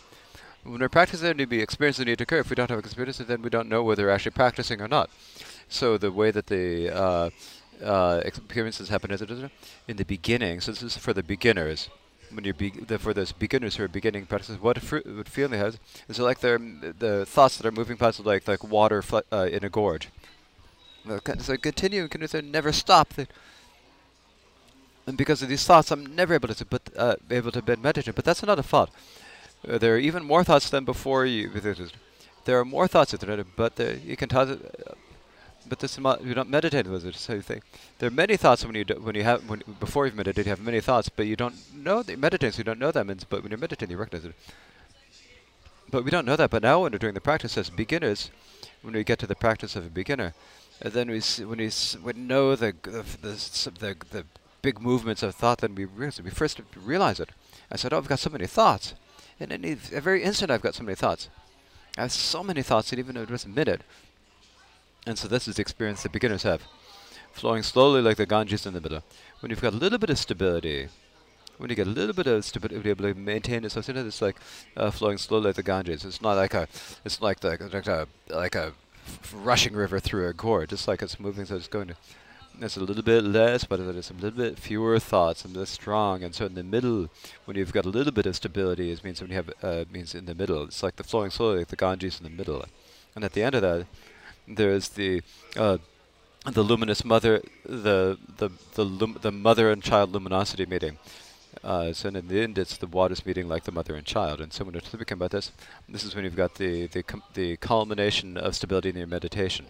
Speaker 2: When we're practicing, there need to be experiences that need to occur. If we don't have experiences, then we don't know whether we're actually practicing or not. So the way that the uh, uh, experiences happen in the beginning. So this is for the beginners. When you're be for those beginners who are beginning practices, what, what feeling they have is like they're the thoughts that are moving past like like water uh, in a gorge. So continue, continue, never stop. And because of these thoughts, I'm never able to uh, able to meditate. But that's not a thought. Uh, there are even more thoughts than before you. There are more thoughts, but you can. Uh, but this you don't meditate with it. So you think there are many thoughts when you do, when you have when before you've meditated, you have many thoughts, but you don't know that meditating. So you don't know them. But when you're meditating, you recognize it. But we don't know that. But now, when we're doing the practice as beginners, when we get to the practice of a beginner, and then we see, when we we know the the, the the, the big movements of thought, then we realize we first realize it. I said, "Oh, I've got so many thoughts," and in a very instant, I've got so many thoughts. I have so many thoughts that even though it was a minute. And so this is the experience that beginners have, flowing slowly like the Ganges in the middle. When you've got a little bit of stability, when you get a little bit of stability, able to maintain it. So it's like uh, flowing slowly like the Ganges. It's not like a, it's like the, like a, like a rushing river through a gorge, just like it's moving, so it's going to. It's a little bit less, but there's a little bit fewer thoughts and less strong. And so in the middle, when you've got a little bit of stability, it means when you have uh, means in the middle. It's like the flowing slowly, like the Ganges in the middle. And at the end of that, there's the uh, the luminous mother, the the the, the mother and child luminosity meeting. Uh, so in the end, it's the waters meeting like the mother and child. And so when we're speaking about this, this is when you've got the the, the culmination of stability in your meditation.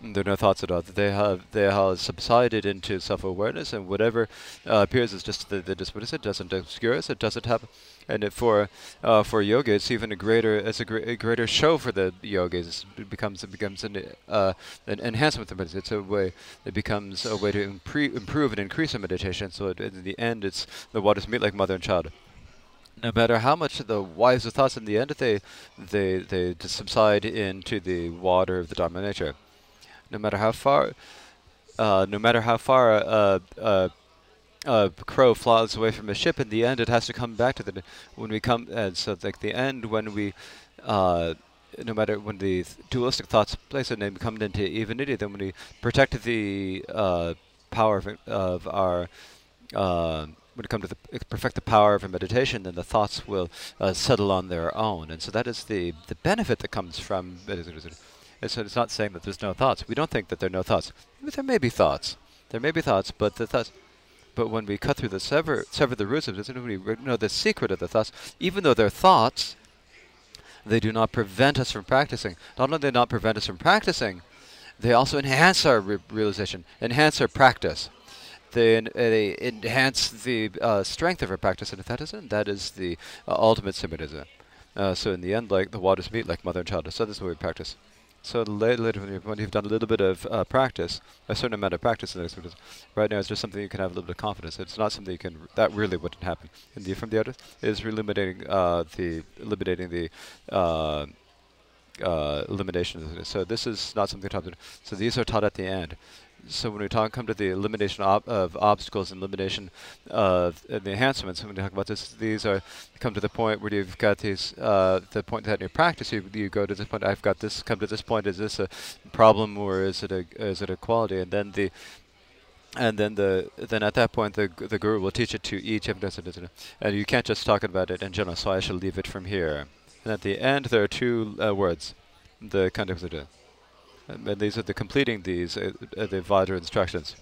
Speaker 2: There are no thoughts at all. They have they have subsided into self-awareness, and whatever uh, appears is just the, the dismiss it doesn't obscure us. It doesn't have, and for uh, for yoga, it's even a greater it's a, a, greater show for the yogis. It becomes it becomes an uh, an enhancement of meditation. It's a way it becomes a way to improve and increase the meditation. So it, in the end, it's the waters meet like mother and child no matter how much the wiser thoughts in the end they they they subside into the water of the Dharma nature no matter how far, uh, no matter how far a, crow flies away from a ship, in the end it has to come back to the when we come. And so, like the end when we, uh, no matter when the dualistic thoughts place a name come into evenity, then when we protect the uh, power of, of our uh, when it comes to the, perfect the power of meditation, then the thoughts will uh, settle on their own, and so that is the the benefit that comes from meditation. So it's not saying that there's no thoughts. We don't think that there are no thoughts. But there may be thoughts. There may be thoughts, but the thoughts. But when we cut through the sever, sever the roots of when we know the secret of the thoughts, even though they're thoughts, they do not prevent us from practicing. Not only do they not prevent us from practicing, they also enhance our re realization, enhance our practice. They, en they enhance the uh, strength of our practice, and if that isn't, that is the uh, ultimate symbolism. Uh, so in the end, like the waters meet like mother and child. So this is what we practice. So later, when you've done a little bit of uh, practice, a certain amount of practice, in right now it's just something you can have a little bit of confidence. It's not something you can. That really wouldn't happen. And the, from the other is eliminating uh, the eliminating the. Uh, uh, elimination. So this is not something taught. So these are taught at the end so when we talk come to the elimination of, obstacles and elimination of uh, the enhancements, when we talk about this, these are come to the point where you've got these uh, the point that in your practice you, you go to this point. I've got this. Come to this point. Is this a problem or is it a is it a quality? And then the and then the then at that point the the guru will teach it to each and you can't just talk about it in general. So I shall leave it from here. And at the end there are two uh, words, the context of and these are the completing these uh, uh, the Vajra instructions.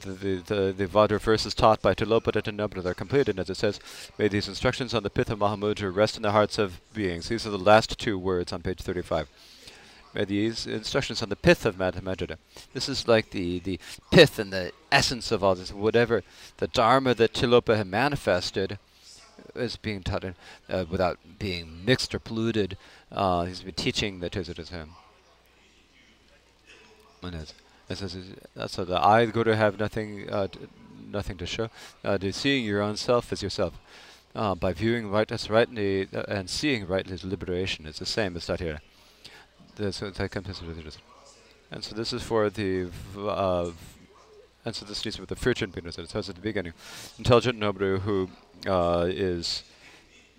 Speaker 2: The the the, the Vajra verses taught by Tilopada and Nobra are completed as it says, May these instructions on the Pith of Mahamudra rest in the hearts of beings. These are the last two words on page 35 May these instructions on the pith of Madhya This is like the, the pith and the essence of all this, whatever the Dharma that Tilopa had manifested is being taught uh, without being mixed or polluted. Uh, he's been teaching the Tisatism. And as, as, as, so the I go to have nothing, uh, nothing to show. Uh, to seeing your own self as yourself. Uh, by viewing right as rightly uh, and seeing rightly as liberation is the same as that here so and so this is for the uh, and so this needs be the future penis. It says at the beginning, intelligent Naropa who uh, is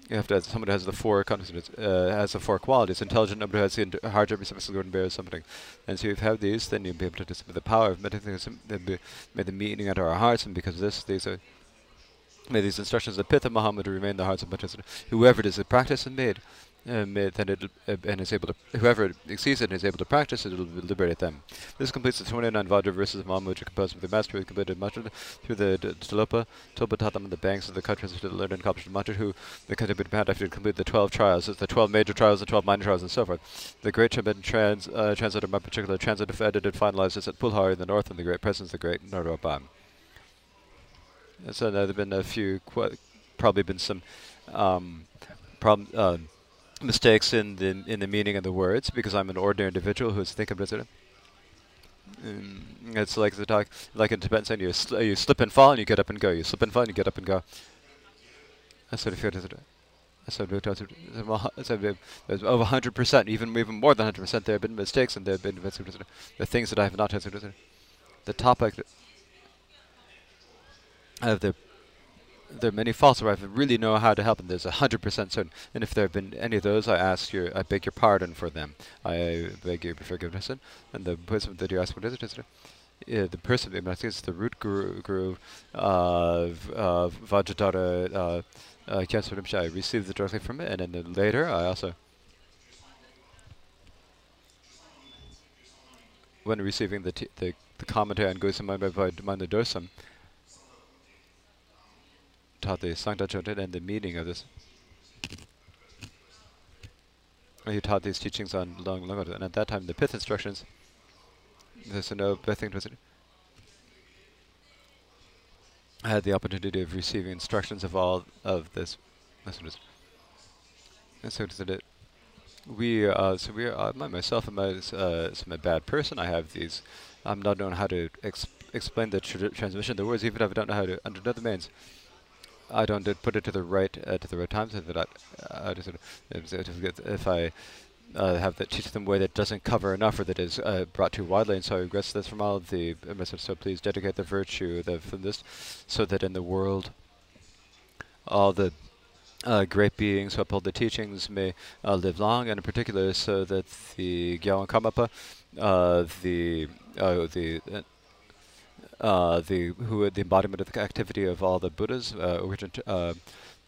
Speaker 2: you have to have somebody has the four consonants, uh, has the four qualities. Intelligent Naropa has the hard job, and bears something. And so if you have these, then you'll be able to discover the power of meditation, may the meaning enter our hearts, and because of this, these are May these instructions of the Pith of Mahamudra remain in the hearts of participants. Whoever it is that practiced and made, um, then it uh, and is able to whoever exceeds it and is able to practice it, it will liberate them. This completes the 29 Vajra verses of Mahamudra composed with the master who completed mantra through the Tilopa, Topa taught them on the banks of the countries to the learned and accomplished mantra who the Katibid Pant after complete the 12 trials, the 12 major trials, the 12 minor trials, and so forth. The great Tibetan trans, uh, translator, my particular translative edited finalized is at Pulhar in the north and the great presence of the great Naropa. So there have been a few, probably been some um, problem. Uh, mistakes in the in the meaning of the words because I'm an ordinary individual who's thinking about it. Mm, it's like the talk, like in Tibetan saying, you sl you slip and fall and you get up and go. You slip and fall and you get up and go. That's what I feel. Over 100%, even even more than 100%. There have been mistakes and there have been the things that I have not. The topic of the there are many faults where I really know how to help, and there's a hundred percent certain. And if there have been any of those, I ask your, I beg your pardon for them. I beg your forgiveness, and the person that you ask for is it? Uh, the person is the root guru, guru of uh, Vajradhara uh, uh, I received it directly from it, and then later I also, when receiving the the, the commentary on Gosama by Dosam, taught the Sangha Chotet and the meaning of this. He taught these teachings on long, long ago, and at that time the pith instructions. There's no thing was I had the opportunity of receiving instructions of all of this. And so did it. We, uh, so we, are, uh, myself, am a, uh, a bad person. I have these. I'm not knowing how to exp explain the tr transmission of the words, even if I don't know how to understand the means. I don't put it to the right uh, to the right times. If, it, uh, if I uh, have that teach them way that doesn't cover enough or that is uh, brought too widely, and so I regress this from all of the message. So please dedicate the virtue the, from this, so that in the world, all the uh, great beings who uphold the teachings may uh, live long, and in particular, so that the Gyalwang Karmapa, uh, the uh, the uh, the who the embodiment of the activity of all the Buddhas, uh, uh,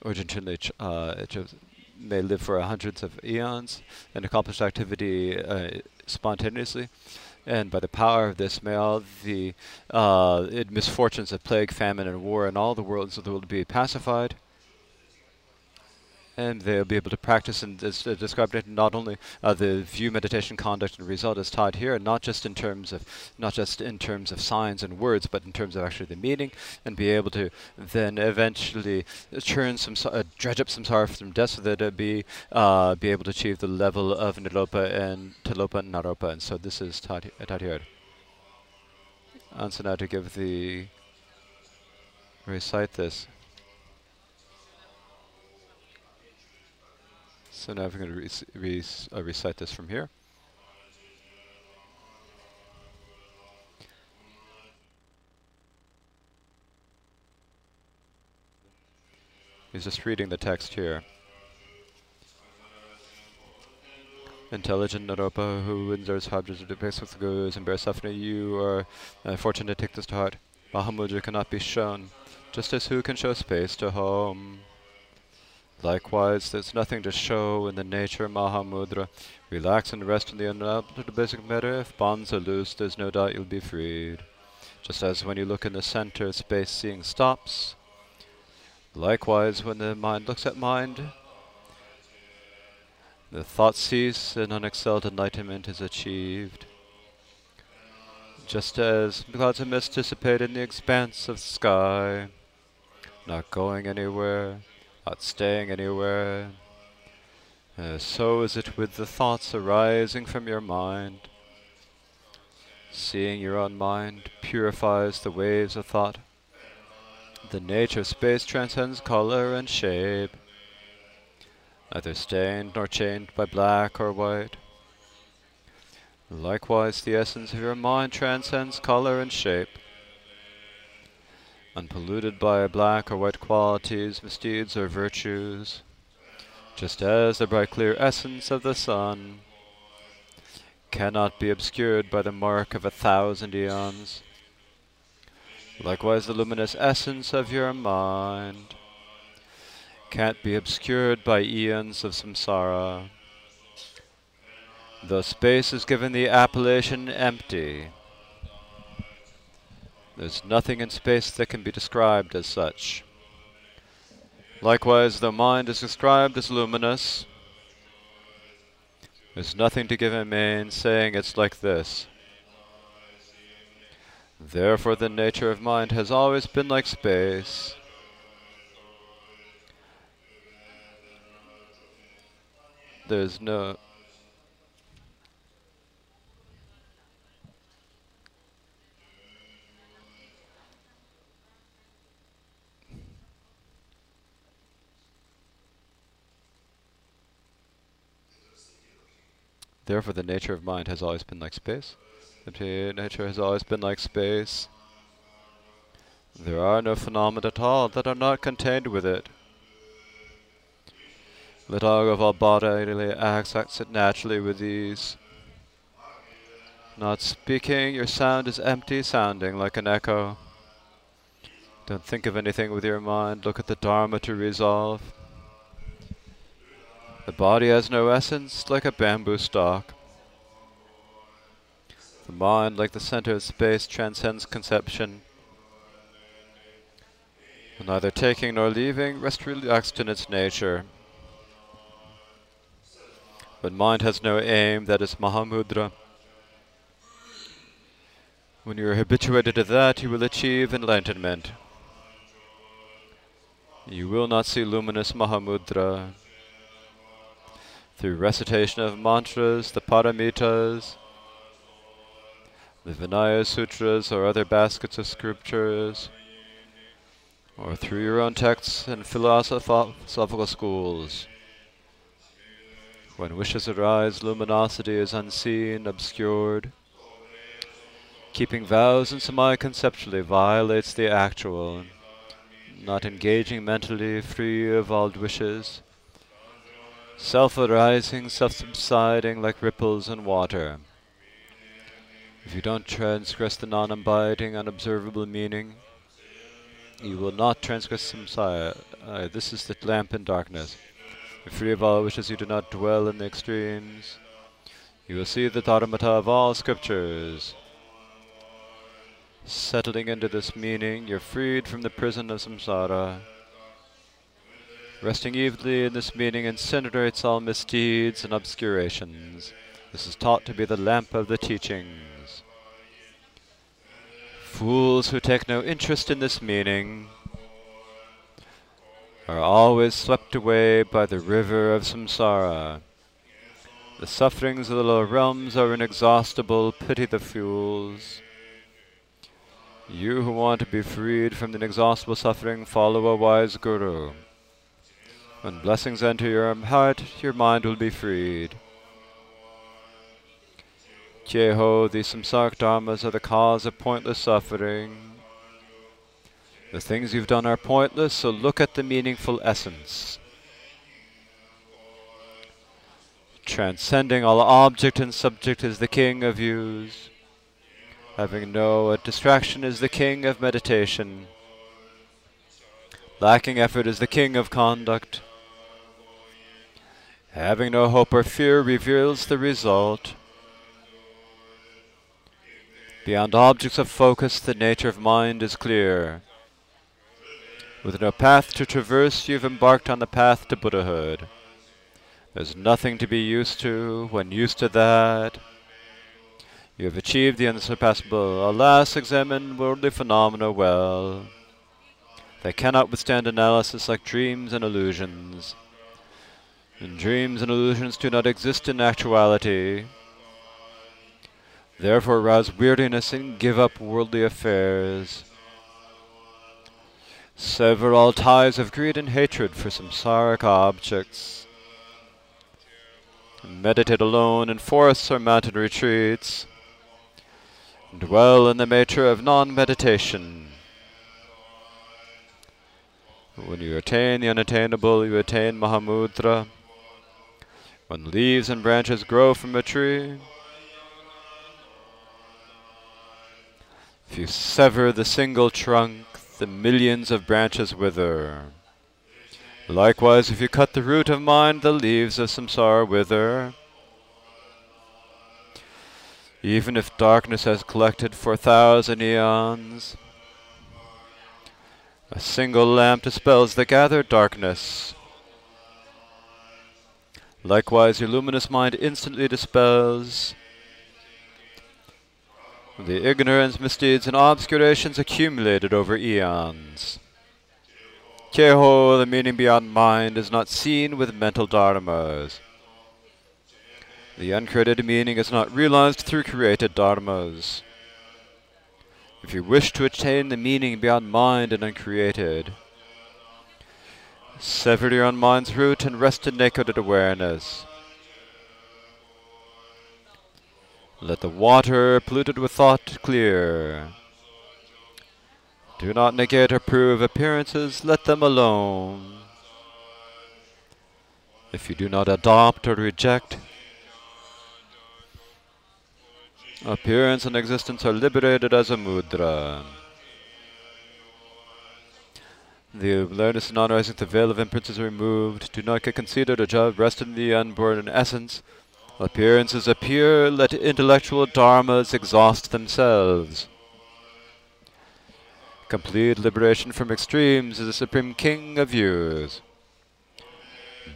Speaker 2: originally uh, may live for hundreds of eons and accomplish activity uh, spontaneously. And by the power of this, may all the misfortunes of plague, famine, and war in all the worlds of the world be pacified and they'll be able to practice and uh, describe it not only uh, the view, meditation, conduct, and result as taught here, not just in terms of not just in terms of signs and words, but in terms of actually the meaning, and be able to then eventually churn some, uh, dredge up some sorrow from death, so that it be uh, be able to achieve the level of Nilopa and Tilopa and Naropa. And so this is taught, taught here. And so now to give the recite this. So now we're going to re uh, recite this from here. He's just reading the text here. intelligent Naropa who endures hardships depicts with the gurus and suffering, you are uh, fortunate to take this to heart. Mahamudra cannot be shown, just as who can show space to home. Likewise, there's nothing to show in the nature of Mahamudra. Relax and rest in the unadopted basic matter. If bonds are loose, there's no doubt you'll be freed. Just as when you look in the center, space seeing stops. Likewise, when the mind looks at mind, the thoughts cease and unexcelled enlightenment is achieved. Just as clouds of mist dissipate in the expanse of sky, not going anywhere, not staying anywhere, uh, so is it with the thoughts arising from your mind. Seeing your own mind purifies the waves of thought. The nature of space transcends color and shape neither stained nor chained by black or white. Likewise, the essence of your mind transcends color and shape. Unpolluted by black or white qualities, misdeeds, or virtues, just as the bright clear essence of the sun cannot be obscured by the mark of a thousand eons. Likewise, the luminous essence of your mind can't be obscured by eons of samsara. The space is given the appellation empty. There's nothing in space that can be described as such. Likewise, the mind is described as luminous. There's nothing to give a name saying it's like this. Therefore, the nature of mind has always been like space. there's no Therefore, the nature of mind has always been like space. The nature has always been like space. There are no phenomena at all that are not contained with it. The dog of our bodily acts acts it naturally with ease. Not speaking, your sound is empty sounding like an echo. Don't think of anything with your mind, look at the Dharma to resolve. The body has no essence, like a bamboo stalk. The mind, like the center of space, transcends conception. Neither taking nor leaving, rest relaxed in its nature. But mind has no aim, that is Mahamudra. When you are habituated to that, you will achieve enlightenment. You will not see luminous Mahamudra. Through recitation of mantras, the paramitas, the Vinaya Sutras, or other baskets of scriptures, or through your own texts and philosophical schools. When wishes arise, luminosity is unseen, obscured. Keeping vows and samaya conceptually violates the actual, not engaging mentally, free of all wishes. Self-arising, self-subsiding like ripples in water. If you don't transgress the non-abiding, unobservable meaning, you will not transgress samsara. Uh, this is the lamp in darkness free of all wishes, you do not dwell in the extremes. You will see the dharmata of all scriptures. Settling into this meaning, you're freed from the prison of samsara. Resting evenly in this meaning incinerates all misdeeds and obscurations. This is taught to be the lamp of the teachings. Fools who take no interest in this meaning are always swept away by the river of samsara. The sufferings of the lower realms are inexhaustible, pity the fools. You who want to be freed from the inexhaustible suffering, follow a wise guru. When blessings enter your heart, your mind will be freed. Jeho, the samsaric dharmas are the cause of pointless suffering. The things you've done are pointless, so look at the meaningful essence. transcending all object and subject is the king of views. Having no distraction is the king of meditation. Lacking effort is the king of conduct. Having no hope or fear reveals the result. Beyond objects of focus, the nature of mind is clear. With no path to traverse, you've embarked on the path to Buddhahood. There's nothing to be used to when used to that. You have achieved the unsurpassable. Alas, examine worldly phenomena well. They cannot withstand analysis like dreams and illusions. And dreams and illusions do not exist in actuality. Therefore, rouse weariness and give up worldly affairs. Sever all ties of greed and hatred for samsaric objects. Meditate alone in forests or mountain retreats. Dwell in the nature of non meditation. When you attain the unattainable, you attain Mahamudra. When leaves and branches grow from a tree, if you sever the single trunk, the millions of branches wither. Likewise, if you cut the root of mind, the leaves of samsara wither. Even if darkness has collected for thousand eons, a single lamp dispels the gathered darkness. Likewise, your luminous mind instantly dispels the ignorance, misdeeds, and obscurations accumulated over eons. Keho, the meaning beyond mind, is not seen with mental dharmas. The uncreated meaning is not realized through created dharmas. If you wish to attain the meaning beyond mind and uncreated, sever your own mind's root and rest in naked awareness. Let the water polluted with thought clear. Do not negate or prove appearances, let them alone. If you do not adopt or reject, appearance and existence are liberated as a mudra. The awareness non rising the veil of inference is removed. Do not get conceited or judge. Rest in the unborn in essence. Appearances appear. Let intellectual dharmas exhaust themselves. Complete liberation from extremes is the supreme king of views.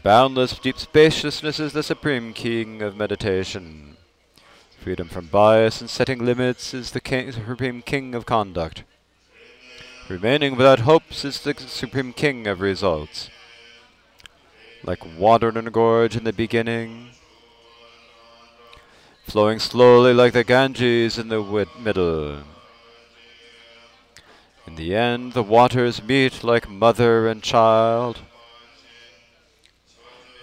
Speaker 2: Boundless deep spaciousness is the supreme king of meditation. Freedom from bias and setting limits is the king, supreme king of conduct. Remaining without hopes is the supreme king of results. Like water in a gorge in the beginning, flowing slowly like the Ganges in the middle. In the end, the waters meet like mother and child.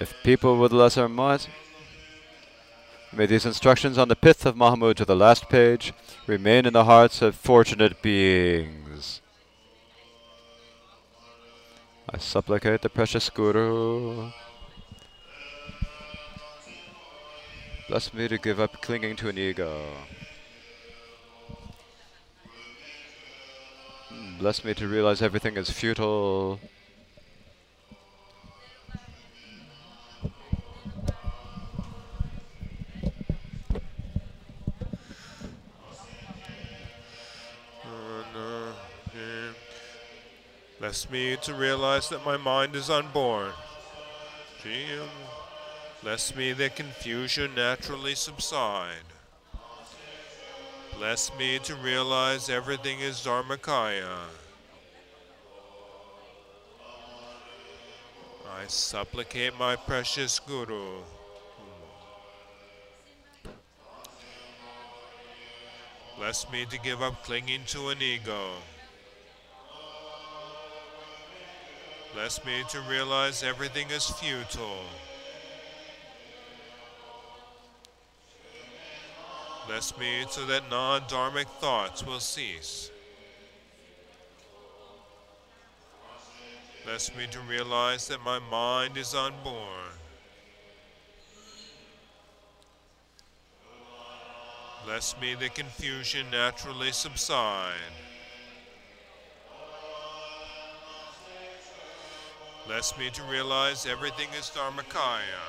Speaker 2: If people with lesser might, may these instructions on the pith of Mahamudra the last page remain in the hearts of fortunate beings. I supplicate the precious Guru. Bless me to give up clinging to an ego. Hmm, Bless me to realize everything is futile.
Speaker 1: Bless me to realize that my mind is unborn. Bless me that confusion naturally subside. Bless me to realize everything is Dharmakaya. I supplicate my precious Guru. Bless me to give up clinging to an ego. Bless me to realize everything is futile. Bless me so that non-dharmic thoughts will cease. Bless me to realize that my mind is unborn. Bless me that confusion naturally subside. Bless me to realize everything is Dharmakaya.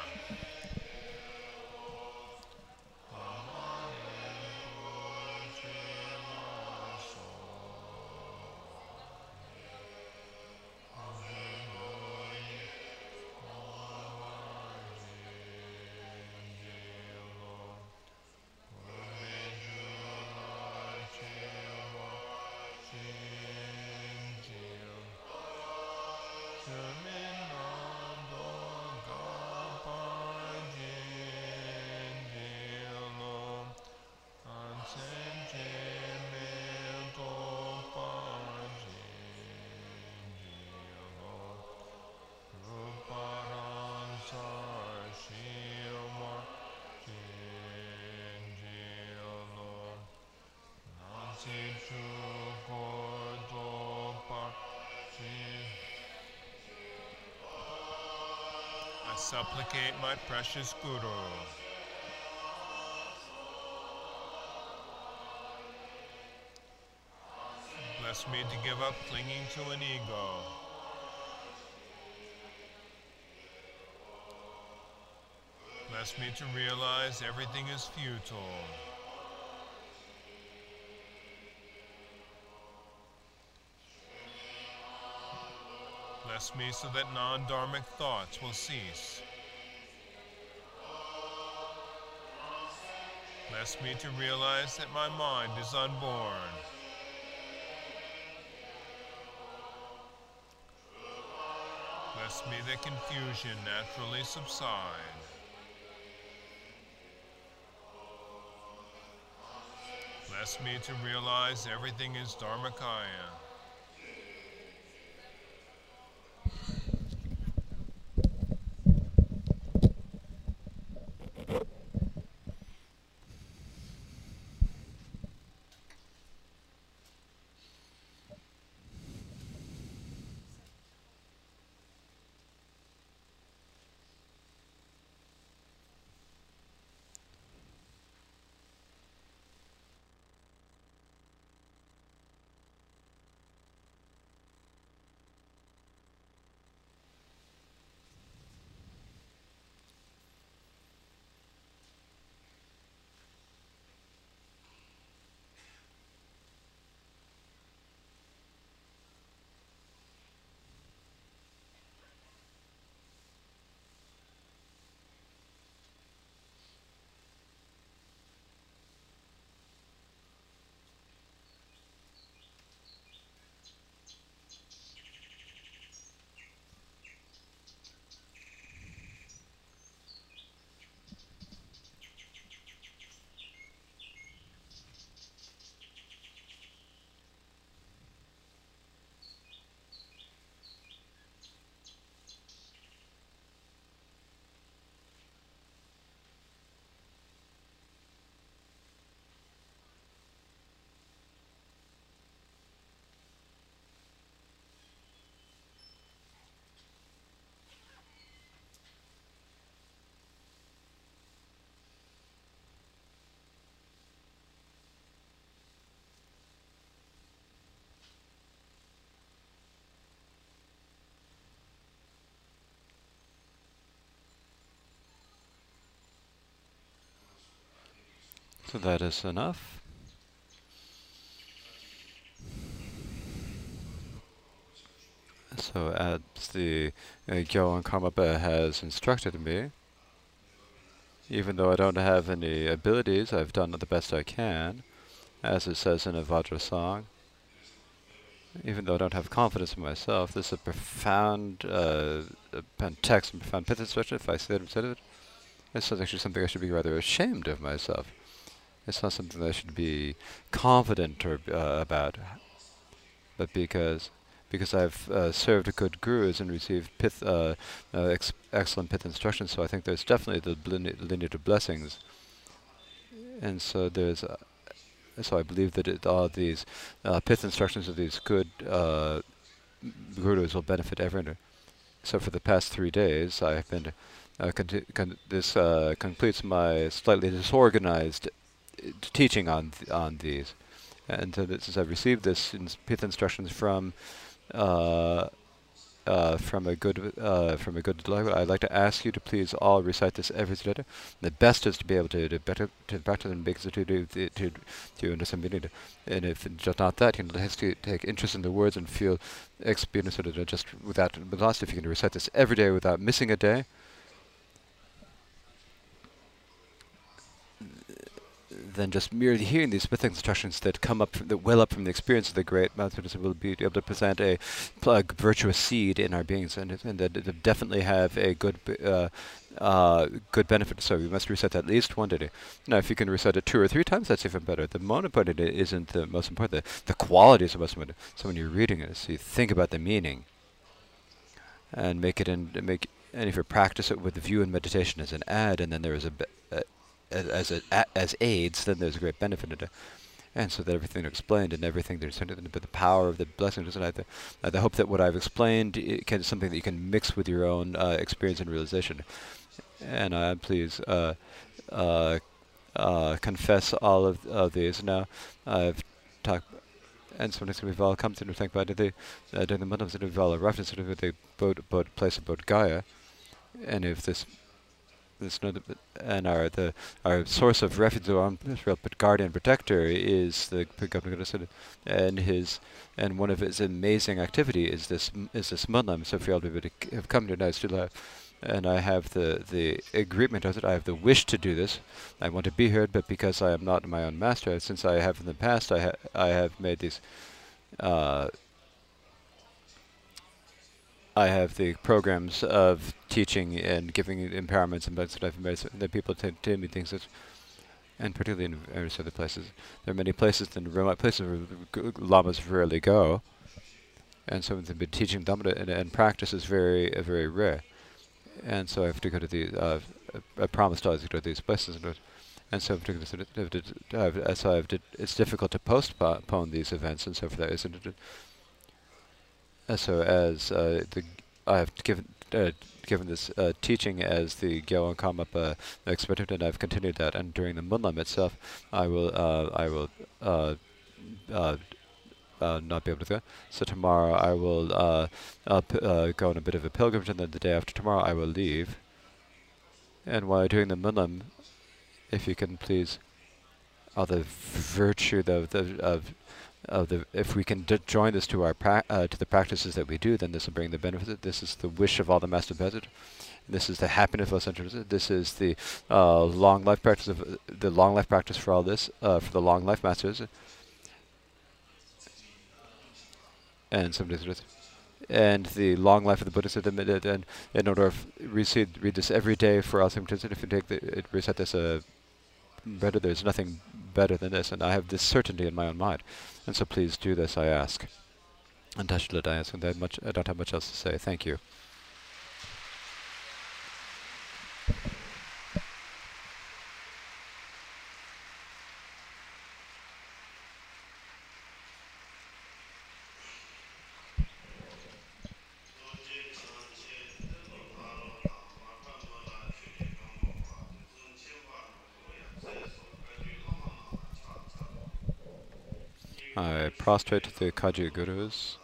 Speaker 1: Supplicate my precious Guru. Bless me to give up clinging to an ego. Bless me to realize everything is futile. Bless me so that non dharmic thoughts will cease. Bless me to realize that my mind is unborn. Bless me that confusion naturally subside. Bless me to realize everything is Dharmakaya.
Speaker 2: So that is enough. So as the uh, Gyalwang Karmapa has instructed me, even though I don't have any abilities, I've done the best I can, as it says in a Vajra song. Even though I don't have confidence in myself, this is a profound, uh, text and profound pith instruction, if I say it, said it. This is actually something I should be rather ashamed of myself. It's not something that I should be confident or, uh, about, but because because I've uh, served good gurus and received pith, uh, uh, ex excellent pith instructions, so I think there's definitely the lineage of blessings. And so there's, uh, so I believe that it, all these uh, pith instructions of these good uh, gurus will benefit everyone. So for the past three days, I've been, con this completes my slightly disorganized teaching on th on these. And so since I've received this in Pitha instructions from uh, uh, from a good uh, from a good delight, I'd like to ask you to please all recite this every day. The best is to be able to do better to better than because to do to to to understand meaning. And if just not that, you has to take interest in the words and feel experience of just without. Last, if you can recite this every day without missing a day. Than just merely hearing these Smith instructions that come up, that well up from the experience of the great Masters will be able to present a, virtuous seed in our beings, and, and that definitely have a good uh, uh, good benefit. So we must reset at least one day. Now, if you can reset it two or three times, that's even better. The important isn't the most important. The, the quality is the most important. So when you're reading it, so you think about the meaning, and make it and make. And if you practice it with the view and meditation as an ad, and then there is a, a as a, as aids, then there's a great benefit in it. And so that everything explained and everything there's but the power of the blessing is I, I hope that what I've explained can something that you can mix with your own uh, experience and realization. And uh, please uh, uh, uh, confess all of, of these. Now I've talked and sometimes we've all come to think about the uh, during the Muslims we've all reference to the boat, boat place of Bodh Gaya, and if this and our the our source of refuge, our guardian protector, is the governor and his and one of his amazing activity is this is this Munlam. So for all people to have come to Nigeria, and I have the the agreement of it. I have the wish to do this. I want to be heard, but because I am not my own master, since I have in the past, I ha I have made these. Uh, I have the programs of teaching and giving empowerments and books that I've that people tend to me things that, and particularly in various other places. There are many places in remote places where lamas rarely go, and so they've been teaching Dhamma and, and practice is very uh, very rare. And so I have to go to the. Uh, I promised I was to go to these places, and, and so so it's difficult to postpone these events, and so for that isn't it? Uh, so as uh, the I have given uh, given this uh, teaching as the Gyalwang Karmapa expert, and I've continued that. And during the Munlam itself, I will uh, I will uh, not be able to go. So tomorrow I will go on a bit of a pilgrimage, and then the day after tomorrow I will leave. And while doing the Munlam, if you can please, all the virtue of the of of the if we can join this to our uh, to the practices that we do, then this will bring the benefit. This is the wish of all the master Bezit. This is the happiness of centers. This is the uh, long life practice of the long life practice for all this uh, for the long life masters. And somebody and the long life of the Buddha said and in order to read, read this every day for all if you take the, reset this uh, better there's nothing better than this and I have this certainty in my own mind and so please do this, I ask. And Tashlet, I ask, and I don't have much else to say. Thank you. To the Kagyu Gurus.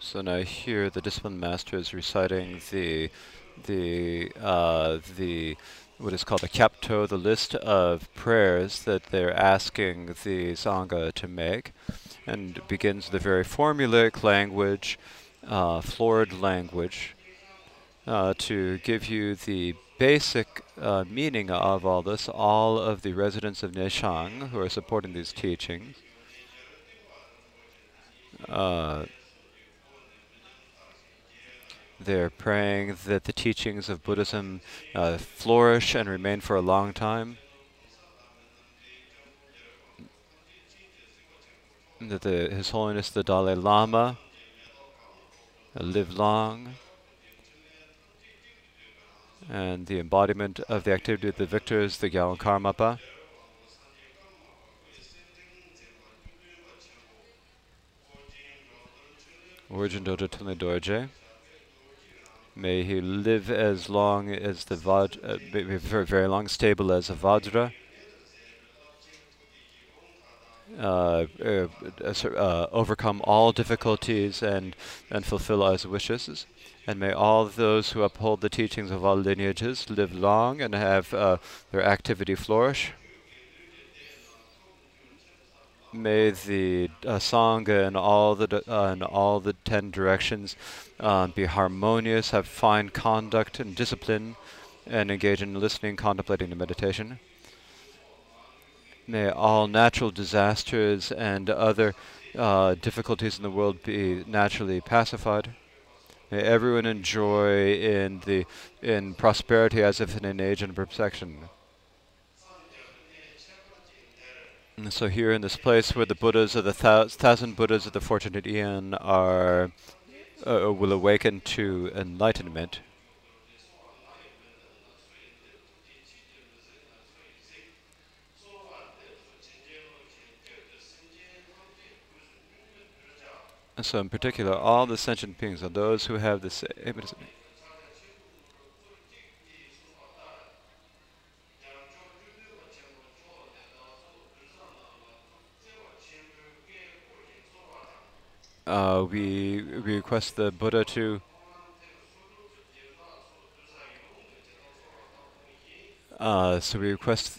Speaker 2: So now here the discipline master is reciting the the uh, the what is called a kyapto, the list of prayers that they're asking the Sangha to make, and begins the very formulaic language, uh, florid language, uh, to give you the basic uh, meaning of all this. All of the residents of Nishang who are supporting these teachings uh, they're praying that the teachings of Buddhism uh, flourish and remain for a long time. That the, His Holiness the Dalai Lama uh, live long and the embodiment of the activity of the victors, the Gyalwang Karmapa. Orgyen Drodul Trinley Dorje. May he live as long as the Vajra, uh, very, very long, stable as a Vajra. Uh, uh, uh, overcome all difficulties and, and fulfill our wishes. And may all those who uphold the teachings of all lineages live long and have uh, their activity flourish. May the uh, sangha and all the uh, and all the ten directions uh, be harmonious, have fine conduct and discipline, and engage in listening, contemplating, and meditation. May all natural disasters and other uh, difficulties in the world be naturally pacified. May everyone enjoy in the in prosperity as if in an age and perfection. And so here in this place where the Buddhas of the thou- thousand Buddhas of the fortunate eon are uh, will awaken to enlightenment. And so in particular, all the sentient beings are those who have this uh, we, we request the Buddha to uh, so we request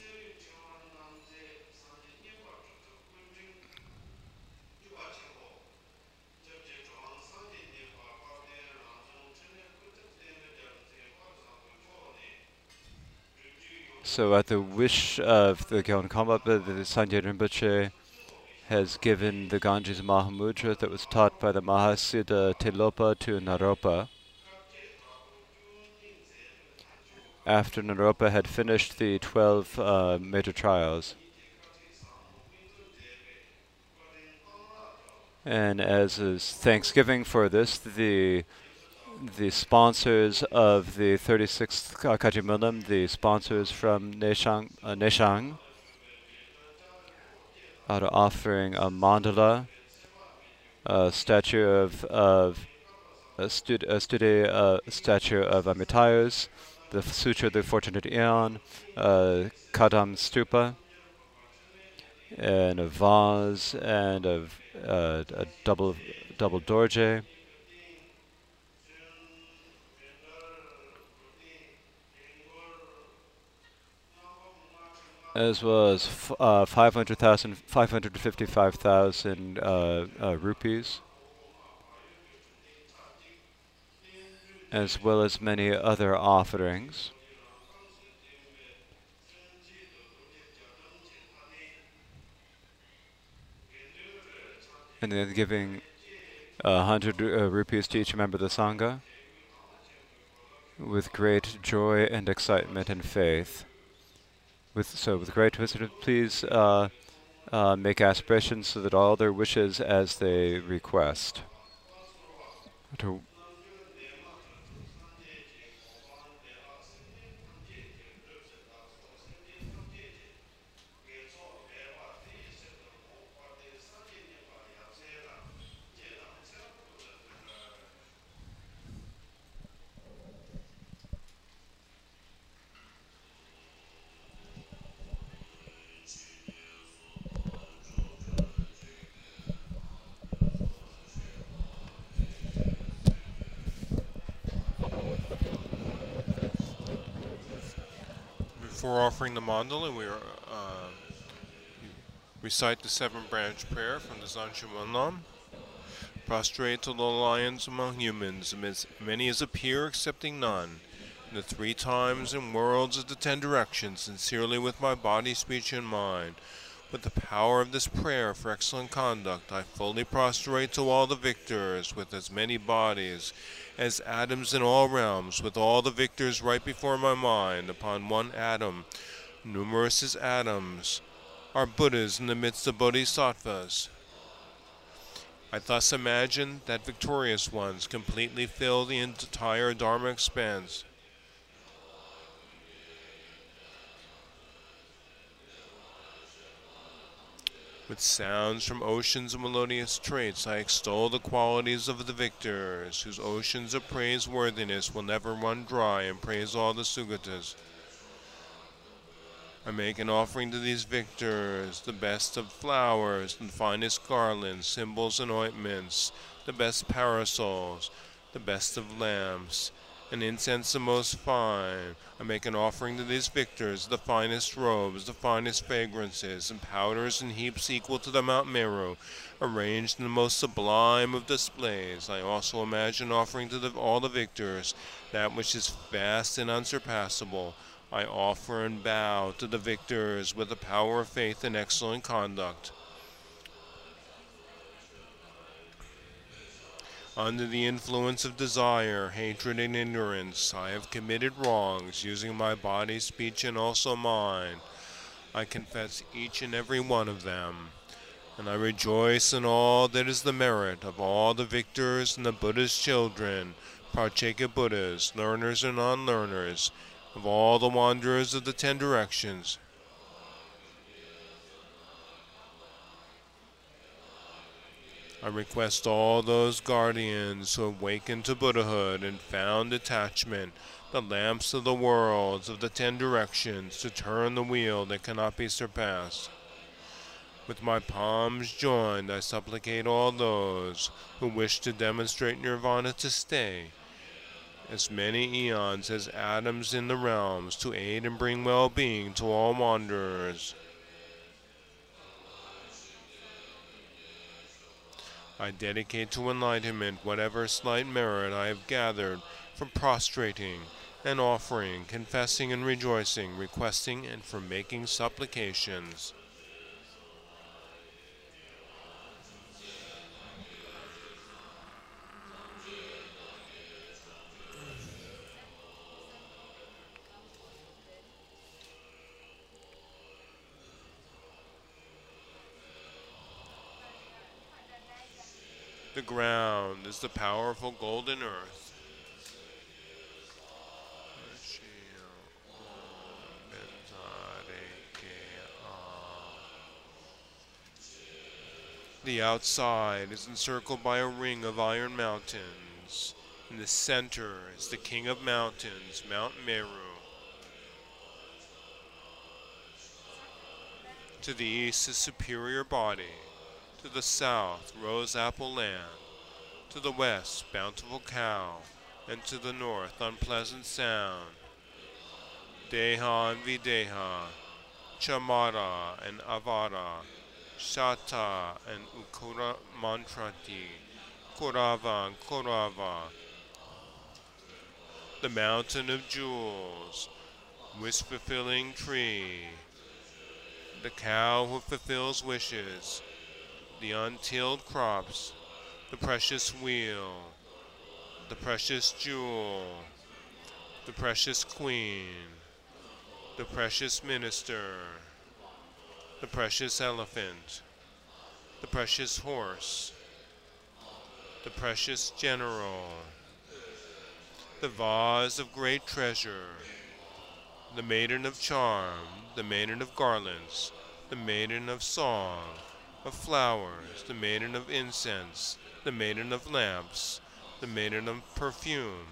Speaker 2: So at the wish of the Gyalwang Karmapa, the Sanjay Rinpoche has given the Ganges Mahamudra that was taught by the Mahasiddha Tilopa to Naropa. After Naropa had finished the 12 uh, major trials. And as is thanksgiving for this, the the sponsors of the 36th Kagyu the sponsors from Neshang, uh, Neshang out of offering a mandala, a statue of, of a, stud, a uh, statue of Amitayus, the Sutra of the Fortunate Eon, uh, Kadam Stupa, and a vase and a, uh, a double double dorje. As well as f- uh, 500,000, 555,000 uh, uh, rupees, as well as many other offerings. And then giving a hundred uh, rupees to each member of the Sangha with great joy and excitement and faith. With so with great wisdom, please uh, uh, make aspirations so that all their wishes as they request. To
Speaker 1: Before offering the mandala, and we are, uh, recite the seven branch prayer from the Zanchu Manlam. Prostrate to the lions among humans, amidst many as appear, excepting none. In the three times and worlds of the ten directions, sincerely with my body, speech, and mind. With the power of this prayer for excellent conduct, I fully prostrate to all the victors with as many bodies as atoms in all realms, with all the victors right before my mind, upon one atom, numerous as atoms, are Buddhas in the midst of bodhisattvas. I thus imagine that victorious ones completely fill the entire Dharma expanse. With sounds from oceans of melodious traits, I extol the qualities of the victors, whose oceans of praiseworthiness will never run dry, and praise all the Sugatas. I make an offering to these victors, the best of flowers, the finest garlands, symbols, and ointments, the best parasols, the best of lamps, and incense the most fine. I make an offering to these victors, the finest robes, the finest fragrances, and powders in heaps equal to the Mount Meru, arranged in the most sublime of displays. I also imagine offering to the, all the victors that which is vast and unsurpassable. I offer and bow to the victors with the power of faith and excellent conduct. Under the influence of desire, hatred, and ignorance, I have committed wrongs, using my body, speech, and also mind. I confess each and every one of them, and I rejoice in all that is the merit of all the victors and the Buddha's children, Pratyeka Buddhas, learners and non-learners, of all the wanderers of the ten directions, I request all those guardians who awakened to Buddhahood and found detachment, the lamps of the worlds of the ten directions, to turn the wheel that cannot be surpassed. With my palms joined, I supplicate all those who wish to demonstrate nirvana to stay, as many eons as atoms in the realms, to aid and bring well being to all wanderers. I dedicate to enlightenment whatever slight merit I have gathered from prostrating and offering, confessing and rejoicing, requesting and from making supplications. Ground is the powerful golden earth. The outside is encircled by a ring of iron mountains. In the center is the king of mountains, Mount Meru. To the east is Superior Body. To the south, Rose Apple Land. To the west, Bountiful Cow. And to the north, Unpleasant Sound. Deha and Videha. Chamara and Avara. Shata and Ukura Mantrati. Kurava and Kurava. The Mountain of Jewels. Wish fulfilling tree. The cow who fulfills wishes. The untilled crops. The precious wheel. The precious jewel. The precious queen. The precious minister. The precious elephant. The precious horse. The precious general. The vase of great treasure. The maiden of charm. The maiden of garlands. The maiden of song. Of flowers. The maiden of incense. The maiden of lamps. The maiden of perfume.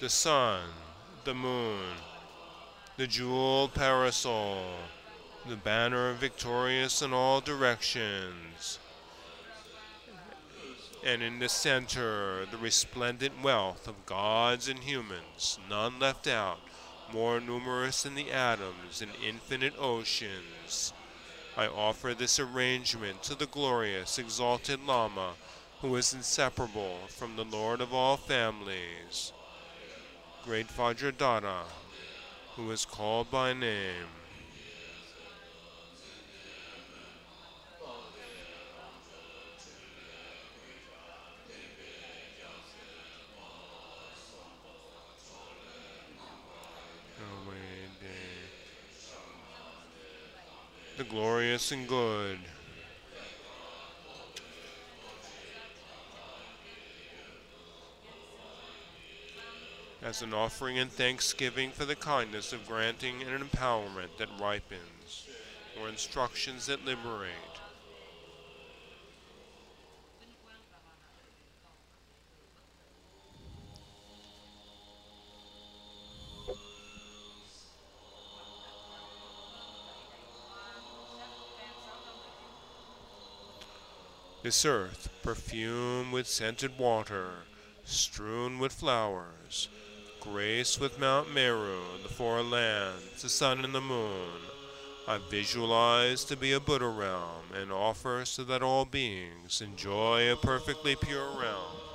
Speaker 1: The sun. The moon. The jewel parasol. The banner victorious in all directions. And in the center, the resplendent wealth of gods and humans, none left out, more numerous than the atoms in infinite oceans. I offer this arrangement to the glorious, exalted Lama, who is inseparable from the Lord of all families, great Vajradhara, who is called by name. The and good. as an offering and thanksgiving for the kindness of granting an empowerment that ripens or instructions that liberate. This earth, perfumed with scented water, strewn with flowers, graced with Mount Meru, the four lands, the sun and the moon, I visualize to be a Buddha realm and offer so that all beings enjoy a perfectly pure realm.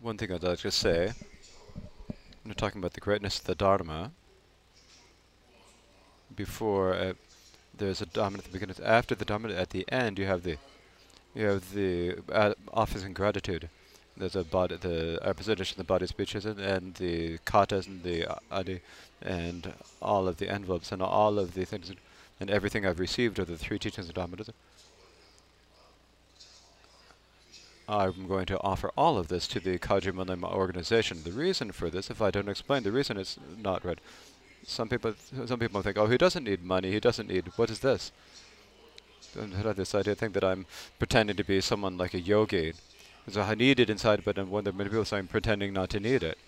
Speaker 2: One thing I'd like to say, when talking about the greatness of the Dharma, before uh, there's a Dharma at the beginning, after the Dharma at the end, you have the you have the uh, office and gratitude. There's a body, the representation of the body, speeches, and, and the katas and the adi, and all of the envelopes and all of the things and everything I've received of the three teachings of Dharma. I'm going to offer all of this to the Kagyu organization. The reason for this, if I don't explain the reason, it's not right. Some people, some people think, oh, he doesn't need money. He doesn't need. What is this? Don't have this idea. Think that I'm pretending to be someone like a yogi. So I need it inside, but then when there many people say I'm pretending not to need it,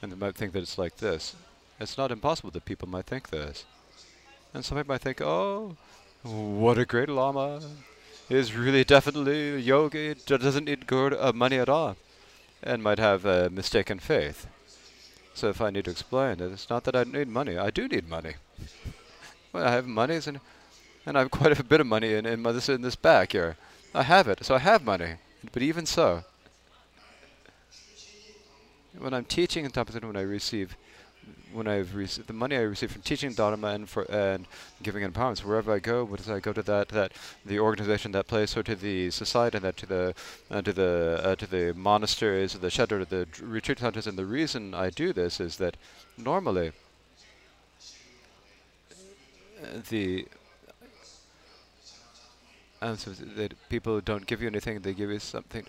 Speaker 2: and they might think that it's like this. It's not impossible that people might think this. And some people might think, oh, what a great lama is really definitely a yogi, doesn't need good uh, money at all, and might have a mistaken faith. So if I need to explain it, it's not that I need money. I do need money. well, I have money, and, and I have quite a bit of money in, in, this, in this bag here. I have it, so I have money. But even so, when I'm teaching in Tampatan, when I receive when I've received the money I receive from teaching Dharma and for and giving empowerments wherever I go, whether I go to that that the organization, that place, or to the society, and that to the uh, to the uh, to the monasteries, the shelter, the retreat centers, and the reason I do this is that normally the and so that people don't give you anything; they give you something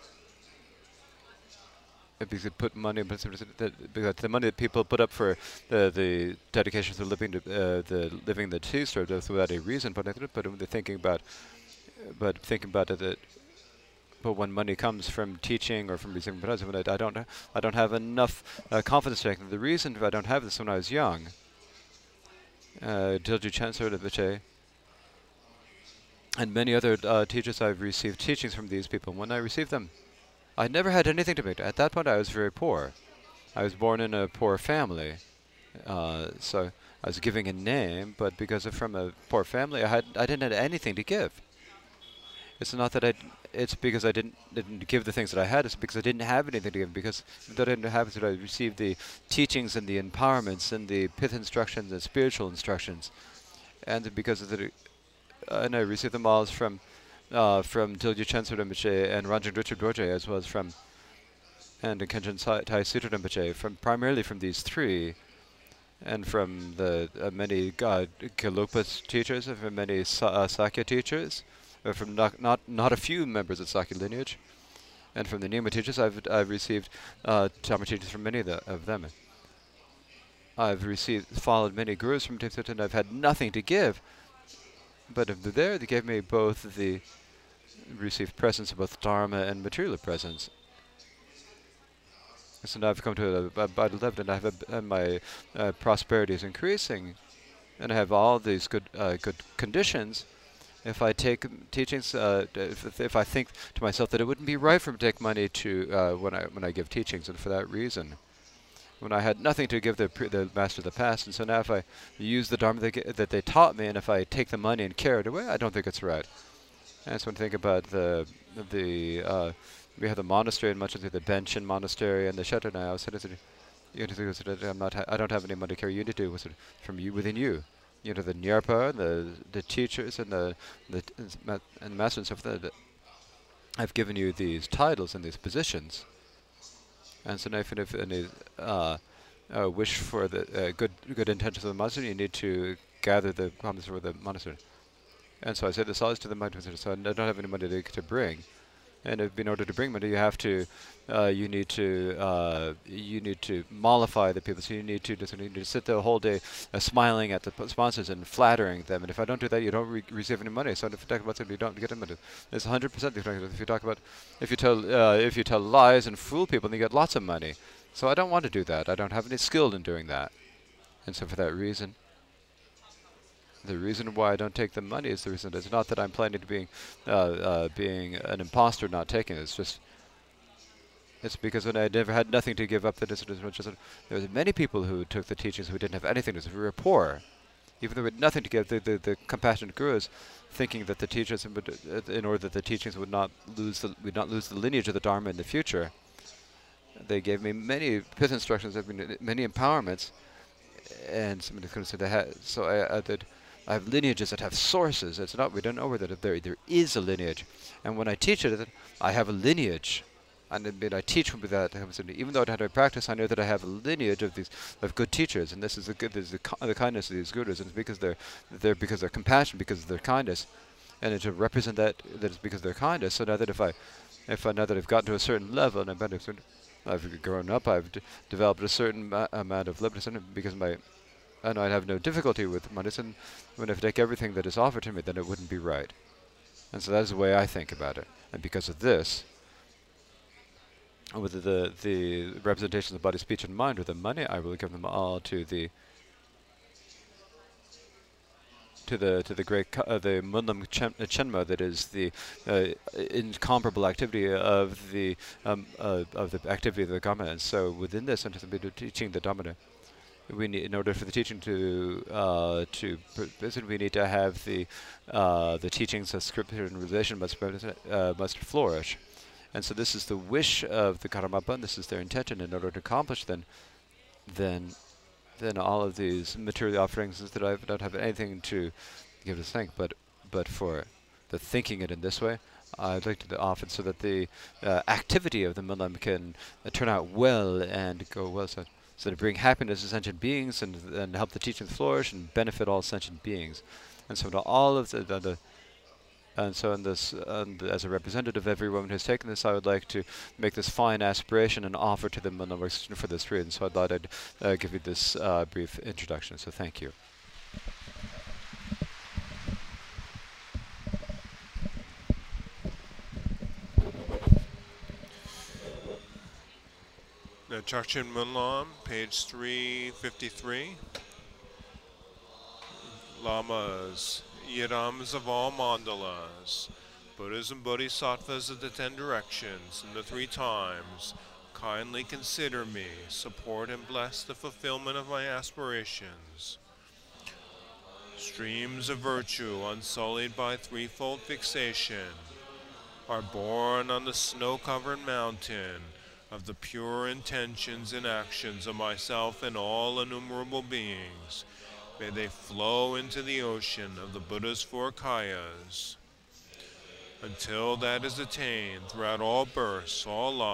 Speaker 2: you could put money, because the money that people put up for the the dedication to living to, uh, the living the two sort of without a reason, but but they're thinking about, but thinking about it. That, but when money comes from teaching or from receiving I, I don't I don't have enough uh, confidence to The reason I don't have this when I was young, uh, Dilgo Chancellor Viche, and many other uh, teachers I've received teachings from these people. When I received them, I never had anything to make. At that point, I was very poor. I was born in a poor family, uh, so I was giving a name, but because I'm from a poor family, I had I didn't have anything to give. It's not that I. It's because I didn't didn't give the things that I had. It's because I didn't have anything to give. Because that I didn't have it, I received the teachings and the empowerments and the pith instructions and spiritual instructions, and because of the, uh, and I received them all from uh, from Dilgo Khyentse Rinpoche and Rangjung Rigpe Dorje, as well as from and Khenchen Tai Situ Rinpoche, from primarily from these three, and from the uh, many uh, teachers, and from many Sa uh, Sakya teachers, uh, from not, not not a few members of Sakya lineage, and from the Nyingma teachers, I've I've received uh, teachings from many of, the, of them. I've received followed many gurus from Tibetan, and I've had nothing to give. But there, they gave me both the received presence of both Dharma and material presence. So now I've come to a, a vital level, and I have a, my uh, prosperity is increasing, and I have all these good uh, good conditions. If I take teachings, uh, if, if I think to myself that it wouldn't be right for me to take money to uh, when I when I give teachings, and for that reason, when I had nothing to give the the master of the past, and so now if I use the dharma that, that they taught me, and if I take the money and carry it away, I don't think it's right. I just want to think about the the uh, we have the monastery and much of the Benchen monastery and the shelter now. You I'm not. I don't have any money to carry. You to do from you within you. You know the Nyarpa, the the teachers and the the and masters of the. I've given you these titles and these positions, and so now if, if any uh, uh, wish for the uh, good good intentions of the monastery, you need to gather the promise for the monastery. And so I said the size to the money, so I don't have any money to, to bring. And in order to bring money, you have to, uh, you need to, uh, you need to mollify the people. So you need to, just, you need to sit there the whole day uh, smiling at the sponsors and flattering them. And if I don't do that, you don't re receive any money. So if you talk about something, you don't get any money. It's 100% if you talk about, if you tell, uh, if you tell lies and fool people, then you get lots of money. So I don't want to do that. I don't have any skill in doing that. And so for that reason, the reason why I don't take the money is the reason. It's not that I'm planning to being uh, uh, being an imposter, not taking it. It's just it's because when I never had nothing to give up, that there were many people who took the teachings who didn't have anything. We were poor, even though we had nothing to give. The, the, the compassionate gurus, thinking that the teachers, would, uh, in order that the teachings would not lose the would not lose the lineage of the Dharma in the future, they gave me many pith instructions, many empowerments, and somebody could say they had. So I, I did. I have lineages that have sources. It's not we don't know whether there there is a lineage, and when I teach it, I have a lineage, and I, mean, I teach with that. Even though I had to practice, I know that I have a lineage of these of good teachers, and this is the good. This is the, the kindness of these gurus, and it's because they're they're because they're compassion, because of their kindness, and to represent that that it's because of their kindness. So now that if I if I know that I've gotten to a certain level and I've, I've grown up, I've developed a certain amount of liberacy because my and I'd have no difficulty with medicine. When if I take everything that is offered to me, then it wouldn't be right. And so that's the way I think about it. And because of this, with the the representations of body, speech, and mind, with the money, I will give them all to the to the to the great uh, the Munlam uh, Chenmo that is the uh, incomparable activity of the um, uh, of the activity of the Dharma. And so within this, and to teaching the Dharma, we need in order for the teaching to uh, to we need to have the uh, the teachings of scripture and revelation must uh, must flourish, and so this is the wish of the Karmapa, and this is their intention. In order to accomplish, then then then all of these material offerings that I don't have anything to give to thank, but but for the thinking it in this way, I'd like to offer so that the uh, activity of the Munlam can uh, turn out well and go well. So so to bring happiness to sentient beings and, and help the teaching flourish and benefit all sentient beings. And so to all of the, the, the and so in this, and as a representative of every woman who's taken this, I would like to make this fine aspiration and offer to them an for this reason. So I thought I'd uh, give you this uh, brief introduction. So thank you.
Speaker 1: Now, Chakchen Munlam, page 353. Lamas, Yidams of all mandalas, Buddhas and Bodhisattvas of the ten directions and the three times, kindly consider me, support and bless the fulfillment of my aspirations. Streams of virtue unsullied by threefold fixation are born on the snow-covered mountain of the pure intentions and actions of myself and all innumerable beings. May they flow into the ocean of the Buddha's four kayas. Until that is attained throughout all births, all lives,